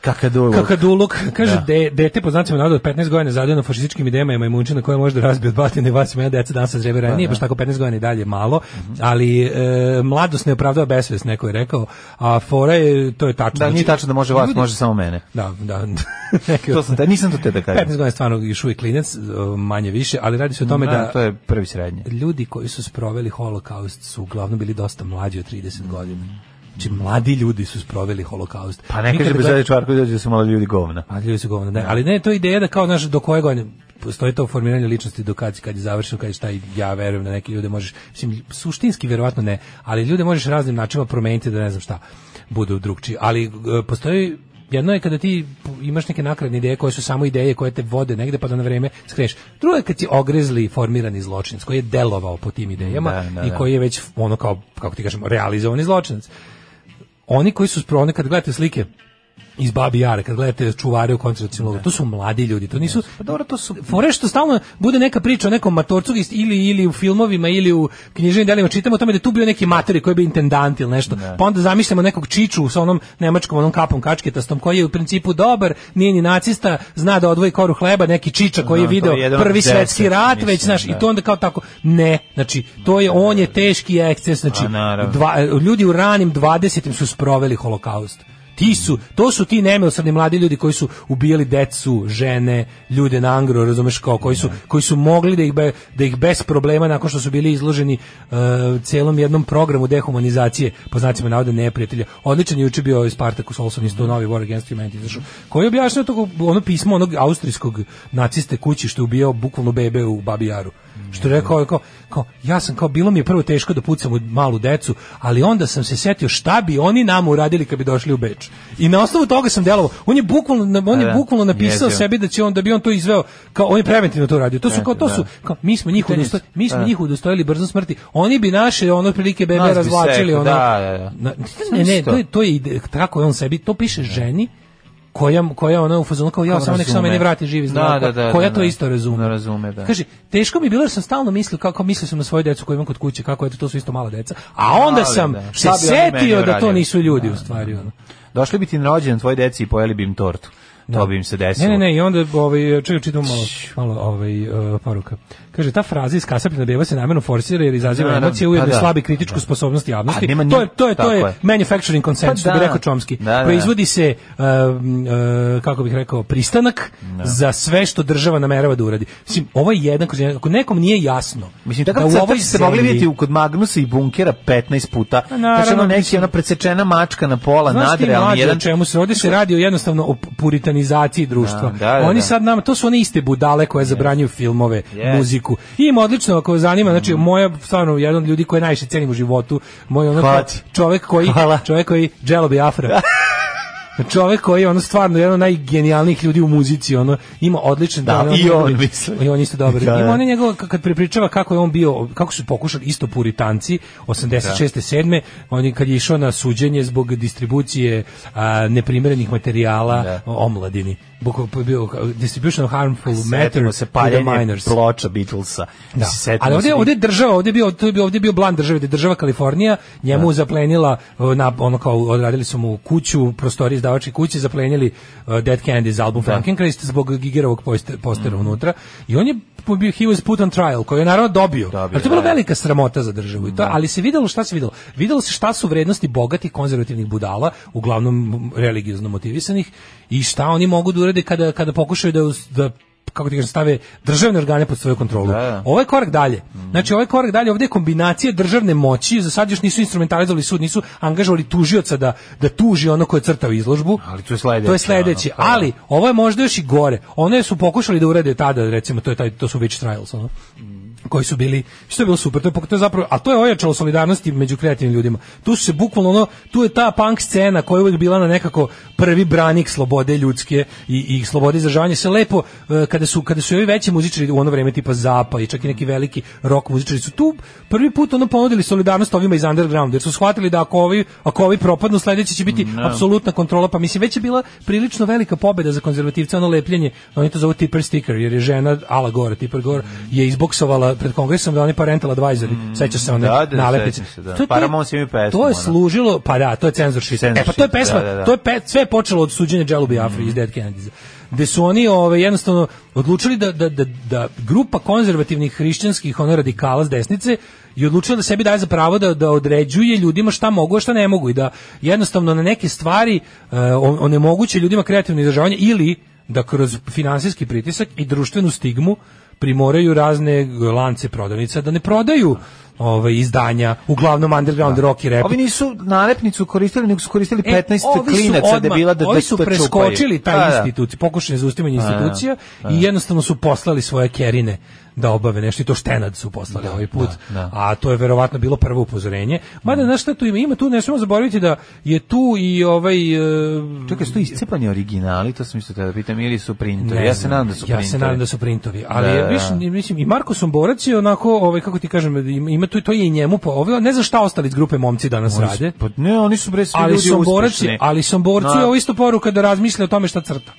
Kakaduluk. Kakaduluk, kaže, da. de, dete po znacima navoda od 15 godina zadano fašističkim idejama i majmunčina koje može da razbije od batine vas moja deca danas sa pa ranije, nije da. baš tako 15 godina i dalje malo, mhm. ali e, mladost ne opravdava besvest, neko je rekao, a fora je, to je tačno. Da, nije znači, tačno da može vas, može samo mene. Da, da. to sam te, nisam to te da kažem. 15 godina je stvarno još uvijek klinac, e, manje više, ali radi se o tome da, da... to je prvi srednje. Ljudi koji su sproveli holokaust su uglavnom bili dosta mlađi od 30 godina. Znači, mladi ljudi su sproveli holokaust. Pa ne kaže bez da čvarku da su mladi ljudi govna. Mladi pa, ljudi su govna, da. da. Ali ne, to je ideja da kao, znaš, do koje godine postoji to formiranje ličnosti edukacije kad je završeno, kad je šta ja verujem da neke ljude možeš, mislim, suštinski verovatno ne, ali ljude možeš raznim načinima promeniti da ne znam šta budu drugčiji. Ali postoji Jedno je kada ti imaš neke nakradne ideje koje su samo ideje koje te vode negde pa da na vreme skreš. Drugo je kad ti ogrezli formirani zločinac koji je delovao po tim idejama da, da, da. i koji je već ono kao, kako ti kažemo, realizovani zločinac oni koji su oni kad gledate slike iz Babi Jare, kad gledate čuvare u koncentracijom to su mladi ljudi, to nisu... Pa dobro, to su... Fore što stalno bude neka priča o nekom matorcu ili, ili u filmovima ili u knjižnim delima, čitamo o tome da tu bio neki matori koji je bio intendant ili nešto, ne. pa onda zamišljamo nekog čiču sa onom nemačkom, onom kapom kačketastom koji je u principu dobar, nije ni nacista, zna da odvoji koru hleba, neki čiča koji je no, da, video je prvi svetski rat, mislim, već, znaš, i da. to onda kao tako, ne, znači, to je, on je da, teški eksces, znači, dva, ljudi u ranim 20. su sproveli holokaust. Ti su, to su ti nemilosrdni mladi ljudi koji su ubijali decu, žene, ljude na angro, razumeš kao, koji su, da. koji su mogli da ih, be, da ih bez problema, nakon što su bili izloženi uh, celom jednom programu dehumanizacije, po znacima navode neprijatelja. Odličan je juče bio ovaj Spartakus Olson isto da. novi War Against Humanity, izašao. Koji je objašnjao to ono pismo onog austrijskog naciste kući što je ubijao bukvalno bebe u Babijaru. Što je rekao, kao, kao, ja sam kao, bilo mi je prvo teško da pucam u malu decu, ali onda sam se setio šta bi oni nama uradili kad bi došli u Beč. I na osnovu toga sam delovao. On je bukvalno, on je da, bukvalno napisao sebi da će on, da bi on to izveo, kao, on je preventivno to radio. To su kao, to da. su, kao, mi smo njih udostojili, mi smo da. njih udostojili brzo smrti. Oni bi naše, ono, prilike bebe razvlačili, ono. Da, da, da. Ne, ne, to je, to je, tako je on sebi, to piše ženi, koja, koja ona u fazonu kao ja samo nek samo meni vrati živi znači Da, da, da, koja da, to da. isto razume. Da razume da. Kaže teško mi je bilo jer sam stalno mislio kako mislio sam na svoje decu koje imam kod kuće kako eto to su isto mala deca. A onda Ali, sam da. se setio da to nisu ljudi u stvari ono. Došli bi ti na rođendan tvoje deci i pojeli bi im tortu to bi im se desilo. Ne, ne, ne, i onda ovaj čekaj čitam malo malo ovaj uh, poruka. Kaže ta fraza iz kasapina beba se namerno forsira jer izaziva da, da, emocije ujedno pa da, slabi kritičku da. sposobnost javnosti. Nema nj... To je to je to je, je manufacturing consent, pa da. bi rekao Chomsky. Da, da, Proizvodi se uh, uh, kako bih rekao pristanak za sve što država namerava da uradi. Mislim ovo je jednako ako nekom nije jasno. Mislim da u ovoj se mogli vidjeti u kod Magnusa i bunkera 15 puta. Pa znači ono neki ona presečena mačka na pola nadrealni jedan čemu se ovdje se radi jednostavno o puritani modernizaciji društva. Da, da, oni da. sad nama, to su oni iste budale koje yes. zabranjuju filmove, yes. muziku. I ima odlično, ako vas zanima, znači, mm. moja, stvarno, jedan od ljudi koje najviše cenim u životu, moj ono čovjek koji, Hvala. čovjek koji, dželo bi afra. čovek koji je ono stvarno jedan od najgenijalnijih ljudi u muzici, ono ima odličan da, ono, i on misli. I on isto dobar. Da, ima da. on je njegov kad prepričava kako je on bio, kako su pokušali isto puritanci 86. Da. 7. on kad je išao na suđenje zbog distribucije a, neprimjerenih materijala da. omladini bukvalno pa bio distribution harmful matter se paljenje minors. ploča Beatlesa. Da. Ali ovdje, ovdje država, ovdje bio to je bio ovdje bio bland države, država Kalifornija njemu da. zaplenila e, na ono kao odradili su mu kuću, prostorije izdavačke kuće, zaplenili uh, Dead Candy's album da. Frankenkrist zbog Gigerovog poster, postera mm. unutra i on je he was put on trial, koji je naravno dobio. dobio ali to je bila da. velika sramota za državu. I to, da. ali se videlo šta se videlo. Videlo se šta su vrednosti bogatih konzervativnih budala, uglavnom religiozno motivisanih, i šta oni mogu da urede kada, kada pokušaju da, da kako ti kažem, stave državne organe pod svoju kontrolu. Da. Ovaj korak dalje. Mhm. Znači ovaj korak dalje ovdje je kombinacija državne moći, za sad još nisu instrumentalizovali sud, nisu angažovali tužioca da da tuži ono ko je crtao izložbu. Ali to je sledeće. To je sledeće, ono, pa- ali ovo je možda još i gore. One su pokušali da urede tada, recimo to je taj to su witch trials, ono mhm koji su bili što je bilo super to je, to je zapravo a to je ojačalo solidarnosti među kreativnim ljudima tu su se bukvalno ono tu je ta punk scena koja je uvijek bila na nekako prvi branik slobode ljudske i, i slobode izražavanja se lepo e, kada su kada su i ovi veći muzičari u ono vrijeme tipa Zapa i čak i neki veliki rock muzičari su tu prvi put ono ponudili solidarnost ovima iz undergrounda jer su shvatili da ako ovi ako ovi propadnu sljedeći će biti no. apsolutna kontrola pa mislim već je bila prilično velika pobjeda za konzervativce ono lepljenje oni to zovu tipper sticker jer je žena Ala Gore tipper Gore je izboksovala pred kongresom da oni parental advisory, mm, seća se one da, da, nalepnice. Se, da. To, je, pesmu, to je služilo, pa da, to je cenzorski censorship e pa to je pesma, da, da, da, to je pe, sve je počelo od suđenja Jello Afri mm. iz Dead Kennedys gde su oni ove, jednostavno odlučili da, da, da, da grupa konzervativnih hrišćanskih ono radikala s desnice i odlučila da sebi daje za pravo da, da određuje ljudima šta mogu, a šta ne mogu i da jednostavno na neke stvari uh, onemoguće ljudima kreativno izražavanje ili da kroz finansijski pritisak i društvenu stigmu primoraju razne lance prodavnica da ne prodaju ovaj izdanja, uglavnom underground da. rock i rap. Ovi nisu nalepnicu koristili, nego su koristili 15 e, klinaca da debila da ovi su da preskočili taj da. da. institut, pokušali za da, da, institucija da. i jednostavno su poslali svoje kerine da obave nešto i to štenad su poslali da, ovaj put. Da, da. A to je verovatno bilo prvo upozorenje. Mada mm. znaš šta tu ima? Ima tu, ne smemo zaboraviti da je tu i ovaj... Uh, Čekaj, su tu iscepani originali? To sam isto da pitam. Ili su printovi? ja se nadam da su ja printovi. Ja se nadam da su printovi. Ali, da, da. Viš, mislim, i Marko Somborac je onako, ovaj, kako ti kažem, ima to, to je i njemu poveo. Ne znam šta ostali iz grupe momci danas oni rade. pa ne, oni su bre svi ali ljudi borci, Ali somborci, no. ovo isto poruka da razmisle o tome šta crta.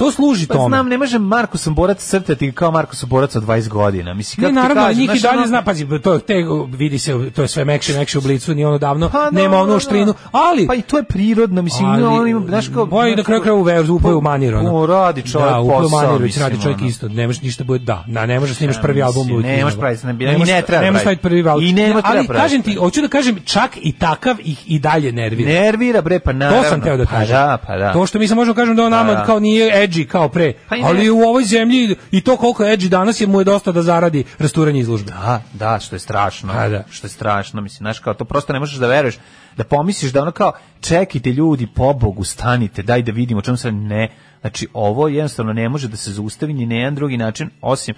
To služi pa, tome. Znam, ne može Marko Borac crtati kao Marko Borac od 20 godina. Mislim kako ne, naravno, kažem, njih i dalje ono... zna, pazi, to te vidi se, to je sve mekše, mekše u blicu, ni ono davno, pa, da, nema no, ono oštrinu, da, da. ali Pa i to je prirodno, mislim, ali, on ima, znaš kao Boj, da pa kraju kraju u verzu pa- upaju u manir ono. O, radi čovjek da, posao. Manir, mislim, radi čovjek ono. isto, ne možeš ništa bude, da, na ne možeš snimaš prvi album Ne možeš praviti, ne, ne, ne treba. Ne možeš staviti prvi album. I ne Ali kažem ti, hoću da kažem čak i takav ih i dalje nervira. Nervira bre, pa naravno. To sam teo da pa kažem. Pa da, pa da. To što mi se možemo kažem da on nama kao nije edgy kao pre, pa ali u ovoj zemlji i to koliko edgy danas je mu je dosta da zaradi rasturanje izložbe. Da, da, što je strašno. A, pa da. Što je strašno, mislim, znaš, kao to prosto ne možeš da veruješ, da pomisliš da ono kao, čekite ljudi, pobogu, stanite, daj da vidimo čemu se ne, znači ovo jednostavno ne može da se zaustavi ni na jedan drugi način, osim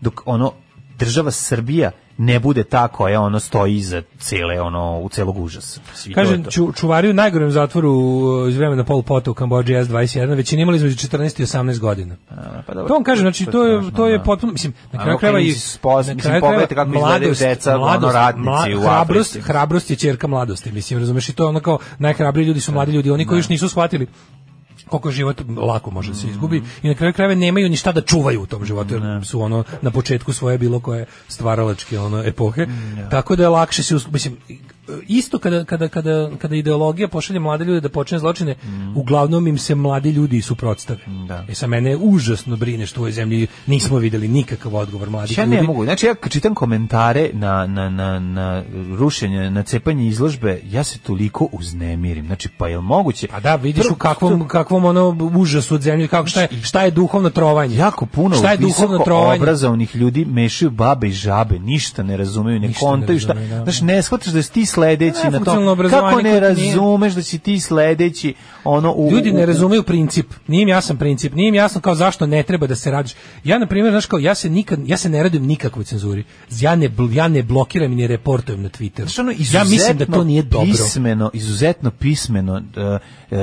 dok ono država Srbija ne bude ta koja ono stoji iza cele ono u celog užasa. Kažem, to ču, čuvari u najgorem zatvoru uh, iz vremena Pol Pota u Kambodži S21 većina imali između 14 i 18 godina. A, pa dobro, to on kaže, znači to je to je da. potpuno mislim na kraju krajeva i spoz, mislim pogledajte kako izgledaju deca, mladost, ono radnici mla, u hrabrost, Africi. hrabrost je ćerka mladosti, mislim, razumeš i to je ono kao najhrabriji ljudi su mladi da. ljudi, oni koji još da. nisu shvatili koliko život lako može da se mhm. izgubi i na kraju krajeva nemaju ni šta da čuvaju u tom životu jer su ono na početku svoje bilo koje stvaralačke ono epohe mhm, tako da je lakše se mislim isto kada, kada, kada, kada ideologija pošalje mlade ljude da počne zločine, mm. uglavnom im se mladi ljudi suprotstave. Da. E sa mene užasno brine što u ovoj zemlji nismo videli nikakav odgovor mladih ljudi. Ja ne mogu, znači ja čitam komentare na, na, na, na rušenje, na cepanje izložbe, ja se toliko uznemirim. Znači, pa je li moguće? Pa da, vidiš Prv, u kakvom, kakvom ono užasu od zemlje, kako, šta, je, znači, šta je duhovno trovanje. Jako puno šta je duhovno trovanje? obrazovnih ljudi mešaju babe i žabe, ništa ne razumeju, ne ništa kontaju, ne razumeju, šta. Da, znači, da. ne shvataš da je stis sledeći na to. Kako ne razumeš da si ti sledeći ono u Ljudi ne razumeju princip. Nije im jasan princip. Nije im jasno kao zašto ne treba da se radiš. Ja na primjer, znaš kao ja se nikad ja se ne radim nikakvoj cenzuri. Ja ne ja ne blokiram i ne reportujem na Twitter. Znaš, ono, ja mislim da to nije dobro. Pismeno, izuzetno pismeno uh, uh,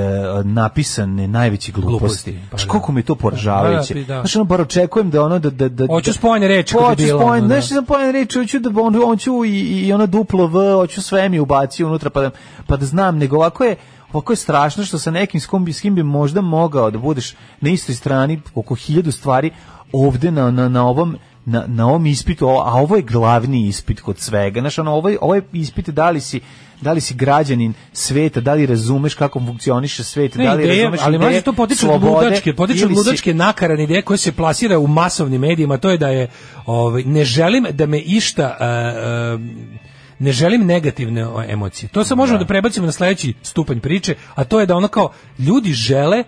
napisane najveće gluposti. gluposti pa, da. koliko mi je to poražavajuće. Da, da, da. Znaš, ono, bar očekujem da ono da da da Hoću da- spojene reči kako bi da. Hoću spojene, znaš, spojene reči, hoću da on hoću i, i ono duplo v, hoću sve mi ubacio unutra pa da, pa da znam, nego ovako je ovako je strašno što sa nekim s, kom bi, s kim bi možda mogao da budeš na istoj strani oko hiljadu stvari ovde na, na, na ovom na, na ovom ispitu, a ovo je glavni ispit kod svega. Znaš, ono, ovo, ovaj, ovo ovaj je ispit da li si da li si građanin sveta, da li razumeš kako funkcioniše svet, ne, da li ideje, razumeš ali ideje, to potiče od ludačke, potiče od ludačke si... nakarane ideje koje se plasira u masovnim medijima, to je da je ovaj ne želim da me išta uh, uh, ne želim negativne emocije. To se možemo da. da prebacimo na sledeći stupanj priče, a to je da ono kao ljudi žele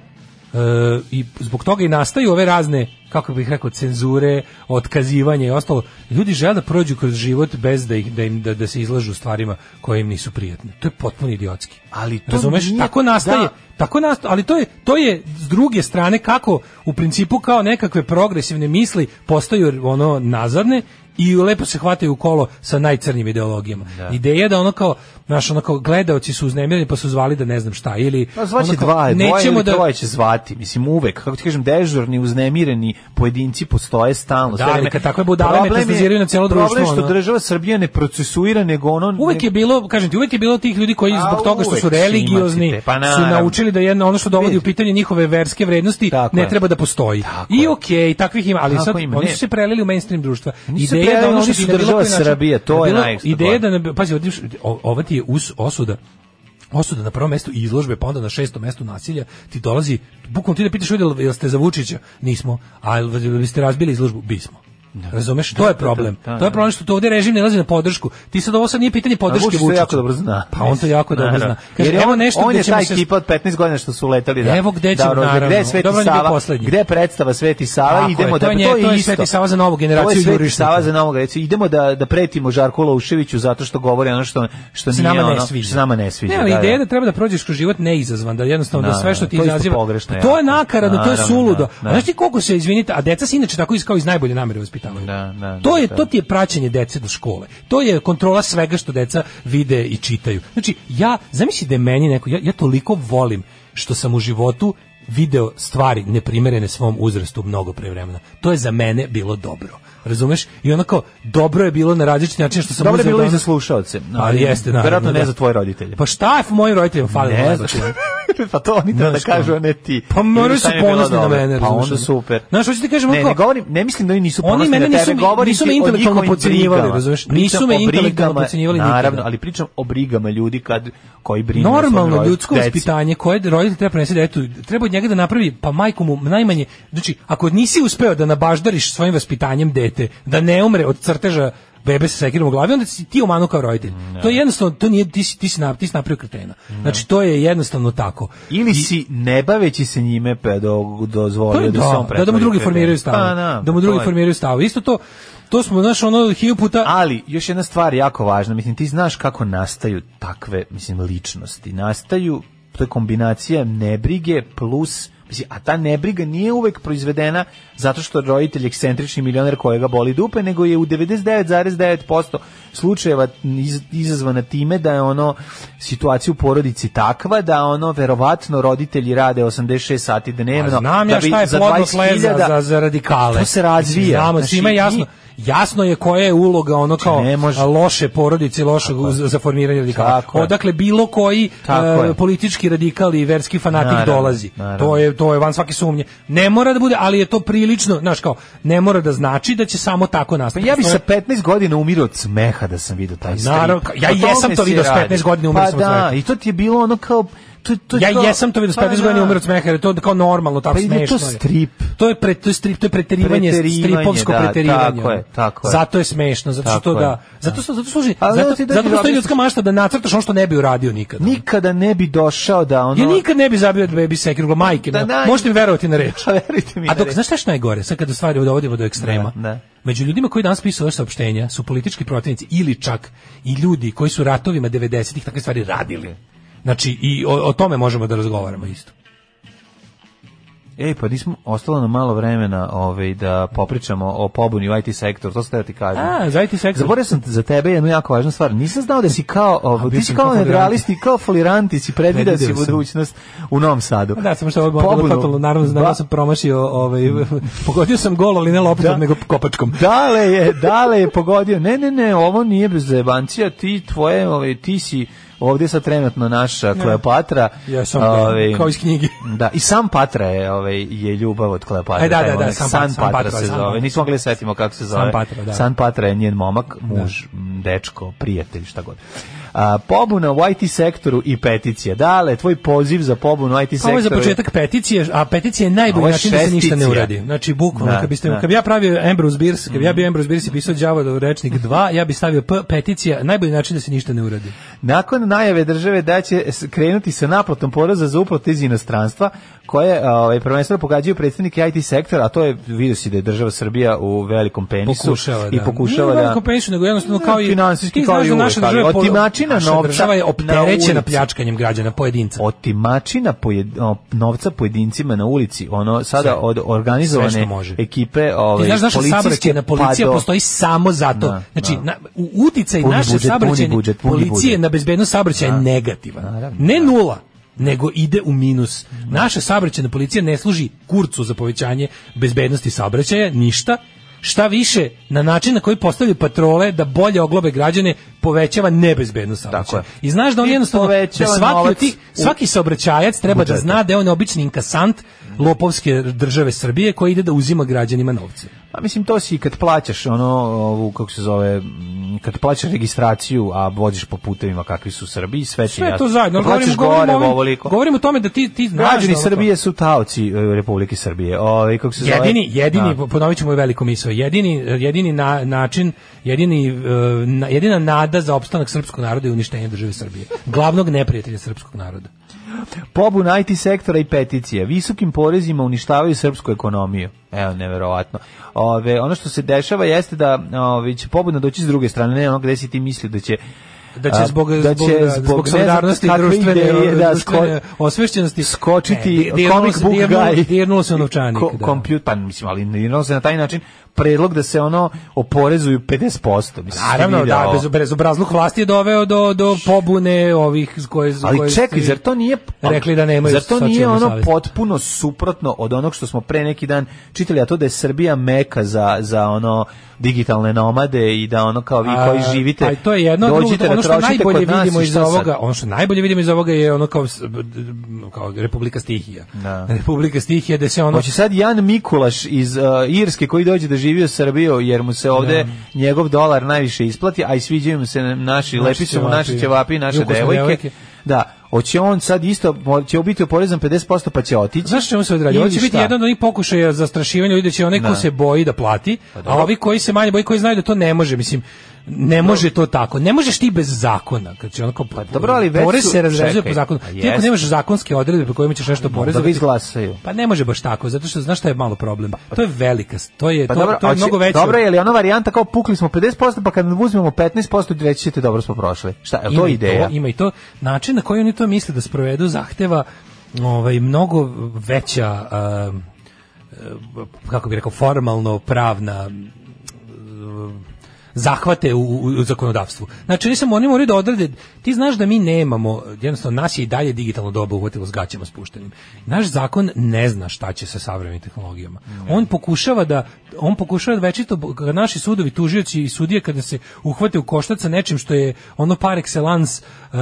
Uh, i zbog toga i nastaju ove razne kako bih rekao cenzure, otkazivanje i ostalo. Ljudi žele da prođu kroz život bez da ih da im da, da se izlažu stvarima koje im nisu prijatne. To je potpuno idiotski. Ali to razumeš nije, tako nastaje, da. tako nastaje, ali to je to je s druge strane kako u principu kao nekakve progresivne misli postaju ono nazadne i lepo se hvataju u kolo sa najcrnjim ideologijama. Da. Ideja da ono kao Znaš, ono gledaoci su uznemireni pa su zvali da ne znam šta, ili... Pa zvaće ono kao, dva, nećemo da... troje će zvati, mislim, uvek, kako ti kažem, dežurni, uznemireni pojedinci postoje stalno. Da, ali kad takve budale metastaziraju na cijelo društvo. Problem je što država Srbija ne procesuira, nego ono... Uvek je bilo, kažem ti, uvek je bilo tih ljudi koji A, zbog toga što su religiozni, te, pa su naučili da jedno ono što dovodi u pitanje njihove verske vrednosti ne treba da postoji. I okej, okay, takvih ima, ali sad oni su se prelili u mainstream društva. Ideja da ono što su država Srbija, to je da najgore. Ideja da, pazi, ova je us, osuda osuda na prvom mestu i izložbe, pa onda na šestom mestu nasilja, ti dolazi, bukvalno ti da pitaš ljudi, jel ste za Vučića? Nismo. A jel, jel biste razbili izložbu? Bismo. Da. Razumeš, da, to je da, problem. Da, da, to je problem što to ovdje režim ne lazi na podršku. Ti sad ovo sad nije pitanje podrške Vučiću. jako dobro zna. Pa on to jako dobro zna. Kaže, Jer je on, nešto on je taj se... ekipa od 15 godina što su letali da. Evo gde da, ćemo naravno. Gde je Sveti dobro, Sava? Gde je predstava Sveti Sava? Tako idemo je, to da je, to je, to je isto. Sveti Sava za novu generaciju Jurišića. To je Sveti Sava za novu generaciju. Idemo da da pretimo Žarku Lauševiću zato što govori ono što što nije ono što nama ne sviđa. Ne, ideja da treba da prođeš kroz život neizazvan, da jednostavno da sve što ti izaziva. To je nakaradno, to je suludo. Znaš ti koliko se izvinite, a deca se inače tako iskao iz najbolje namere tamo. Da, da, to je da, da. to ti je praćenje dece do škole. To je kontrola svega što deca vide i čitaju. Znači ja zamisli da je meni neko ja, ja toliko volim što sam u životu video stvari neprimerene svom uzrastu mnogo pre vremena. To je za mene bilo dobro. Razumeš? I onako, dobro je bilo na različiti način što sam Dobro je bilo da i za slušalce. No, pa ali jeste, naravno. Verovatno ne da. za tvoje roditelje. Pa šta je mojim roditeljima falilo? Ne, pa to oni treba da kažu, a ne ti. Pa moraju su ponosni na mene, Pa onda super. Znaš, hoću ti kažem, ne, ne, govorim, ne mislim da oni nisu ponosni na tebe, govorim nisu me intelektualno pocenjivali, razumeš? Nisu me intelektualno pocenjivali Naravno, ali pričam o brigama ljudi kad koji brinu Normalno ljudsko vaspitanje koje roditelj treba prenesti detetu, treba od njega da napravi pa majku mu najmanje, znači ako nisi uspeo da nabaždariš svojim vaspitanjem dete, da ne umre od crteža bebe sa sekirom u glavi, onda si ti umanu kao roditelj. No. Mm, da. To je jednostavno, to nije, ti si, ti si, nap, ti si napravio kretena. No. Da. Znači, to je jednostavno tako. Ili I, si, ne baveći se njime, do, dozvolio da, da, se on da, pa, da, da mu drugi formiraju stavu. Pa, na, da mu drugi formiraju stavu. Isto to, to smo znaš ono hiljadu puta ali još jedna stvar jako važna mislim ti znaš kako nastaju takve mislim ličnosti nastaju to je kombinacija nebrige plus Mislim, znači, a ta nebriga nije uvek proizvedena zato što roditelj ekscentrični milioner kojega boli dupe, nego je u 99,9% slučajeva izazvana time da je ono situacija u porodici takva da ono verovatno roditelji rade 86 sati dnevno. A pa znam ja da bi šta je za 20.000 za, za radikale. To se razvija. Znamo, znači, znači, ima jasno. I, jasno je koja je uloga ono kao loše porodice, lošeg za formiranje radikala. Tako Odakle bilo koji e, politički radikal i verski fanatik dolazi. To je to je van svake sumnje. Ne mora da bude, ali je to prilično, znaš kao, ne mora da znači da će samo tako pa nastati. Pa ja bi sa 15 godina umirio od smeha da sam video taj pa strip. Naravno, ja jesam to video s 15 godina umirio pa sam da, od smeha. Da, i to ti je bilo ono kao to, to ja kao, jesam to vidio s 15 godina umro od smeha, jer pa to je kao normalno, tako pa smešno. Pa to strip. To je, pre, to je strip, to je preterivanje, preterivanje stripovsko da, preterivanje. Tako je, tako je. Zato je smešno, zato što da, da, zato što zato služi, zato, da zato, zato, zato postoji ljudska mašta da nacrtaš ono što ne bi uradio nikada. Nikada ne bi došao da ono... Ja nikad ne bi zabio baby sekiru, majke, da, da, možete mi verovati na reč. verujte mi. A dok, znaš šta je najgore, sad kada stvari dovodimo do ekstrema, da, među ljudima koji danas pisu ove saopštenja su politički protivnici ili čak i ljudi koji su ratovima 90-ih takve stvari radili. Znači, i o, o tome možemo da razgovaramo isto. Ej, pa nismo ostalo nam malo vremena ovaj, da popričamo o pobuni u IT sektoru, to ste da ti kažem. A, za IT sektor. Zaboravio sam za tebe jednu jako važnu stvar. Nisam znao da si kao, ovaj, ti si kao nerealisti, kao foliranti, si predvidao da si budućnost u Novom Sadu. da, samo što ovo ovaj bilo totalno, naravno da sam promašio, ovaj, pogodio sam gol, ali ne loptom, da. nego kopačkom. Dale je, dale je pogodio. Ne, ne, ne, ovo nije bez zajebancija, ti tvoje, ovaj, ti si Ovde sa trenutno naša Kleopatra. Ja sam ovaj, kao iz knjige. Da, i sam Patra je, ovaj, je ljubav od Kleopatre. E, da, da, da, sam, San, Patra, Patra se zove. Nismo mogli da setimo kako se zove. San Patra, da. San Patra je njen momak, da. muž, da. dečko, prijatelj, šta god. A, pobuna u IT sektoru i peticije. Dale, tvoj poziv za pobunu u IT sektoru. Ovo je za početak peticije, a peticija je najbolji način da se ništa ne uradi. Znači, bukvalno, da, kad, biste, da. kad bi ja pravio Ambrose Bierce, kad bi ja bio mhm. Ambrose Bierce i pisao do rečnik 2, ja bi stavio P, peticija, najbolji način da se ništa ne uradi. Nakon najave države da će krenuti sa naplatom poreza za uplate iz inostranstva, koje ovaj prvenstveno pogađaju predstavnike IT sektora, a to je vidio se da je država Srbija u velikom penisu pokušava, i da. pokušava Nije u da- velikom penisu nego jednostavno kao i mm, finansijski kao i da naša država otimačina novca država je opterećena pljačkanjem građana pojedinca. Otimačina pojed, novca pojedincima na ulici, ono sada sve, od organizovane ekipe, ovaj znaš, znaš, policijske policija pa postoji samo zato. Da, znači da. Na, uticaj naše saobraćajne policije na bezbednost saobraćaja je da. negativna. Da, Naravno. Da, ne nula, nego ide u minus. Naša saobraćajna policija ne služi kurcu za povećanje bezbednosti saobraćaja, ništa. Šta više, na način na koji postavljaju patrole da bolje oglobe građane povećava nebezbednost saobraćaja. I znaš da on I jednostavno da svaki, ti, svaki saobraćajac treba budžeta. da zna da je on obični inkasant lopovske države Srbije koji ide da uzima građanima novce. A mislim to si kad plaćaš ono ovu kako se zove kad plaćaš registraciju a voziš po putevima kakvi su u Srbiji sve ti ja. to zajedno govorimo govorimo govorimo o tome da ti ti građani da Srbije su taoci e, Republike Srbije. Ovaj kako se zove jedini jedini da. ponovićemo je veliku misao jedini jedini na, način jedini e, jedina nada za opstanak srpskog naroda i uništenje države Srbije. Glavnog neprijatelja srpskog naroda. Pobun IT sektora i peticija. Visokim porezima uništavaju srpsku ekonomiju. Evo, neverovatno. Ove, ono što se dešava jeste da ove, će pobuna doći s druge strane, ne ono gde si ti mislio da će da će zbog da će zbog, zbog, zbog solidarnosti društvene, ideje, da, društvene osvešćenosti skočiti ne, comic book guy dirnulo se novčanik ko, da. kompjuter pa mislim ali dirnulo se na taj način predlog da se ono oporezuju 50%. Mislim, Naravno, da, bez, bezobrazluk vlasti je doveo do, do pobune ovih koje... Ali koje čekaj, zar to nije... Rekli da nemaju Zar to nije ono savjet. potpuno suprotno od onog što smo pre neki dan čitali, a to da je Srbija meka za, za ono digitalne nomade i da ono kao vi koji živite aj to je jedno, drugo da ono što najbolje vidimo iz ovoga, ono što najbolje vidimo iz ovoga je ono kao, kao Republika stihija. Da. Republika stihija da se ono... Hoće sad Jan Mikulaš iz uh, Irske koji dođe da živi Srbiju jer mu se ovde ja. Da. njegov dolar najviše isplati, a i sviđaju mu se naši, naši lepi su mu naši ćevapi i naše devojke. Da, hoće on sad isto će biti oporezan 50% pa će otići. Znaš čemu se odradi? Hoće biti jedan od onih pokušaja zastrašivanja ljudi da će onaj ko da. se boji da plati, pa a ovi koji se manje boji, koji znaju da to ne može, mislim, ne može to tako. Ne možeš ti bez zakona. Kad će onako pa dobro, ali već porez se razrezuje po zakonu. Pa ti ako nemaš zakonske odredbe po kojima ćeš nešto da porezovati. Da izglasaju. Pa ne može baš tako, zato što znaš šta je malo problem. Pa- to je velika, to je pa to, dobro, to je oči, mnogo veće. Dobro, je li ona varijanta kao pukli smo 50%, pa kad uzmemo 15%, reći ćete dobro smo prošli. Šta, je to ideja? To, ima i to način na koji oni to misle da sprovedu zahteva ovaj mnogo veća um, kako bih rekao formalno pravna um, eh, zahvate u, u zakonodavstvu. Znači, nisam, oni moraju da odrede, ti znaš da mi nemamo, jednostavno, nas je i dalje digitalno doba uhvatilo s gaćama spuštenim. Naš zakon ne zna šta će sa savremenim tehnologijama. Mm. On pokušava da, on pokušava da večito, naši sudovi, tužioci i sudije, kada se uhvate u koštac sa nečim što je ono par excellence uh,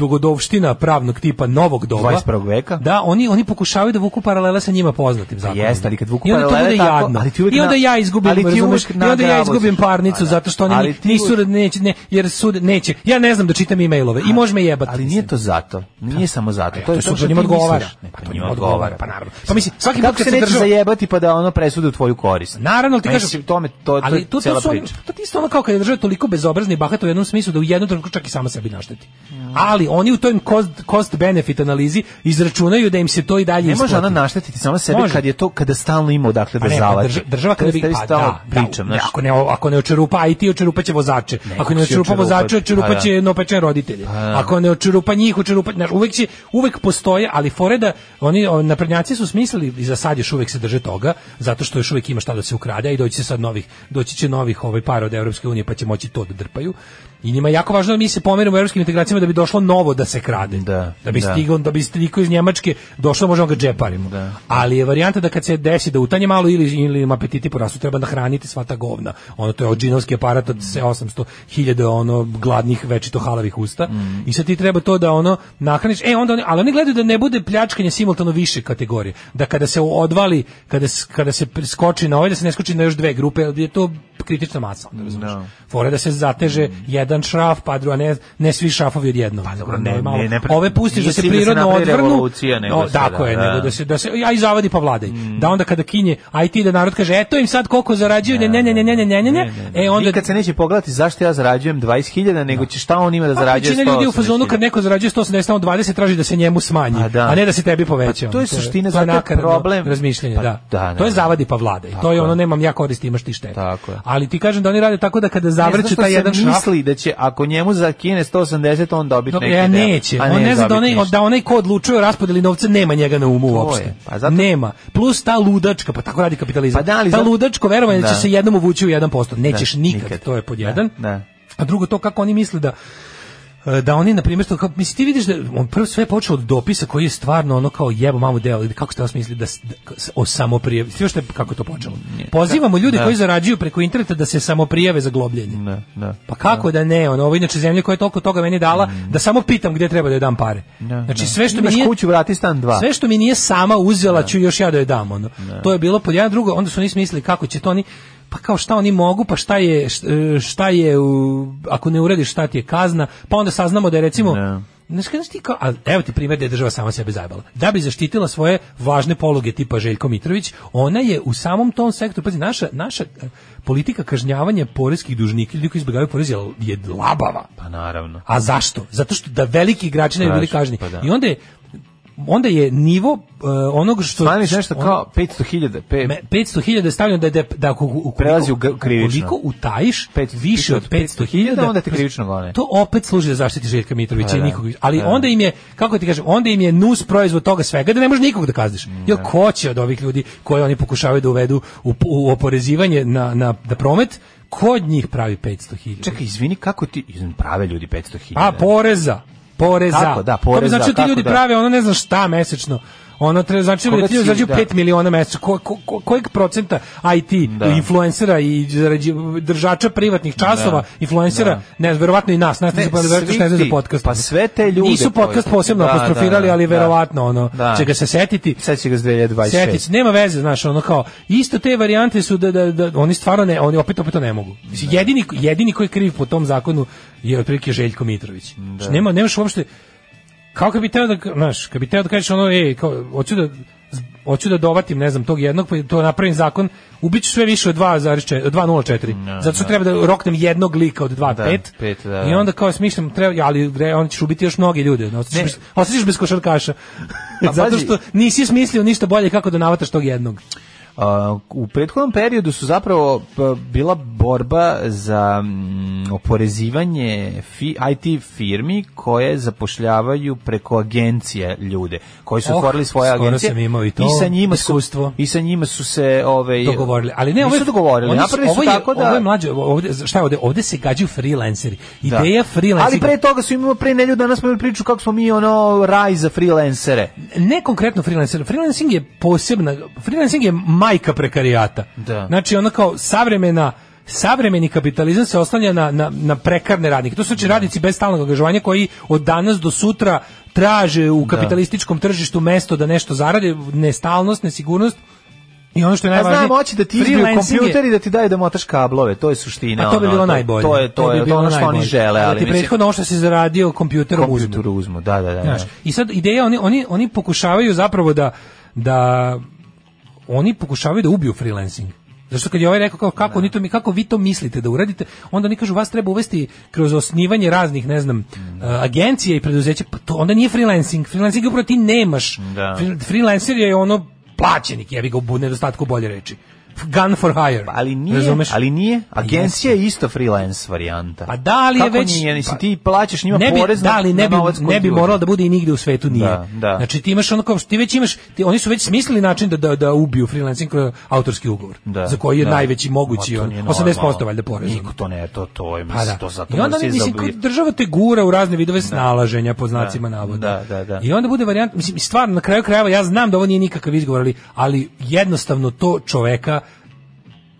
dogodovština pravnog tipa novog doba. 21. veka. Da, oni oni pokušavaju da vuku paralele sa njima poznatim pa zakonima. Jeste, ali kad vuku I onda paralele to bude tako, Ali ti I onda ja izgubim, ali ti razumeš, i onda ja izgubim pa da. parnicu zato što oni ali ti nisu uvijek... neće ne, jer sud neće. Ja ne znam da čitam e i može me jebati. Ali nije to zato. Nije da. samo zato. E, to je to što njima odgovara. Pa to njima odgovara, pa naravno. Pa mislim, svaki put se nećeš zajebati pa da ono presude u tvoju korist. Pa naravno, ti kažeš tome to to ali to to su to isto ono kao kad je država toliko bezobrazni bahato u jednom smislu da u jednom trenutku čak i sama sebi našteti. Mm. Ali oni u toj cost, cost benefit analizi izračunaju da im se to i dalje ne isplati. Ne može ona naštetiti samo sebi može. kad je to kada stalno ima odakle da pa zalazi. Država, država kada bi pa, da, da, pričam, da, ako ne ako ne očerupa IT očerupaće vozače. Ne, ako ne očerupa vozače, očerupaće pa, da. nopače roditelje. Pa, da. ako ne očerupa njih, očerupa znaš, uvek će uvek postoje, ali foreda oni naprednjaci su smislili i za sad još uvek se drže toga zato što još uvek ima šta da se ukrade i doći će sad novih doći će novih ovaj par od evropske unije pa će moći to da drpaju I njima je jako važno da mi se pomerimo u evropskim integracijama da bi došlo novo da se krade. Da, da bi da. stigao, da bi niko iz Njemačke došlo, da možemo ga džeparimo. Da. Ali je varijanta da kad se desi da utanje malo ili, ili im apetiti porastu, treba da hraniti sva ta govna. Ono to je odžinovski aparat od 800.000 ono gladnih večito halavih usta. Mm. I sad ti treba to da ono nahraniš. E, onda oni, ali oni gledaju da ne bude pljačkanje simultano više kategorije. Da kada se odvali, kada, kada se skoči na ovaj, da se ne skoči na još dve grupe, je to kritična masa. Da fore da se zateže mm. jedan šraf, pa druga, ne, ne svi šrafovi odjednom. Pa dobro, ne, ne, ne, Ove pusti da, da se prirodno odvrnu. Nego tako da, je, da. nego da se, da se, ja i zavadi pa vladaj. Mm. Da onda kada kinje, aj ti da narod kaže, eto im sad koliko zarađuju, ne, ne, ne, ne, ne, ne, ne, ne, e onda... kad se neće pogledati zašto ja zarađujem 20.000, nego će šta on ima da pa, zarađuje 180.000. Pa ljudi u fazonu kad neko zarađuje 180, on 20 traži da se njemu smanji, pa a ne da se tebi poveća. Pa to je suština, zato problem. Razmišljanje, da. To je zavadi pa vladaj. To je ono, nemam ja koristi, imaš ti štete. Ali ti kažem da oni rade tako da kada zavrće taj jedan šaf. misli da će, ako njemu zakine 180, on dobiti neki ja, neće. Deo, a on ne, zna da onaj, da onaj ko odlučuje o raspodeli novca nema njega na umu uopšte. Pa zato... Nema. Plus ta ludačka, pa tako radi kapitalizam. Pa da li, ta zato... ludačko verovanje da. će da. se jednom uvući u 1%. Nećeš da, nikad, nikad. to je pod da, jedan. Da. A drugo, to kako oni misle da E, da oni na primjer kao misli ti vidiš da on prvo sve počeo od dopisa koji je stvarno ono kao jebo mamu deo ili kako ste osmislili da, da o samoprijavi sve što je kako to počelo da, pozivamo ljude ne. Da. koji zarađuju preko interneta da se samoprijave za globljenje ne, da, ne, pa kako da ne ono ovo inače zemlja koja je toliko toga meni dala mm. da samo pitam gdje treba da joj dam pare znači sve što Imaš mi nije kuću vrati stan dva sve što mi nije sama uzela ću još ja da joj dam ono to je bilo pod jedan drugo onda su oni smislili kako će to oni pa kao šta oni mogu, pa šta je, šta e, je, ako ne uradiš šta ti je kazna, pa onda saznamo da je recimo, da. ne. Znaš, ti kao, a evo ti primjer da je država sama sebe zajbala. Da bi zaštitila svoje važne poluge tipa Željko Mitrović, ona je u samom tom sektoru, pazi, naša, naša e, politika kažnjavanja poreskih dužnika ljudi koji izbjegavaju porez je labava. Pa naravno. A zašto? Zato što da veliki igrači ne bi bili kažnjeni. Pa da. I onda je onda je nivo uh, onog što Spaniš nešto kao 500.000 500.000 stavljeno da da da, da u prelazi u krivično koliko utajiš 500, više od 500.000 onda te krivično gone to opet služi da zaštiti Željka Mitrovića da, i da. nikog ali da, onda im je kako ti kažem onda im je nus proizvod toga svega da ne može nikog da kazniš jel ko će od ovih ljudi koje oni pokušavaju da uvedu u, u oporezivanje na, na, na promet kod njih pravi 500.000. Čekaj, izvini, kako ti izvin prave ljudi 500.000? A, poreza poreza. Tako, da, poreza. To bi znači da ti ljudi da. prave ono ne znam šta mesečno. Ono treba znači da ti zarađuju 5 miliona mesečno. Ko, ko, ko, kojeg procenta IT da. influencera i držača privatnih časova, da. influencera, da. ne, vjerovatno i nas, nas ne, pa da ne za podcast. Pa sve te ljude. Nisu podcast koji... posebno da, apostrofirali, da, ali da. verovatno ono da. će ga se setiti. Seći ga 2026. setić nema veze, znaš, ono kao isto te varijante su da, da, da oni stvarno ne, oni opet opet to ne mogu. Jedini jedini koji je kriv po tom zakonu je otprilike Željko Mitrović. Da. Znači, nema nemaš uopšte Kao kad bi teo da, znaš, kad bi teo da kažeš ono, ej, kao, hoću da hoću da dovatim, ne znam, tog jednog, pa to napravim zakon, ubiću sve više od 2,4. No, da, Zato što no. Da. treba da roknem jednog lika od 2,5. Da, I onda kao smišljam, treba, ali gre, on ćeš ubiti još mnogi ljude. Ostaćeš, ostaćeš bez košarkaša. Pa, Zato što nisi smislio ništa bolje kako da navataš tog jednog. Uh, u prethodnom periodu su zapravo pa, bila borba za mm, oporezivanje IT firmi koje zapošljavaju preko agencije ljude, koji su oh, otvorili svoje agencije. i, i sa njima iskustvo. Su, I sa njima su se ove ovaj, dogovorili, ali ne, ove dogovorili. su, Napravili ovo je, su tako da ovo je mlađe, ovde šta je ovde? Ovde se gađaju freelanceri. Da. Ideja freelancera. Ali pre toga su imali pre nedelju danas smo imali priču kako smo mi ono raj za freelancere. Ne konkretno freelancer Freelancing je posebna freelancing je majka prekarijata. Da. Znači ona kao savremena savremeni kapitalizam se oslanja na, na, na prekarne radnike. To su znači da. radnici bez stalnog angažovanja koji od danas do sutra traže u da. kapitalističkom tržištu mesto da nešto zarade, nestalnost, nesigurnost, i ono što je pa najvažnije, pa znam, hoće da ti izbiju kompjuter i da ti daju da motaš kablove, to je suština. Pa to bi bilo ono, najbolje. To je to, to je to ono što najbolje. oni žele, da ali da ti prethodno ono što si zaradio kompjuterom kompjuter uzmu. uzmu. Da, da, da, Znaš, I sad ideja oni oni oni pokušavaju zapravo da da oni pokušavaju da ubiju freelancing. Zato kad je ovaj rekao kao kako da. oni to mi kako vi to mislite da uradite, onda oni kažu vas treba uvesti kroz osnivanje raznih, ne znam, mm. agencija i preduzeća, pa to onda nije freelancing. Freelancing upravo ti nemaš. Da. Freelancer je ono plaćenik, ja bih ga u nedostatku bolje reči gun for hire. Pa, ali nije, razumeš? ali nije. Agencija je isto freelance varijanta. Pa da li je Kako već nije, nisi pa, ti plaćaš njima ne porez da li ne bi ne bi moralo da bude i nigde u svetu da, nije. Da, da. Znači ti imaš onako, ti već imaš ti, oni su već smislili način da da, da ubiju freelancing kroz e, autorski ugovor. Da, za koji je da. najveći mogući on, 80% valjda porez. Niko to ne, to to je pa, da. to zato. I onda mislim država te gura u razne vidove da. snalaženja po da. znacima navoda. Da, da, da. I onda bude varijanta mislim stvarno na kraju krajeva ja znam da ovo nije nikakav izgovor ali, ali jednostavno to čoveka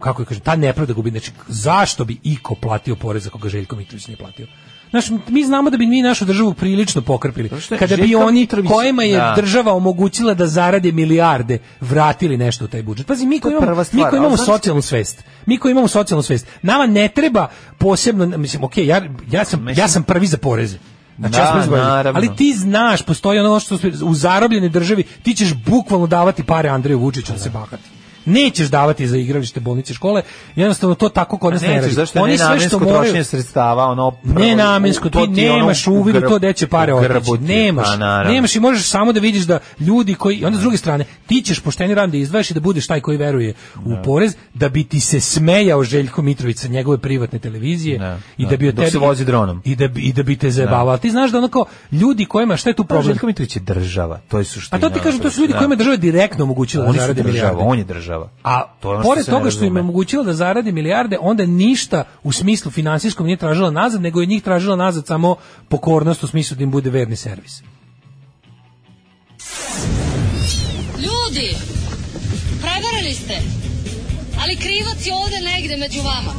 kako je kažem, ta nepravda gubi, znači zašto bi iko platio porez ako ga Željko Mitrović nije platio? Naš, mi znamo da bi mi našu državu prilično pokrpili. Kada bi oni Mitrović, kojima je da. država omogućila da zarade milijarde, vratili nešto u taj budžet. Pazi, mi koji imamo, stvar, mi koji imamo socijalnu svest, mi koji imamo socijalnu svest, nama ne treba posebno, mislim, ok, ja, ja, sam, ja sam prvi za poreze. Znači, da, ja ali ti znaš, postoji ono što u zarobljenoj državi, ti ćeš bukvalno davati pare Andreju Vučiću da se bahati nećeš davati za igralište bolnice škole, jednostavno to tako kod nas ne, radi. Zašto Oni sve što moraju sredstava, ono ne namensko, ti nemaš uvid u to da će pare otići. Pa nemaš. Nemaš i možeš samo da vidiš da ljudi koji onda s druge strane ti ćeš pošteni rad da izdvajaš i da budeš taj koji veruje u da. porez da bi ti se smejao Željko Mitrović sa njegove privatne televizije ne, da, i da. da bi od tebi se vozi dronom. I da i da bi te zajebavao. Ti znaš da onako ljudi kojima šta je tu problem? Željko Mitrović je država, to je suština. A to ti kažem, to su ljudi kojima država direktno omogućila da zarade milijarde. On je država država. A to ono pored što toga što im omogućila da zarade milijarde, onda ništa u smislu finansijskom nije tražila nazad, nego je njih tražila nazad samo pokornost u smislu da im bude verni servis. Ljudi, prevarili ste, ali krivac je ovde negde među vama.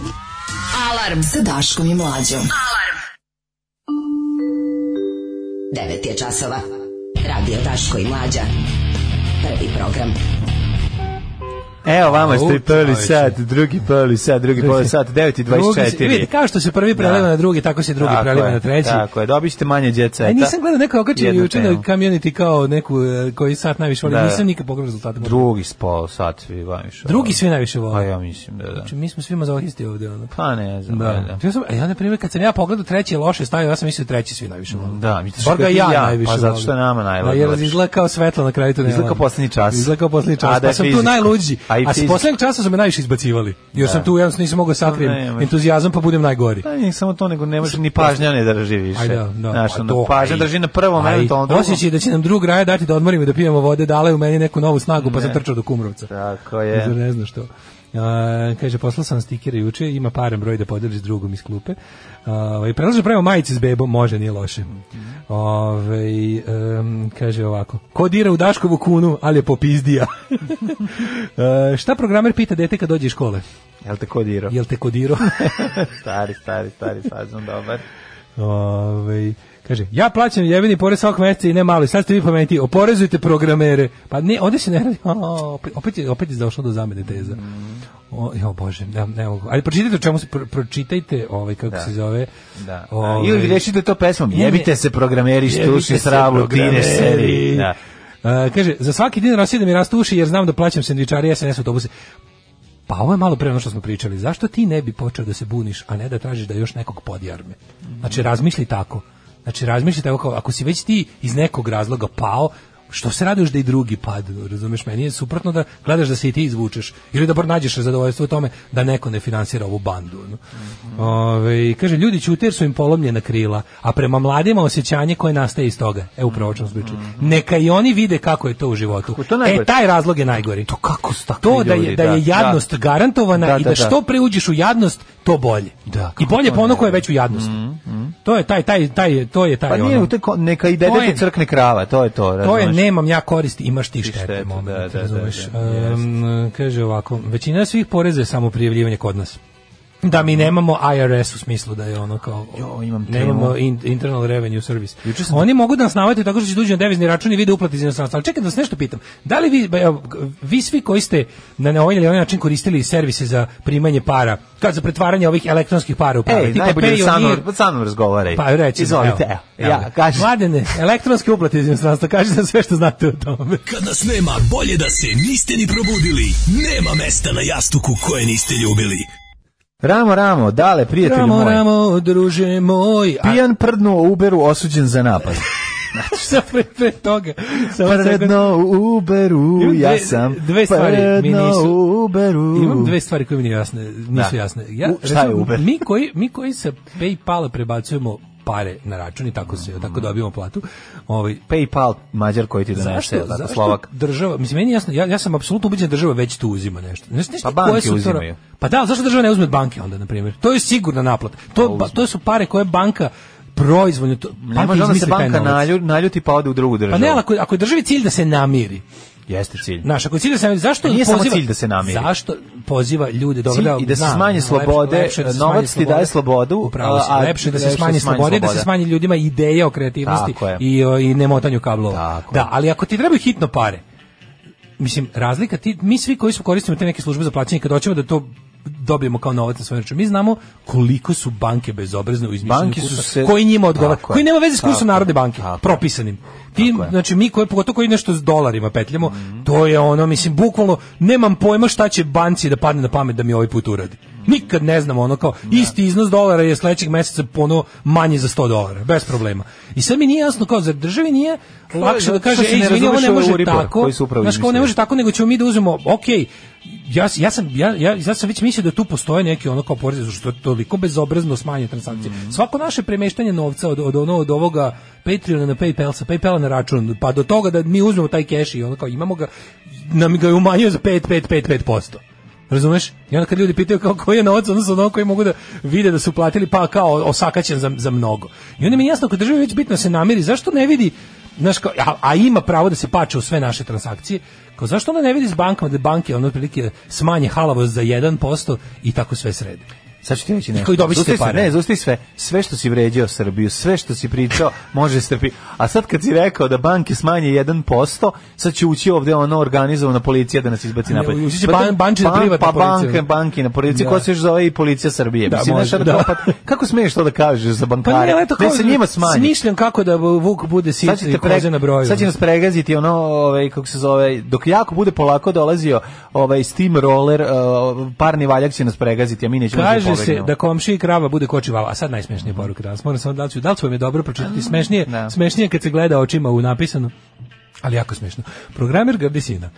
Alarm sa Daškom i Mlađom. Alarm. 9 je časova. Radio Daško i Mlađa. Prvi program. Evo vama ste prvi sat, drugi prvi sat, drugi prvi sat, 9.24. Vidite, kao što se prvi preliva da. na drugi, tako se drugi tako preliva je, na treći. Tako je, dobićete manje djece. E, nisam gledao neko okačio juče na community kao neku e, koji sat najviše volim, da. nisam nikad pogledao rezultate. Drugi spol sat svi najviše Drugi svi najviše vole. Pa ja mislim da da. Znači, mi smo svi mazohisti ovde. Ono. Pa ne znam. Da. da. Ja, sam, e, ja na primjer, kad sam ja pogledao treći loše stavio, ja sam mislio treći svi najviše vole. Da, mi Bar ga ja, ja pa najviše Pa zato što nama najviše. Da, jer izgleda kao svetlo na kraju tunela. Izgleda kao poslednji čas. Izgleda kao poslednji čas. A, pa sam tu najluđi. A, a s poslednjeg časa su me najviše izbacivali. Jer da. sam tu jednostavno nisam mogao sakrijem entuzijazam pa budem najgori. Da, nije samo to, nego ne može ni pa- pažnja ne drži više. Ajde, da, da. Znaš, pa pažnja aj, drži na prvom, aj, eventualno drugom. da će nam drug raja dati da odmorimo i da pijemo vode, dale u meni neku novu snagu, pa ne. sam trčao do Kumrovca. Tako je. Zar ne znaš što. A, kaže, poslao sam stikere juče, ima paran broj da podrži drugom iz klupe. Uh, I prelaže prema majice s bebom, može, nije loše. Mm Ove, um, kaže ovako, ko dira u Daškovu kunu, ali je popizdija. uh, šta programer pita dete kad dođe iz škole? Jel te kodiro? Jel te kodiro? stari, stari, stari, sazom, dobar. Ove, Kaže, ja plaćam jevini porez svak meseca i ne malo. I sad ste vi pametni, oporezujte programere. Pa ne, ovde se ne radi. O, opet, je, opet je došlo do zamene teza. Mm. O, jo, bože, ne, ne mogu. Ali pročitajte o čemu se, pro, pročitajte ovaj, kako da. se zove. Da. Ovaj, Ili rešite to pesmom. Jebite se programeri, štuši, sravu, dine seri. Da. Uh, kaže, za svaki dinar osjedim i da rastu uši jer znam da plaćam sendvičari SNS autobuse. Pa ovo je malo pre ono što smo pričali. Zašto ti ne bi počeo da se buniš, a ne da tražiš da još nekog podjarme? Znači, razmisli tako. Znači, razmišljate tako, ako si već ti iz nekog razloga pao, što se radiš da i drugi padu, razumeš meni je suprotno da gledaš da se i ti izvučeš ili da bar nađeš zadovoljstvo u tome da neko ne finansira ovu bandu. No? Mm -hmm. Ove, kaže, ljudi ćute jer su im polomljena krila, a prema mladima osjećanje koje nastaje iz toga. E, upravo čemu mm -hmm. Neka i oni vide kako je to u životu. To e, taj razlog je najgori. To kako To da je, da je da? jadnost da. garantovana da, da, i da, da, da. što pre uđeš u jadnost, to bolje. Da, I bolje po ono koje je već u jadnosti. Mm, mm. To je taj, taj, taj, to je taj Pa nije, ono. te neka i dede te crkne krava, to je to. Razumeš. To je, nemam ja koristi, imaš ti štete. Štetu, moment, da, da, da, da um, kaže ovako, većina svih poreza je samo prijavljivanje kod nas da mi nemamo IRS u smislu da je ono kao jo imam temu. nemamo in, internal revenue service. Sam... Oni mogu da nas navate tako što će dođu na devizni račun i vide uplate iz inostranstva. Ali čekaj da vas nešto pitam. Da li vi vi svi koji ste na ovaj ili onaj način koristili servise za primanje para, kad za pretvaranje ovih elektronskih para u pare. Ej, pa najbolje da sa mnom, razgovaraj. Pa reći. Izvolite. Evo, evo, ja, kaže Mladene, elektronske uplate iz inostranstva, kaže da sve što znate o tome. Kad nas nema, bolje da se niste ni probudili. Nema mesta na jastuku koje niste ljubili. Ramo, ramo, dale, prijatelju ramo, moj. Ramo, ramo, druže moj. Pijan prdno Uberu osuđen za napad. Znači šta pre, pre toga? Samo Predno Uberu, dve, ja sam. Dve stvari Predno mi nisu. Uberu. Imam dve stvari koje mi nisu jasne. Nisu da. jasne. Ja, U, šta je Uber? Mi koji, mi koji sa Paypala prebacujemo pare na račun i tako se mm tako dobijemo platu. Ovaj PayPal mađar koji ti donese tako Slovak. Država, mislim meni jasno, ja, ja sam apsolutno ubeđen da država već tu uzima nešto. Ne znam pa banke su uzimaju. To, pa da, zašto država ne uzme od banke onda na primjer? To je sigurna naplata. To pa, to su pare koje banka proizvoljno to, ne može da se banka naljuti, naljuti pa ode u drugu državu. Pa ne, ako, ako je državi cilj da se namiri, Jeste cilj. Naš ako je cilj da se namiri, zašto nije poziva, samo cilj da se namiri. Zašto poziva ljude dobro da, i da se smanje slobode, lepše, lepše da novac ti daje slobodu, upravo a, a lepše da, da se smanje slobode, da se smanji ljudima ideje o kreativnosti i o, i nemotanju kablova. da, ali ako ti trebaju hitno pare, mislim razlika ti mi svi koji smo koristimo te neke službe za plaćanje kad hoćemo da to dobijemo kao novac na svoj račun. Mi znamo koliko su banke bezobrazne u izmišljanju kursa, se... koji njima odgovara, koji nema veze s kursom Narodne banke, tako propisanim. Ti, znači mi koji pogotovo koji nešto s dolarima petljamo, mm -hmm. to je ono mislim bukvalno nemam pojma šta će banci da padne na pamet da mi ovaj put uradi. Nikad ne znamo ono kao da. isti iznos dolara je sledećeg meseca ono manje za 100 dolara, bez problema. I sad mi nije jasno kao za državi nije lakše da kaže ej, izvini, ovo ne može tako. Znaš, kao ne može tako, nego ćemo mi da uzmemo, okej, okay, ja, ja sam ja, ja, ja sam već mislio da tu postoje neki ono kao porez što je toliko bezobrazno smanje transakcije. Mm -hmm. Svako naše premeštanje novca od od ono od ovoga Patreona na PayPal sa PayPala na račun, pa do toga da mi uzmemo taj keš i ono kao imamo ga nam ga je umanjio za 5 5 5 5%. Razumeš? I onda kad ljudi pitaju kao koji je novac, odnosno ono koji mogu da vide da su platili, pa kao osakaćen za, za mnogo. I onda mi je jasno, kod državi već bitno da se namiri, zašto ne vidi, znaš, kao, a, a, ima pravo da se pače u sve naše transakcije, kao zašto onda ne vidi s bankama da banke, ono, otprilike smanje halavost za 1% i tako sve srede? Sad ću ti reći nešto. Kako i pare. Ne, zusti sve. Sve što si vređao Srbiju, sve što si pričao, može strpi. A sad kad si rekao da banke smanje 1%, sad će ući ovde ono organizovana policija da nas izbaci napad. Ući će pa ban, banči ban, privatna pa, policija. Pa banke, banke na policiji, da. ko se još zove i policija Srbije. Da, Mislim, može, da, da. Kopat, kako smiješ to da kažeš za bankare? Pa ne, ne se njima smanji. Smišljam kako da Vuk bude sica i koze na broju. Sad će nas pregaziti ono, ovaj, kako se zove, dok jako bude polako dolazio ovaj steam roller, uh, parni valjak će nas pregaziti, a mi nećemo da će se da komšiji krava bude kočivala. A sad najsmešnije poruke danas. Moram samo da li ću, da li ću vam je dobro pročitati? Mm, smešnije, ne. Da. smešnije kad se gleda očima u napisano. Ali jako smešno. Programer Gardisina.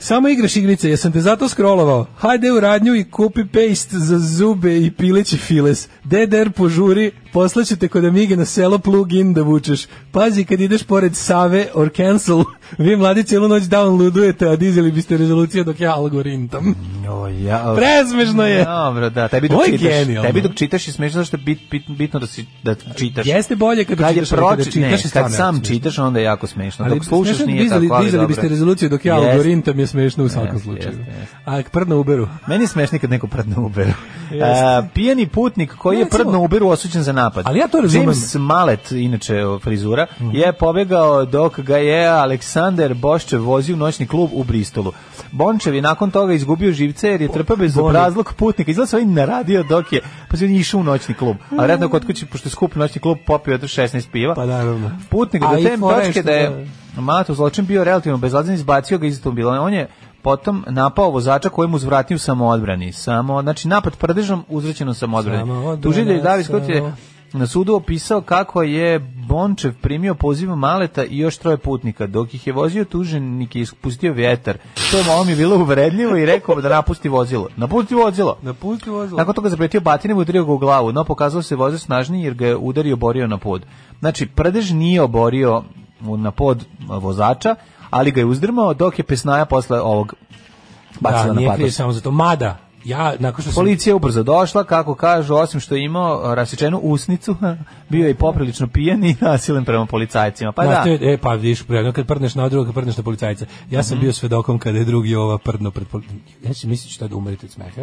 Samo igraš igrice, jesam te zato scrollovao. Hajde u radnju i kupi paste za zube i pileći files. DDR požuri, poslaću te kod Amige na selo plug-in da vučeš. Pazi kad ideš pored Save or cancel, vi mladi celu noć down ludujete, a dizeli biste rezolucije dok ja algoritam. O, ja, Prezmešno je. Dobro, da, tebi dok, čitaš, genijalno. tebi dok čitaš je smešno što je bit, bit, bitno da, si, da čitaš. Jeste bolje kad, kad čitaš, da proči, kada čitaš. Ne, kad sam čitaš, onda je jako smešno. Ali, dok slušaš smešno, nije dizeli, tako, ali Dizeli biste rezolucije dok ja jest. algoritam je smešno u svakom slučaju. Jest, jest. A prd na Uberu. Meni je smešno kad neko prd Uberu. A, pijani putnik koji je prd Uberu osuđen za napad. Ali ja to razumem. James Malet, inače frizura, mm -hmm. je pobegao dok ga je Aleksander Boščev vozio u noćni klub u Bristolu. Bončev je nakon toga izgubio živce jer je trpao bez obrazlog putnika. Izgleda se ovaj naradio dok je, pa se išao u noćni klub. A mhm. redno kod kuće, pošto je skup noćni klub, popio je 16 piva. Pa naravno. Putnik do te točke da je da- Mato zločin bio relativno bezlazan, izbacio ga iz automobila. On je potom napao vozača kojem uzvratio u samoodbrani. Samo, znači napad prdežom uzvraćeno samoodbrani. Tužitelj Davis Kot je na sudu opisao kako je Bončev primio poziv Maleta i još troje putnika. Dok ih je vozio tuženik je ispustio vjetar. To je malo mi bilo uvredljivo i rekao da napusti vozilo. Napusti vozilo. Napusti vozilo. Nakon toga zapretio batinem i udario ga u glavu, no pokazalo se vozač snažniji jer ga je udario oborio na pod. Znači, prdež nije oborio na pod vozača, ali ga je uzdrmao dok je pesnaja posle ovog bacila da, na nije samo za to. Mada, ja nakon što policija sam... ubrzo došla, kako kažu, osim što je imao eh, rasečenu usnicu, bio je i poprilično pijan i nasilen prema policajcima. Pa da. da. Je, e pa vidiš, kad prdneš na drugog, kad prdneš na policajca. Ja sam mm -hmm. bio svedokom kada je drugi ova prdno pred policajcima. Ja se misliš da umerite od smeha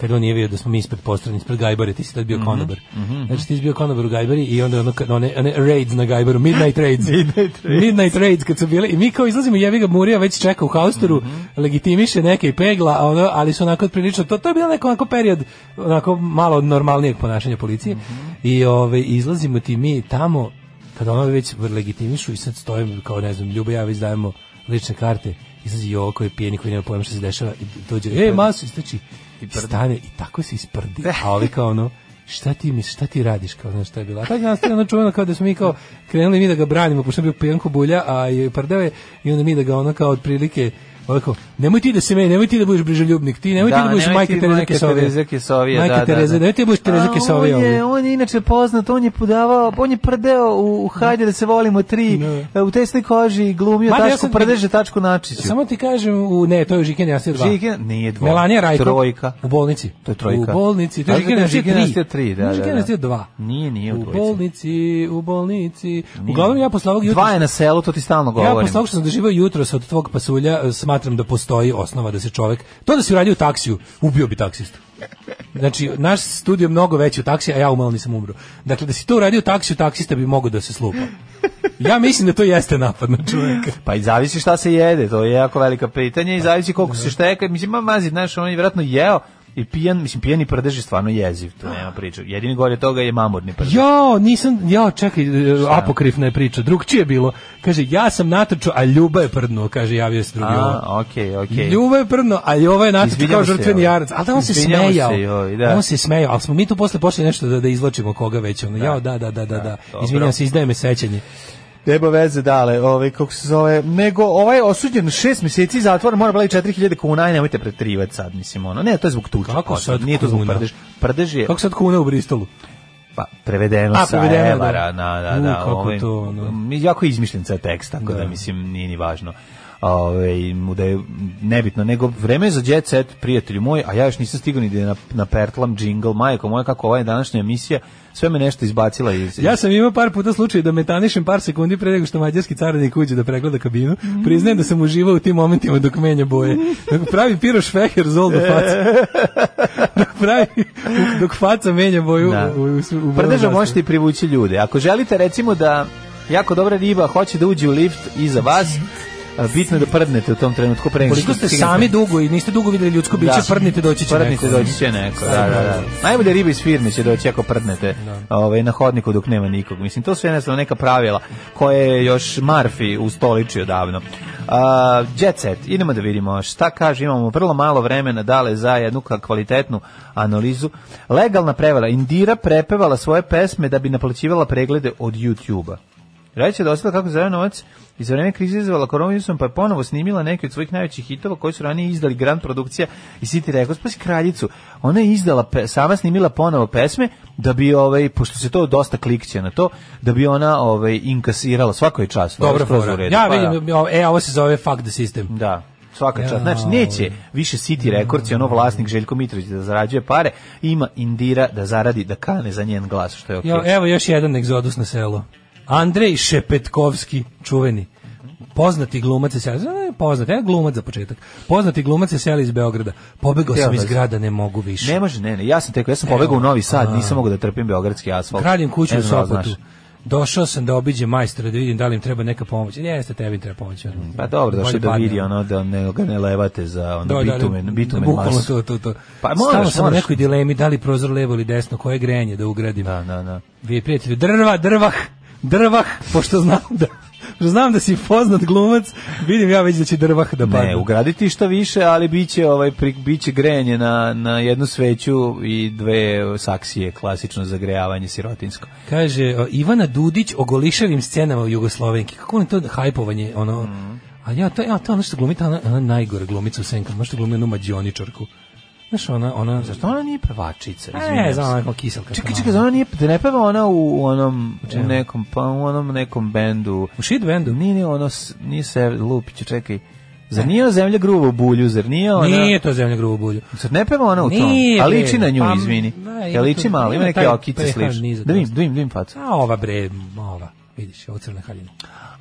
kad on nije vidio da smo mi ispred postrani, ispred Gajbare, ti si tad bio mm -hmm. konobar. Mm -hmm. Znači ti si bio konobar u Gajbari i onda ono, one, one raids na Gajbaru, midnight raids. midnight raids. Midnight raids kad su bili. I mi kao izlazimo, jevi ga Murija već čeka u haustoru, mm -hmm. legitimiše neke i pegla, a ono, ali su onako prilično, to, to je bio neko onako period onako malo normalnijeg ponašanja policije. Mm -hmm. I ove, ovaj, izlazimo ti mi tamo, kad ono već legitimišu i sad stojimo kao ne znam, Ljubo ja već dajemo lične karte izlazi Joko i pijeni koji nema pojma što se dešava i dođe, ej, masu, istrači, i prdi. Stane i tako se isprdi. Eh. A ovi kao ono, šta ti mi šta ti radiš kao znaš šta je bilo. A taj dan ste ona čuvena kao da smo mi kao krenuli mi da ga branimo pošto je bio pijanko bulja a i pardeo je i onda mi da ga ona kao otprilike Ovako, nemoj ti da se meni, nemoj ti da budeš brižoljubnik, ti nemoj da, ti da, da budeš majka Tereza Kesovija. Majka Tereza, da, da, nemoj ti da budeš Tereza Kesovija. On je, on je inače poznat, on je podavao, on je prdeo u, u Hajde da se volimo tri, ne. u tesnoj koži glumio Mada, tačku ja prdeže, tačku načiću. Samo ti kažem, u, ne, to je u Žiken Jastija 2. Žiken, nije dvo. Melanija Rajko. Trojka. U bolnici. To je trojka. U bolnici, to je Žiken Jastija 3. Da, da, Žiken Jastija 2. Nije, nije u dvojici. U bolnici, u bolnici. Uglavnom ja posle ovog jutra... Dva je na selu, to ti stalno govorim. Ja posle ovog što sam doživao jutros od tvog pasulja, smatram da postoji osnova da se čovjek to da se uradio u taksiju, ubio bi taksista. Znači, naš studio je mnogo veći u taksi, a ja umalo nisam umro. Dakle, da si to uradio taksiju, taksista bi mogao da se slupa. Ja mislim da to jeste napad na čovjeka. Pa i zavisi šta se jede, to je jako veliko pitanje i pa, zavisi koliko da. se šteka. Mislim, ma mazi, znaš, on je vjerojatno jeo, I pijan, mislim, pijani prdež je stvarno jeziv, to nema priče. Jedini gore toga je mamurni prdež. Jo, nisam, jo, čekaj, e, Šta? apokrifna je priča. Drug čije je bilo? Kaže, ja sam natrčao, a Ljuba je prdnuo, kaže, javio se drugi. A, okej, okej. Okay. Ljuba je prdnuo, a Jova je natrčao kao žrtveni ovaj. jarac. Al da on se smejao. Se, joj, ovaj, da. On se smejao, ali smo mi tu posle počeli nešto da, da izvlačimo koga već. Ono, da. Jao, da, da, da, da, da. da. Izvinjam se, izdaje sećanje. Nema veze dale, ovaj kako se zove, nego ovaj osuđen 6 meseci zatvora, mora plaćati 4000 kuna, aj nemojte pretrivati sad, mislim ono. Ne, to je zbog tuča. Kako pa sad? Nije to zbog prdež. Prdež je. Kako sad kuna u Bristolu? Pa prevedeno A, sa prevedeno, da. evara, da, da, da, U, da ovaj, to, no. jako izmišljen tekst, tako da. da mislim nije ni važno ovaj, da je nebitno, nego vreme za jet set, prijatelju moj, a ja još nisam stigao ni da na, na pertlam džingl, majko moja, kako ova je današnja emisija, sve me nešto izbacila iz, Ja sam imao par puta slučaj da metanišem par sekundi pre nego što mađarski carnik uđe da pregleda kabinu. Priznajem da sam uživao u tim momentima dok menja boje. pravi Piro Šveher zol do faca. dok pravi dok faca menja boju da. u, u, u Prdeža možete i privući ljude. Ako želite recimo da jako dobra riba hoće da uđe u lift iza vas, bitno je da prdnete u tom trenutku pre Koliko ste sami dugo i niste dugo videli ljudsko biće, da. prdnite doći će prdnite neko. doći će neko, da, da, da, da. Najbolje ribe iz firme će doći ako prdnete da. ovaj, na hodniku dok nema nikog. Mislim, to su jednostavno neka pravila koje je još Marfi ustoličio davno. Uh, jet set, idemo da vidimo šta kaže, imamo vrlo malo vremena dale za jednu kvalitetnu analizu. Legalna prevara, Indira prepevala svoje pesme da bi naplaćivala preglede od YouTube-a. Radić da je dostala kako zaradio novac i za vreme krize izazvala koronavirusom, pa je ponovo snimila neke od svojih najvećih hitova koji su ranije izdali Grand Produkcija i City Records, pa si kraljicu. Ona je izdala, sama snimila ponovo pesme, da bi, ovaj, pošto se to dosta klikće na to, da bi ona ovaj, inkasirala svakoj čast. Dobro, fora. Ja pa, da. vidim, da. e, ovo se zove fuck the system. Da svaka čast. Znači, neće ovaj. više City Records i ono vlasnik Željko Mitrović da zarađuje pare, ima Indira da zaradi, da kane za njen glas, što je okej. Okay. Evo još jedan egzodus na selo. Andrej Šepetkovski, čuveni poznati glumac se seli, ne, poznati, ja glumac za početak. Poznati glumac se seli iz Beograda. Pobegao sam iz grada, ne mogu više. Ne može, ne, ne, ja sam teko, ja sam pobegao u Novi Sad, nisam mogao da trpim beogradski asfalt. Gradim kuću u da Sopotu. Došao sam da obiđem majstora da vidim da li im treba neka pomoć. Jeste, tebi treba pomoć. Pa dobro, došao da vidi ono da ne, ne levate za ono da, da, bitumen, bitumen bukvalno to, to, to. Pa moraš, sam u nekoj dilemi da li prozor levo ili desno, koje grenje da ugradim. Da, da, da. Vi prijatelji, drva, drvah! drvah, pošto znam da znam da si poznat glumac, vidim ja već da će drvah da padne. Ne, ugraditi što više, ali biće ovaj biće grejanje na, na jednu sveću i dve saksije, klasično zagrejavanje sirotinsko. Kaže Ivana Dudić o golišavim scenama u Jugoslovenki. Kako je to hajpovanje ono? Mm. A ja to ja to nešto glumita glumi ta najgore glumica u Senkama, što glumi onu mađioničarku. Znaš, ona, ona, zašto ona nije pevačica? Ne, znam, ona je kiselka. Čekaj, čekaj, ona nije, da ne peva ona u onom, u nekom, pa u onom nekom bendu. U shit bendu? Nije, nije, ono, nije se lupiće, čekaj. Zar nije zemlja grubo bulju, zar nije ona? Nije to zemlja grubo bulju. Zar ne peva ona u tom? Nije, A liči na nju, pa, izvini. Ne, da, ja liči malo, ima neke okice slično. Da vidim, da vidim, da vidim facu. A ova bre, ova. Vidiš, ovo crna haljina.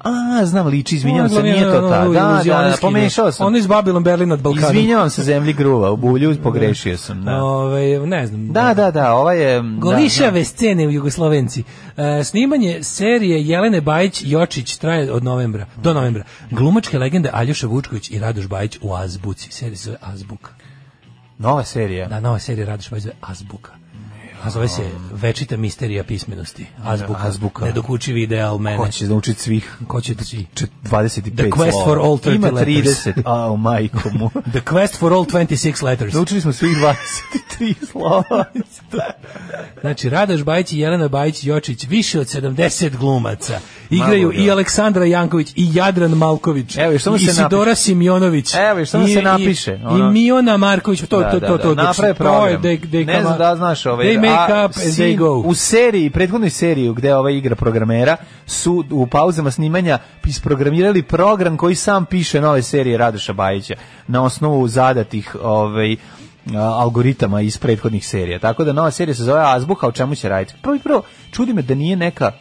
A, znam, liči, izvinjavam se, nije to ta. Da, da, da pomešao sam. Ono iz Babilon Berlin nad Balkana. Izvinjavam se zemlji gruva, u bulju pogrešio sam. Da. Ove, ne znam. Da, da, da, da ova je... Golišave da, da. scene u Jugoslovenci. E, snimanje serije Jelene Bajić Jočić traje od novembra, do novembra. Glumačke legende Aljoša Vučković i Radoš Bajić u Azbuci. Serija se zove Azbuka. Nova serija? Da, nova serija Radoš Bajić zove Azbuka. A zove se Večita misterija pismenosti. Azbuka. Da, azbuka. Nedokučivi ideal mene. Ko će naučiti svih? Ko će ti? 25 The quest slova. for all 30 Ima 30, a oh, majko mu. The quest for all 26 letters. Naučili smo svih 23 slova. znači, Radoš Bajić i Jelena Bajić Jočić, više od 70 glumaca. Igraju Malo, da. i Aleksandra Janković i Jadran Malković. Evo, što se Sidora Simjonović. Evo, što se napiše. Ono... I Miona Marković. To, da, to, to, da, to, da, da. to, to, to, to, to, to, to, to, to, to, wake up and they go. U seriji, prethodnoj seriji gde ova igra programera su u pauzama snimanja isprogramirali program koji sam piše nove serije Radoša Bajića na osnovu zadatih ovaj algoritama iz prethodnih serija. Tako da nova serija se zove Azbuka, o čemu će raditi? Prvo i prvo, čudi me da nije neka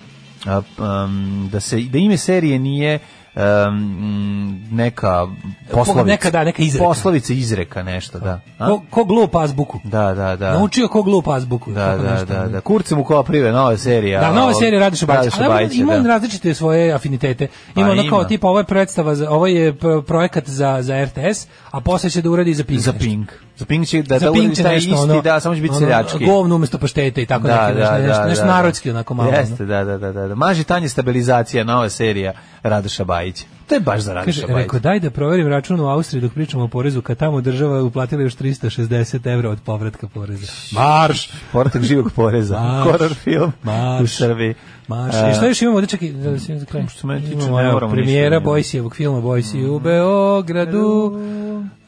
um, da se da ime serije nije um, neka poslovica. Neka, da, neka izreka. Poslovica izreka nešto, da. A? Ko, ko glup azbuku. Da, da, da. Naučio ko glup azbuku. Da, da, da, da. Kurce mu kola prive, nova serija. Da, nova serija Radiš Bajić. Ali ima on da. različite svoje afinitete. Pa ima ono kao tipa, ovo je predstava, ovo je projekat za, za RTS, a posle će da uradi za Pink. Za Pink. Za ping će da, za ping će da, nešto, isti, ono, da, samo će biti ono, seljački. Govno umesto pašteta i tako da, neki, da, nešto, da, nešto da, narodski onako malo. Jeste, da, da, da, da. Maži tanje stabilizacija, nova serija Radoša Bajić. To je baš za Radoša Bajića. Rekao, daj da proverim račun u Austriji dok pričamo o porezu, kad tamo država je uplatila još 360 evra od povratka poreza. Marš! Povratak živog poreza. Marš! Horror film Marš. u Srbiji. Maš. E, šta još imamo ovde? Čekaj, da se za kraj. Što meni tiče, ne moramo Premijera da Bojsijevog filma Bojsije mm. u Beogradu.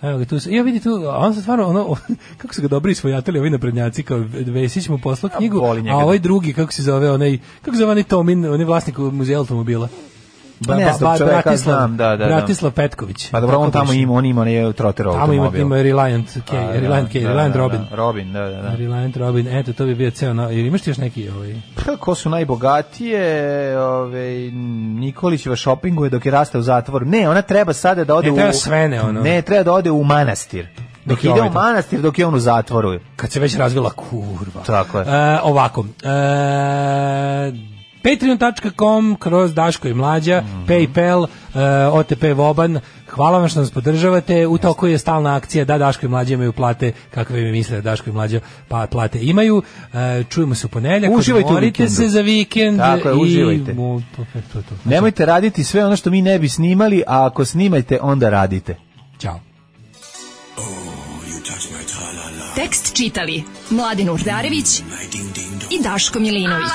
Evo ga tu. Ja vidi tu, on se stvarno ono kako se ga dobro isvojatili ovi naprednjaci kao Vesić mu poslao knjigu, a ovaj drugi kako se zove onaj kako se zove onaj Tomin, on je vlasnik muzeja automobila. Ba, ne pa znam, ba, Bratislav, znam, da, da, da. Bratislav Petković. Pa dobro, on tamo ima, on ima, ne, je automobil. Tamo ima, ima Reliant, K, A, pa, da, Reliant, K, da, Reliant da, da. Robin. Da, Robin, da, da, da. Reliant Robin, eto, to bi bio ceo, na, imaš ti još neki ovaj? Pa, ko su najbogatije, ovaj, Nikolić Nikolićeva šopinguje dok je rastao u zatvoru. Ne, ona treba sada da ode ne, treba u... Svene, ono. Ne, treba da ode u manastir dok ide u ovaj manastir, dok je on u zatvoru. Kad se već razvila kurva. Tako je. E, ovako, e, patreon.com kroz Daško i Mlađa, mm -hmm. Paypal, uh, eh, OTP Voban, Hvala vam što nas podržavate. U toku je stalna akcija da Daško i Mlađa imaju plate kakve mi misle da Daško i Mlađa pa plate imaju. E, čujemo se u ponedjeljak. Uživajte se za vikend. Tako je, i... uživajte. E, Nemojte raditi sve ono što mi ne bi snimali, a ako snimajte, onda radite. Ćao. Oh, Tekst čitali Mladin Urdarević i Daško Milinović